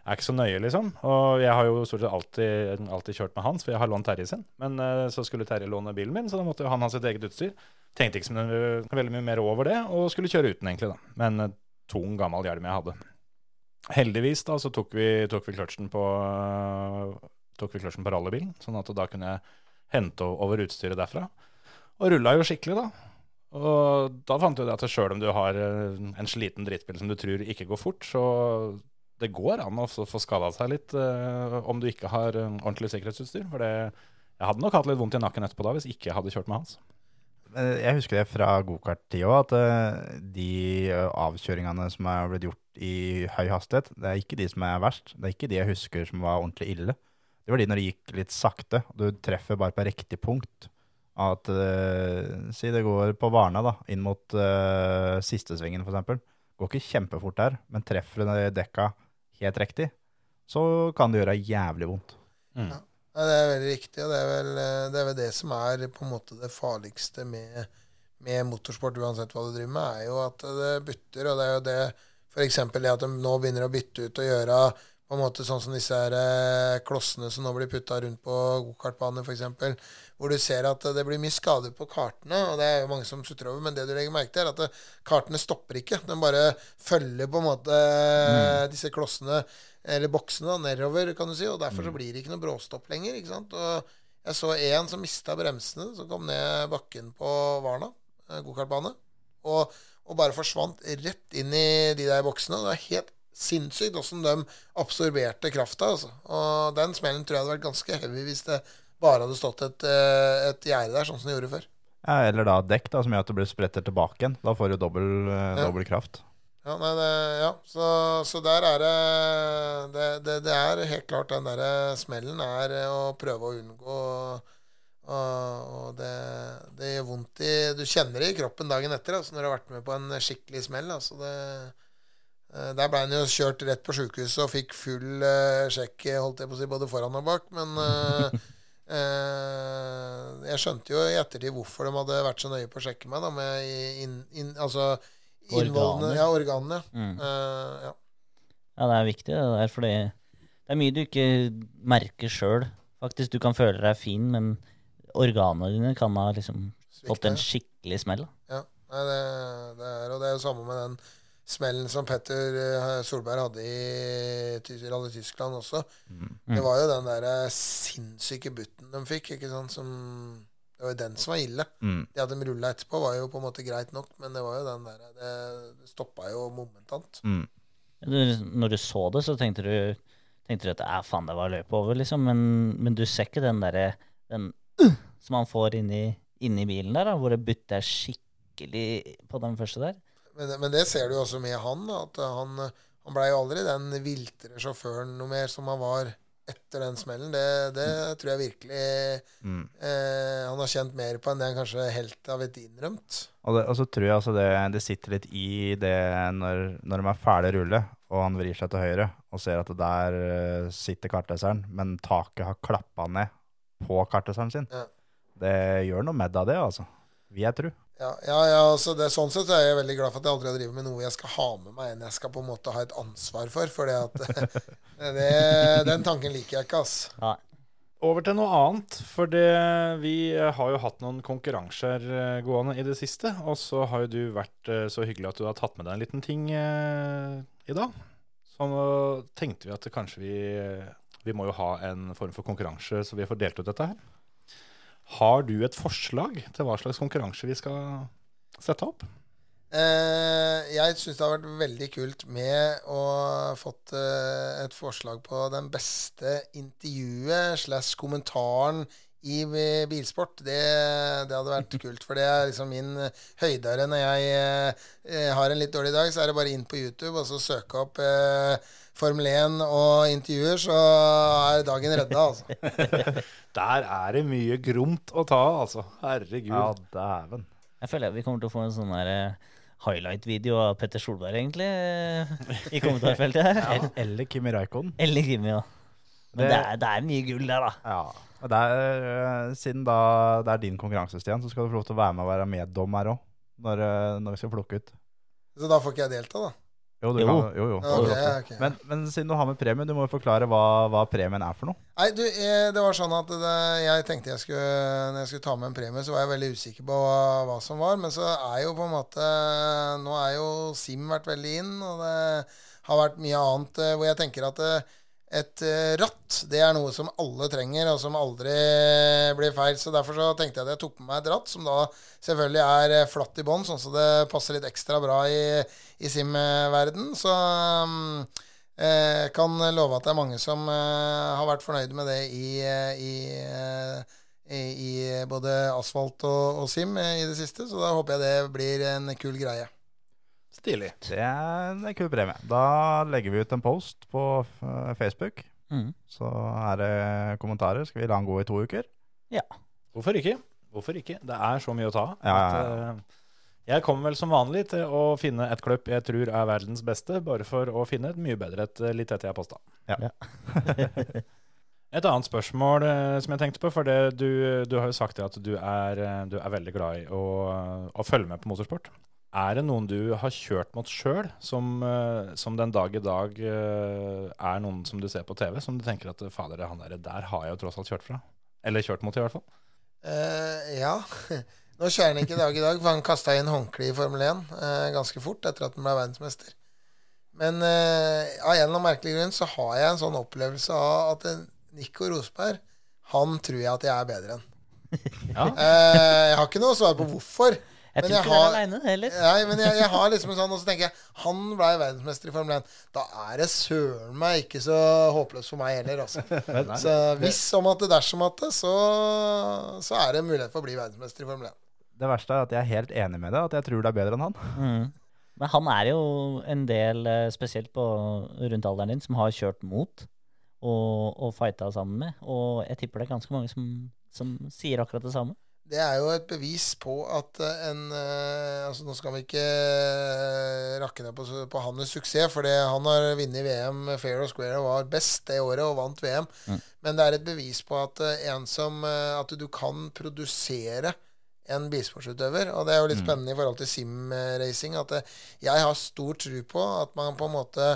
Er ikke så nøye, liksom. Og jeg har jo stort sett alltid, alltid kjørt med hans, for jeg har lånt Terje sin. Men uh, så skulle Terje låne bilen min, så da måtte jo han ha sitt eget utstyr. Tenkte ikke så veldig mye mer over det, og skulle kjøre uten, egentlig, da. Men uh, tung, gammel hjelm jeg hadde. Heldigvis da, så tok vi, tok vi kløtsjen på, kløtsjen på rallybilen, sånn at da kunne jeg hente over utstyret derfra. Og rulla jo skikkelig, da. Og da fant du det at sjøl om du har eh, en sliten drittbil som du tror ikke går fort, så det går an å få skada seg litt eh, om du ikke har eh, ordentlig sikkerhetsutstyr. For det, jeg hadde nok hatt litt vondt i nakken etterpå da hvis ikke jeg hadde kjørt med hans. Jeg husker det fra gokart-tida at eh, de avkjøringene som er blitt gjort i høy hastighet, det er ikke de som er verst. Det er ikke de jeg husker som var ordentlig ille. Det var de når det gikk litt sakte, du treffer bare på riktig punkt. At uh, Si det går på Varna, da, inn mot uh, siste svingen, f.eks. Går ikke kjempefort der, men treffer du dekka helt riktig, så kan det gjøre jævlig vondt. Ja, det er veldig riktig, og det er, vel, eh, det er vel det som er på en måte det farligste med, med motorsport, uansett hva du driver med, er jo at det butter. Og det er jo det f.eks. det at de nå begynner å bytte ut og gjøre på en måte sånn som disse her eh, klossene som nå blir putta rundt på gokartbaner, f.eks. Hvor du ser at det blir mye skader på kartene, og det er jo mange som sutrer over, men det du legger merke til, er at det, kartene stopper ikke. De bare følger på en måte disse klossene eller boksene nedover, kan du si. Og derfor så blir det ikke noe bråstopp lenger. ikke sant? Og jeg så en som mista bremsene, som kom ned bakken på Varna eh, gokartbane, og, og bare forsvant rett inn i de der boksene. Det var helt sinnssykt åssen de absorberte krafta. Altså. Og den smellen tror jeg hadde vært ganske heavy hvis det bare hadde stått et, eh, et gjerde der, sånn som det gjorde før. Ja, eller da dekk, da, som gjør at det blir spretter tilbake igjen. Da får du dobbel, eh, Ja. dobbel kraft. Ja, nei, det, ja. Så, så der er det det, det det er helt klart den derre smellen er å prøve å unngå. Og, og det, det gjør vondt i Du kjenner det i kroppen dagen etter altså, når du har vært med på en skikkelig smell. Altså det, eh, der ble han jo kjørt rett på sjukehuset og fikk full uh, sjekk holdt jeg på å si, både foran og bak. Men uh, uh, jeg skjønte jo i ettertid hvorfor de hadde vært så nøye på å sjekke meg. Da, med in, in, altså organene. Ja, organene. Mm. Eh, ja. Ja, det er viktig det er, fordi det er mye du ikke merker sjøl. Faktisk, du kan føle deg fin, men organene dine kan ha liksom fått en skikkelig smell. da. Ja, nei, det, det er, og det er jo samme med den smellen som Petter eh, Solberg hadde i Rally Tyskland også. Det var jo den der eh, sinnssyke butten de fikk, ikke sant, som Det var jo den som var ille. Mm. Det at de rulla etterpå, var jo på en måte greit nok, men det var jo den der Det, det stoppa jo momentant. Mm. Når du så det, så tenkte du, tenkte du at ja, faen, det var løp over, liksom. Men, men du ser ikke den derre den uh, som han får inni, inni bilen der, da, hvor det butter skikkelig på den første der. Men, men det ser du jo også med han, da, at han, han blei jo aldri den viltre sjåføren noe mer som han var etter den smellen. Det, det tror jeg virkelig Mm. eh, han har kjent mer på enn det han kanskje helt har blitt innrømt. Og, det, og så tror jeg altså det, det sitter litt i det når, når de er ferdig rulle, og han vrir seg til høyre og ser at der eh, sitter kartleseren, men taket har klappa ned på kartleseren sin. Ja. Det gjør noe med deg, det, altså. Vil jeg tro. Ja, ja, ja så det, sånn sett så er jeg veldig glad for at jeg aldri har drevet med noe jeg skal ha med meg enn jeg skal på en måte ha et ansvar for. For det, den tanken liker jeg ikke, ass. Ja, Over til noe annet, for det, vi har jo hatt noen konkurranser eh, gående i det siste. Og så har jo du vært eh, så hyggelig at du har tatt med deg en liten ting eh, i dag. Så nå tenkte vi at kanskje vi Vi må jo ha en form for konkurranse, så vi får delt ut dette her. Har du et forslag til hva slags konkurranse vi skal sette opp? Eh, jeg syns det har vært veldig kult med å fått eh, et forslag på den beste intervjuet slash kommentaren i eh, bilsport. Det, det hadde vært kult, for det er liksom min høydere når jeg eh, har en litt dårlig dag. Så er det bare inn på YouTube og så søke opp eh, Formel 1 og intervjuer, så er dagen redda, altså. Der er det mye gromt å ta av, altså. Herregud. Ja, dæven. Jeg føler vi kommer til å få en sånn der eh, highlight-video av Petter Solberg, egentlig, eh, i kommentarfeltet her. ja. Eller Kimi Raikon. Eller Kimi, ja. Men Det- det er, det er mye gull der, da. Ja. Og det er, øh, siden da det er din konkurranse, Stian, så skal du få lov til å være med og være meddommer òg. Når, når vi skal plukke ut. Så da får ikke jeg delta, da. Jo, du Jo. Kan, jo, jo. Okay, okay. Men, men siden du har med premie, du må jo forklare hva, hva premien er for noe. Nei, du, eh, det var sånn at det, jeg tenkte jeg skulle Når jeg skulle ta med en premie, så var jeg veldig usikker på hva, hva som var. Men så er jo på en måte Nå er jo Sim vært veldig inn, og det har vært mye annet eh, hvor jeg tenker at eh, et eh, ratt, det er noe som alle trenger, og som aldri blir feil. Så derfor så tenkte jeg at jeg tok på meg et ratt, som da selvfølgelig er eh, flatt i bånn, sånn så det passer litt ekstra bra i, i Sim-verden. Så mm, eh, kan love at det er mange som eh, har vært fornøyde med det i, i, i, i både asfalt og, og sim i det siste. Så da håper jeg det blir en kul greie. Stilig. Det er en kul premie. Da legger vi ut en post på øh, Facebook. Mm. Så er det kommentarer. Skal vi la den gå i to uker? Ja. Hvorfor ikke? Hvorfor ikke? Det er så mye å ta av. Ja, ja, ja. eh, Jeg kommer vel som vanlig til å finne et kløpp jeg tror er verdens beste, bare for å finne et mye bedre et eh, litt etter jeg posta. Ja. Et annet spørsmål eh, som jeg tenkte på, for det, du, du har jo sagt at du er, eh, du er veldig glad i å, å følge med på motorsport. Er det noen du har kjørt mot sjøl, som, eh, som den dag i dag eh, er noen som du ser på TV, som du tenker at fader, han der, der har jeg jo tross alt kjørt fra? Eller kjørt mot, i hvert fall. Uh, ja. Nå kjører han ikke dag i dag, for han kasta inn håndkle i Formel 1 uh, ganske fort etter at han ble verdensmester. Men uh, av en eller annen merkelig grunn så har jeg en sånn opplevelse av at Nico Rosberg, han tror jeg at jeg er bedre enn. Ja. Jeg har ikke noe svar på hvorfor. Jeg tror ikke du er aleine heller. Nei, men jeg, jeg har liksom en sånn, og så tenker jeg Han ble verdensmester i Formel 1. Da er det søren meg ikke så håpløst for meg heller, altså. Så hvis om at det dersom at det, så, så er det mulighet for å bli verdensmester i Formel 1. Det verste er at jeg er helt enig med deg, at jeg tror det er bedre enn han. Mm. Men han er jo en del, eh, spesielt på rundt alderen din, som har kjørt mot og, og fighta sammen med. Og jeg tipper det er ganske mange som, som sier akkurat det samme. Det er jo et bevis på at eh, en eh, altså Nå skal vi ikke eh, rakke ned på, på hans suksess, for han har vunnet VM fair og square og var best det året og vant VM. Mm. Men det er et bevis på at en som At du kan produsere en bilsportsutøver. Og det er jo litt Mm. spennende i forhold til simracing. At jeg har stor tro på at man på en måte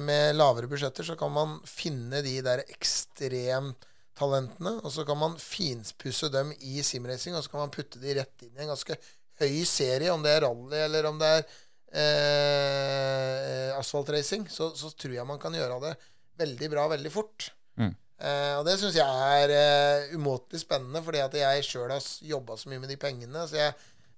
med lavere budsjetter så kan man finne de der ekstremtalentene, og så kan man finpusse dem i simracing, og så kan man putte de rett inn i en ganske høy serie, om det er rally eller om det er eh, asfaltracing, så, så tror jeg man kan gjøre det veldig bra veldig fort. Mm. Eh, og det syns jeg er eh, umåtelig spennende, fordi at jeg sjøl har jobba så mye med de pengene. Så jeg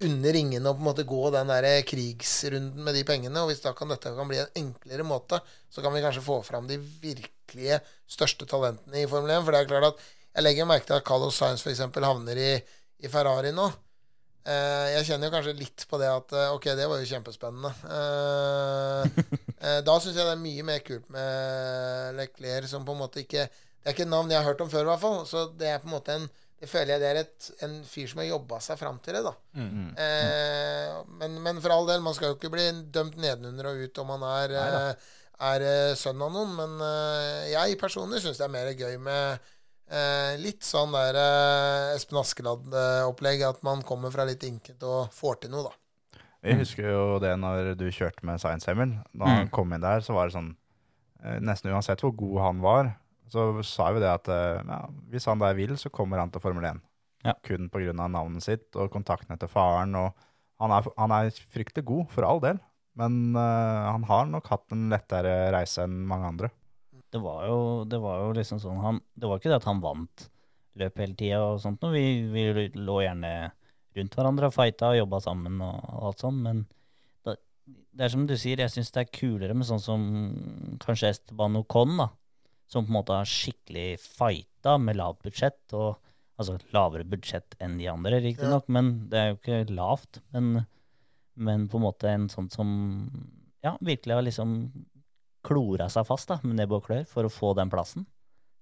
unner ringene og på en måte gå den der krigsrunden med de pengene. Og hvis da kan dette kan bli en enklere måte, så kan vi kanskje få fram de virkelige største talentene i Formel 1. For det er klart at jeg legger merke til at Carlos Sainz f.eks. havner i, i Ferrari nå. Eh, jeg kjenner jo kanskje litt på det at eh, ok, det var jo kjempespennende. Eh, da syns jeg det er mye mer kult med Leclerc, som på en måte ikke Det er ikke et navn jeg har hørt om før, i hvert fall. Så det er på en måte en Det føler jeg det er et, en fyr som har jobba seg fram til det, da. Mm. Eh, men, men for all del, man skal jo ikke bli dømt nedenunder og ut om man er, eh, er eh, sønn av noen. Men eh, jeg personlig syns det er mer gøy med eh, litt sånn der eh, Espen Askeladd-opplegg. At man kommer fra litt inket og får til noe, da. Jeg husker jo det når du kjørte med Science Hemmel, Da han Mm. kom inn der, så var det sånn eh, Nesten uansett hvor god han var, så sa vi det at eh, ja, hvis han der vil, så kommer han til Formel 1. Ja. Kun pga. navnet sitt og kontaktene til faren. Og han er, han er fryktelig god, for all del. Men uh, han har nok hatt en lettere reise enn mange andre. det var jo, det var jo liksom sånn han, Det var ikke det at han vant løp hele tida og sånt noe. Vi, vi lå gjerne rundt hverandre og fighta og jobba sammen og, og alt sånt, men da, det er som du sier, jeg syns det er kulere med sånn som kanskje Esteban Ocon, da. Som på en måte har skikkelig fighta med lavt budsjett, og altså lavere budsjett enn de andre, riktignok, nok, men det er jo ikke lavt. Men, men på en måte en sånn som ja, virkelig har liksom klora seg fast da, med nebb og klør for å få den plassen.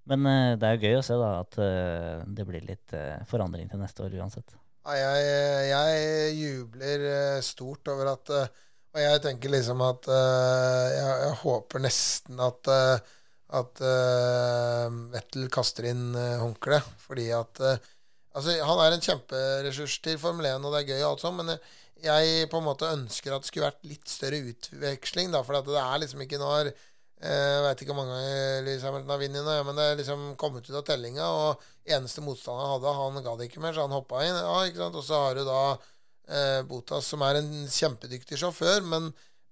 Men uh, det er jo gøy å se da at uh, det blir litt uh, forandring til neste år uansett. Ja, jeg, jeg jubler stort over at Og jeg tenker liksom at jeg, jeg håper nesten at at uh, Vettel kaster inn uh, håndkleet. Fordi at uh, Altså, han er en kjemperessurs til Formel 1, og det er gøy, og alt sånt, men eh, jeg på en måte ønsker at det skulle vært litt større utveksling. da, For det er liksom ikke når jeg vet ikke hvor mange Lewis Hamilton har vunnet nå, men det er liksom kommet ut av tellinga, og eneste motstander han hadde, han ga det ikke mer, så han hoppa inn. Ja? Og så har du da eh, Botas, som er en kjempedyktig sjåfør, men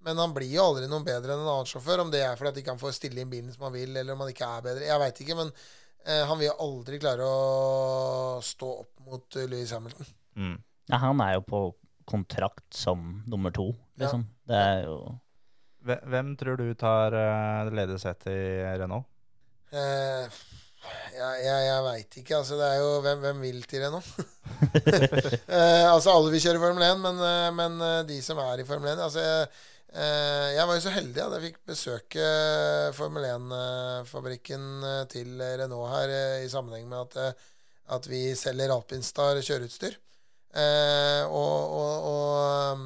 men han blir jo aldri noen bedre enn en annen sjåfør. Om det er fordi at ikke han får stille inn bilen som han vil, eller om han ikke er bedre. Jeg veit ikke, men eh, han vil aldri klare å stå opp mot uh, Louis Hamilton. Mm. Ja, han er jo på kontrakt som nummer to, liksom. Ja. Det er jo Hvem tror du tar uh, ledersetet i Renault? Eh, jeg jeg, jeg veit ikke. Altså, det er jo Hvem, hvem vil til Renault? eh, altså, alle vil kjøre Formel 1, men, eh, men, de som er i Formel 1 altså, jeg, Eh, var jo så heldig at jeg fikk besøke Formel 1-fabrikken eh, til Renault her eh, i sammenheng med at, at vi selger Alpinstar kjøreutstyr. Og, og, og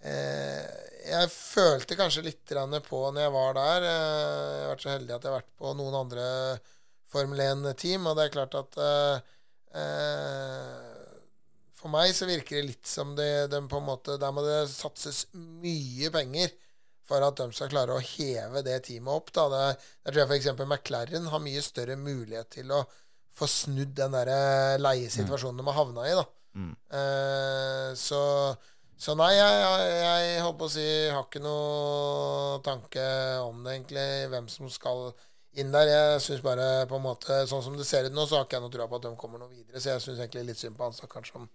jeg følte kanskje litt på når jeg var der Jeg har vært så heldig at jeg har vært på noen andre Formel 1-team, og det er klart at for meg så virker det litt som det, de på en måte, Der må det satses mye penger for at de skal klare å heve det teamet opp. Da. Det, jeg tror jeg f.eks. McLaren har mye større mulighet til å få snudd den der eh, leiesituasjonen mm. de har havna i. da. Mm. Eh, så, så, nei, jeg, jeg, jeg holdt på å si har ikke noe tanke om det, egentlig. Hvem som skal inn der. Jeg synes bare på en måte, Sånn som det ser ut nå, så har ikke jeg noe trua på at de kommer noe videre. Så jeg syns egentlig litt synd på han stakkaren som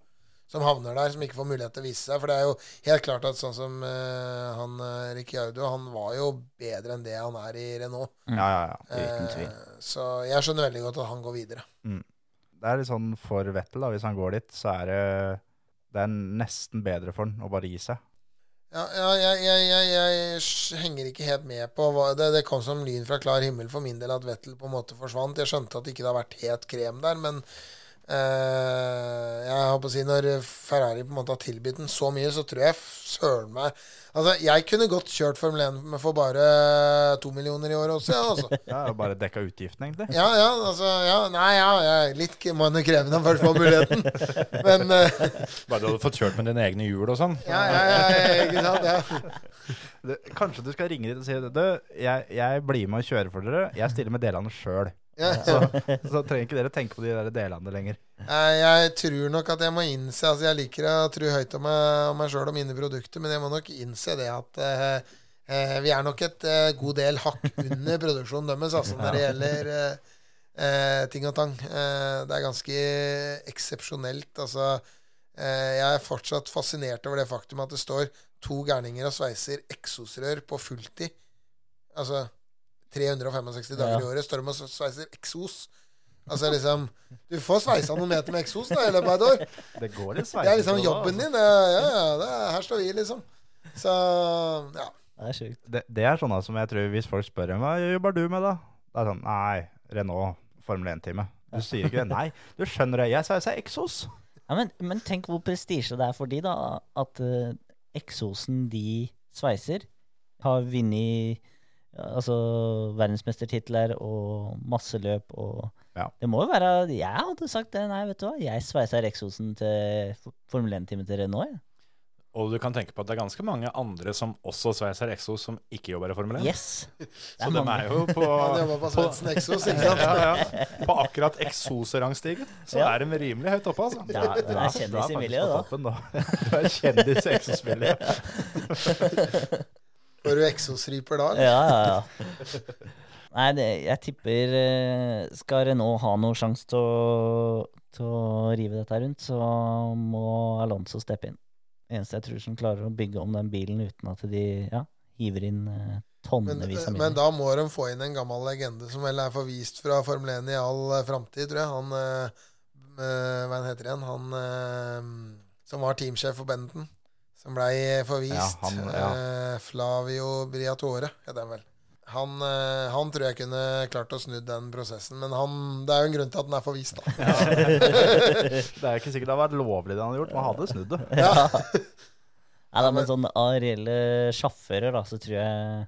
som havner der, som ikke får mulighet til å vise seg. For det er jo helt klart at sånn som uh, han uh, Ricciardo, han var jo bedre enn det han er i Renault. Ja, ja, ja. Uten tvil. Uh, så jeg skjønner veldig godt at han går videre. Mm. Det er litt sånn for Vettel, da, hvis han går dit, så er det, det er nesten bedre for han å bare gi seg. Ja, ja jeg, jeg, jeg, jeg, henger ikke helt med på hva, det, det, kom som lyn fra klar himmel for min del at Vettel på en måte forsvant. Jeg skjønte at det ikke har vært helt krem der, men jeg håper å si Når Ferrari på en måte har tilbudt den så mye, så tror jeg søren meg Altså, Jeg kunne godt kjørt Formel 1 for bare to millioner i året også. Ja, altså. ja, Bare dekka utgiftene, egentlig? Ja, ja, altså, ja, Nei, ja, er litt krevende først få muligheten. Men uh, Bare du hadde fått kjørt med dine egne hjul og sånn? Ja, ja, ja, ikke sant, ja. Det, kanskje du skal ringe dit og si du, jeg, jeg blir med og kjører for dere. Jeg stiller med delene sjøl. Så, så, trenger ikke dere tenke på de der delene lenger. Jeg tror nok at jeg må innse Altså Jeg liker å tro høyt om meg, meg sjøl og mine produkter, men jeg må nok innse det at eh, eh, vi er nok et eh, god del hakk under produksjonen deres altså, når det gjelder eh, eh, ting og tang. Eh, det er ganske eksepsjonelt. Altså, jeg er fortsatt fascinert over det faktum at det står to gærninger og sveiser eksosrør på fulltid. Altså 365 dager i året står de og sveiser eksos. Altså liksom Du får sveisa noen meter med eksos da, i løpet av et år. Det går en Det er liksom jobben din. Ja, ja, er, her står vi, liksom. Så ja. Det er sjukt. Det, det, er sånne som jeg tror hvis folk spør hva jobber du med, da? Det er sånn Nei, Renault Formel 1-time. Du sier ikke det. Nei, du skjønner det. Jeg sveiser eksos. Ja, men, men, tenk hvor prestisje det er for de da, at uh, eksosen de sveiser, har vunnet altså verdensmestertitler og masse løp og ja. Det må jo være Jeg hadde sagt det. Nei, vet du hva. Jeg sveiser Reksosen til Formel 1-time til Renault. Ja. Og du kan tenke på at det er ganske mange andre som også sveiser eksos, som ikke jobber i Formel 1. Yes. Så de er jo på Han på Exos, ikke sant? ja, ja. På akkurat eksosrangstigen så ja. er de rimelig høyt oppe, altså. Ja, du er kjendis i miljøet, da. Du er kjendis i eksosmiljøet. Får du eksosriper da? Ja, ja, ja. Nei, det, jeg tipper eh, Skal Renault ha noe sjanse til, å- til å rive dette rundt, så må Alonso steppe inn. Eneste jeg tror som klarer å bygge om den bilen uten at de ja, hiver inn eh, tonnevis av men da må de få inn en gammel legende som vel er forvist fra Formel 1 i all framtid, tror jeg. Han øh, eh, Hva heter han? Han øh, som var teamsjef for Benton. Som blei forvist. Ja, han, ja. Eh, Flavio Briatore het han vel. Han, eh, han tror jeg kunne klart å snu den prosessen, men han, det er jo en grunn til at den er forvist, da. Det er ikke sikkert det hadde vært lovlig det han hadde gjort, man hadde snudd det. Nei, da, men sånn av reelle sjåfører, da, så tror jeg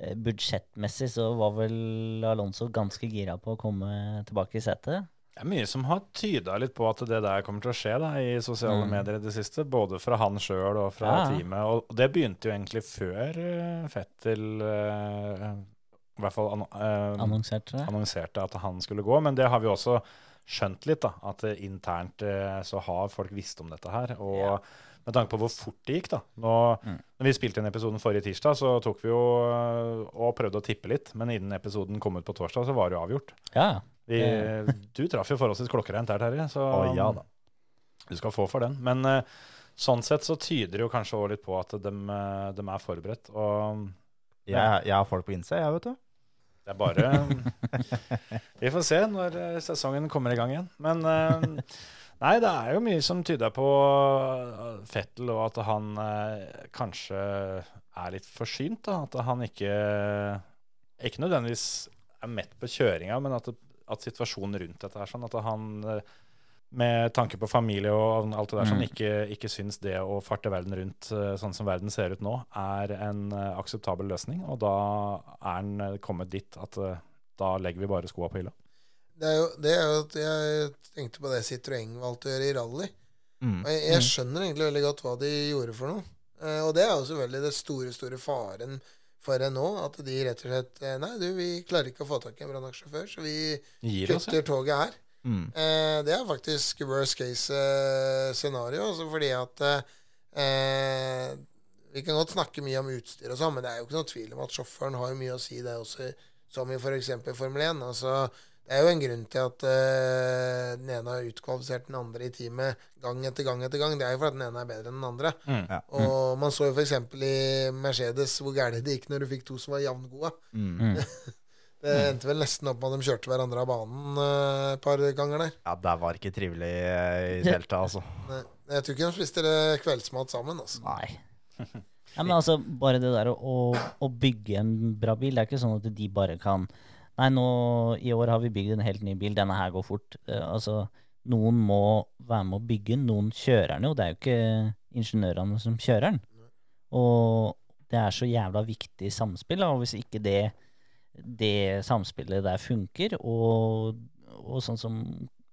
eh, budsjettmessig så var vel Alonso ganske gira på å komme tilbake i setet. Det er mye som har tyda litt på at det der kommer til å skje da, i sosiale Mm. medier i det siste. Både fra han sjøl og fra Ja. teamet. Og det begynte jo egentlig før eh, Fettel uh, i hvert fall an, uh, Annonserte annonserte at han skulle gå. Men det har vi også skjønt litt, da. At internt uh, så har folk visst om dette her. Og Ja. med tanke på hvor fort det gikk, da. Nå, Mm. når vi spilte inn episoden forrige tirsdag, så tok vi jo og prøvde å tippe litt. Men innen episoden kom ut på torsdag, så var det jo avgjort. Ja, Vi, du traff jo forholdsvis klokkereint der, Terje. Så Å ja da. du skal få for den. Men uh, sånn sett så tyder det jo kanskje også litt på at de, er forberedt. Og Jeg, jeg har folk på innsida, jeg, vet du. det er bare Vi får se når eh, sesongen kommer i gang igjen. Men uh, nei, det er jo mye som tyder på eh, Fettel, og at han eh, kanskje er litt forsynt. da, At han ikke Ikke nødvendigvis er mett på kjøringa, men at, at situasjonen rundt dette er sånn at han eh, med tanke på familie og alt det der, sånn, Mm. ikke, ikke syns det å farte verden rundt eh, sånn som verden ser ut nå, er en eh, akseptabel løsning. Og da er den kommet dit at da legger vi bare skoa på hylla. Det er jo, det er jo at jeg tenkte på det Citroën valgte å gjøre i rally. Mm. Og jeg, jeg skjønner egentlig veldig godt hva de gjorde for noe. Eh, og det er jo selvfølgelig det store, store faren for nå At de rett og slett eh, Nei, du, vi klarer ikke å få tak i en brannvaktsjåfør, så vi Gir oss, ja. kutter toget her. Mm. Eh, det er faktisk worst case eh, scenario, altså fordi at eh, Vi kan godt snakke mye om utstyr og sånn, men det er jo ikke noe tvil om at sjåføren har mye å si, det også, som i f.eks. Formel 1. Altså, det er jo en grunn til at uh, den ene har utkvalifisert den andre i teamet gang etter gang etter gang. Det er jo fordi den ene er bedre enn den andre. Mm. Ja. Og man så jo f.eks. i Mercedes hvor gærent det gikk når du fikk to som var jevngode. Mm. Det endte vel nesten opp med at de kjørte hverandre av banen eh, et par ganger der. Ja, det var ikke trivelig eh, i det hele tatt, altså. Nei, Jeg tror ikke de spiste kveldsmat sammen. altså. Nei. Ja, men altså, bare det der å- å bygge en bra bil, det er ikke sånn at de bare kan Nei, nå i år har vi bygd en helt ny bil, denne her går fort. Eh, altså, noen må være med å bygge den, noen kjører den jo. Det er jo ikke ingeniørene som kjører den. Og det er så jævla viktig samspill, og hvis ikke det, det samspillet der funker, og, og sånn som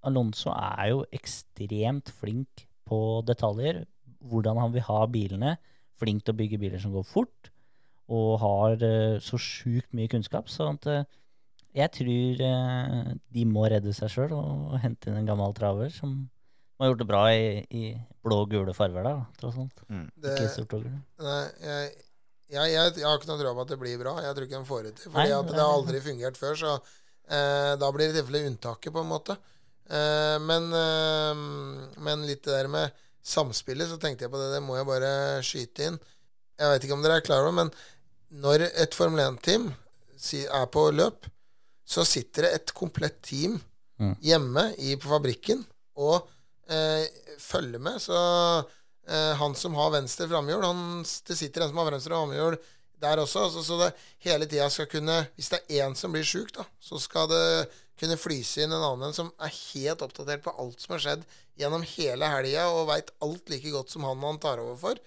Alonso er jo ekstremt flink på detaljer, hvordan han vil ha bilene, flink til å bygge biler som går fort, og har eh, så sjukt mye kunnskap. sånn at, eh, jeg tror eh, de må redde seg sjøl og hente inn en gammel traver som har gjort det bra i, i blå og gule farver, da, tross alt. Det, Ikke sort og gul. nei, jeg, jeg, jeg, jeg har ikke noe tro på at det blir bra. Jeg tror ikke de får det til. Fordi at det det har er- aldri fungert før, så eh, da blir det i tilfelle unntaket, på en måte. Eh, men, eh, men litt det der med samspillet, så tenkte jeg på det. Det må jeg bare skyte inn. Jeg vet ikke om dere er klar over men når et Formel 1-team er på løp, så sitter det et komplett team Mm. hjemme i, på fabrikken og eh, følger med. Så eh, han som har venstre framhjul, han, det sitter en som har venstre framhjul der også. Altså, så det hele tida skal kunne Hvis det er én som blir sjuk, da, så skal det kunne flyse inn en annen som er helt oppdatert på alt som har skjedd gjennom hele helga, og veit alt like godt som han han tar over for.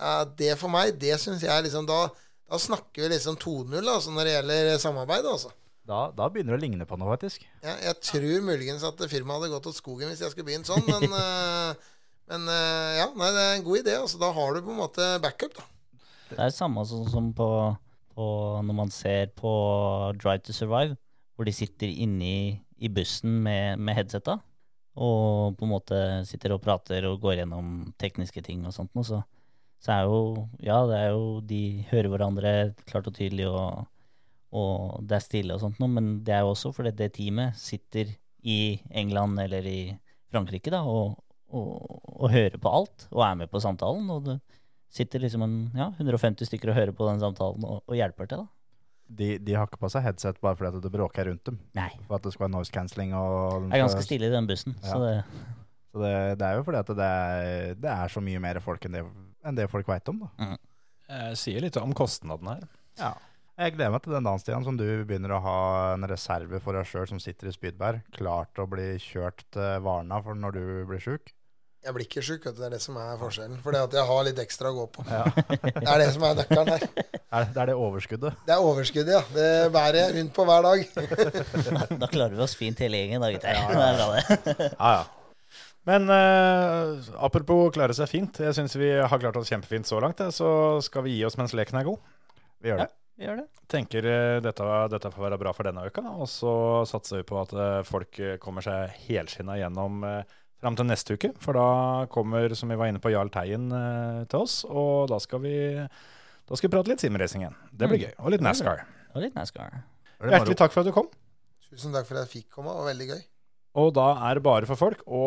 Eh, det for meg, det syns jeg liksom Da, da snakker vi liksom 2-0 altså, når det gjelder samarbeid, altså. Da, da begynner det å ligne på noe, faktisk. Jeg, jeg tror muligens at firmaet hadde gått til skogen hvis jeg skulle begynt sånn, men, eh, men eh, ja, nei, det er en god idé. Altså, da har du på en måte backup, da. Det er det samme som på, på når man ser på Drive to Survive, hvor de sitter inni i bussen med, med headsetta, og på en måte sitter og prater og går gjennom tekniske ting og sånt. noe, Så, så er jo Ja, det er jo De hører hverandre klart og tydelig og, og det er stille og sånt noe, men det er jo også fordi det teamet sitter i England eller i Frankrike da, og, og, og hører på alt, og er med på samtalen, og det sitter liksom en, ja, 150 stykker og hører på den samtalen og, og hjelper til da. De, de har ikke på seg headset bare fordi at det bråker rundt dem. Nei, For at det skal være noise cancelling. Og det er ganske stille i den bussen, så det, Så det, det er jo fordi at det er, det er så mye mer folk enn det, enn det folk veit om. da. Jeg sier litt om kostnaden her. Ja. Jeg gleder meg til den dagen Stian, som du begynner å ha en reserve for deg sjøl som sitter i spydbær, klar til å bli kjørt til Varna for når du blir sjuk. Jeg blir ikke sjuk. Det er det som er forskjellen. For det at jeg har litt ekstra å gå på. Det er det som er nøkkelen her. Er, det er det overskuddet. Det er overskuddet, ja. Det bærer jeg rundt på hver dag. da klarer vi oss fint hele gjengen da, gutter. Det er bra det. Ja, ja. Men eh, apropos klare seg fint. Jeg syns vi har klart oss kjempefint så langt. Så skal vi gi oss mens leken er god. Vi gjør det. Gjør det. Tenker eh, dette, dette får være bra for denne uka. Og så satser vi på at eh, folk eh, kommer seg helskinna gjennom fram til neste uke. For da kommer, som vi var inne på, Jarl Teien til oss. Og da skal vi, da skal vi prate litt simracing igjen. Det blir Mm. gøy. Og litt NASCAR. Og litt NASCAR. Hjertelig takk for at du kom. Tusen takk for at jeg fikk komme. Det var veldig gøy. Og da er det bare for folk å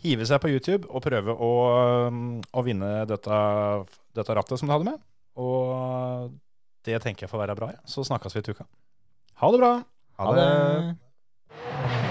hive seg på YouTube og prøve å, um, å vinne dette, dette rattet som du hadde med. Og det tenker jeg får være bra. Ja. Så snakkes vi til uka. Ha det bra. Ha det. Ha det.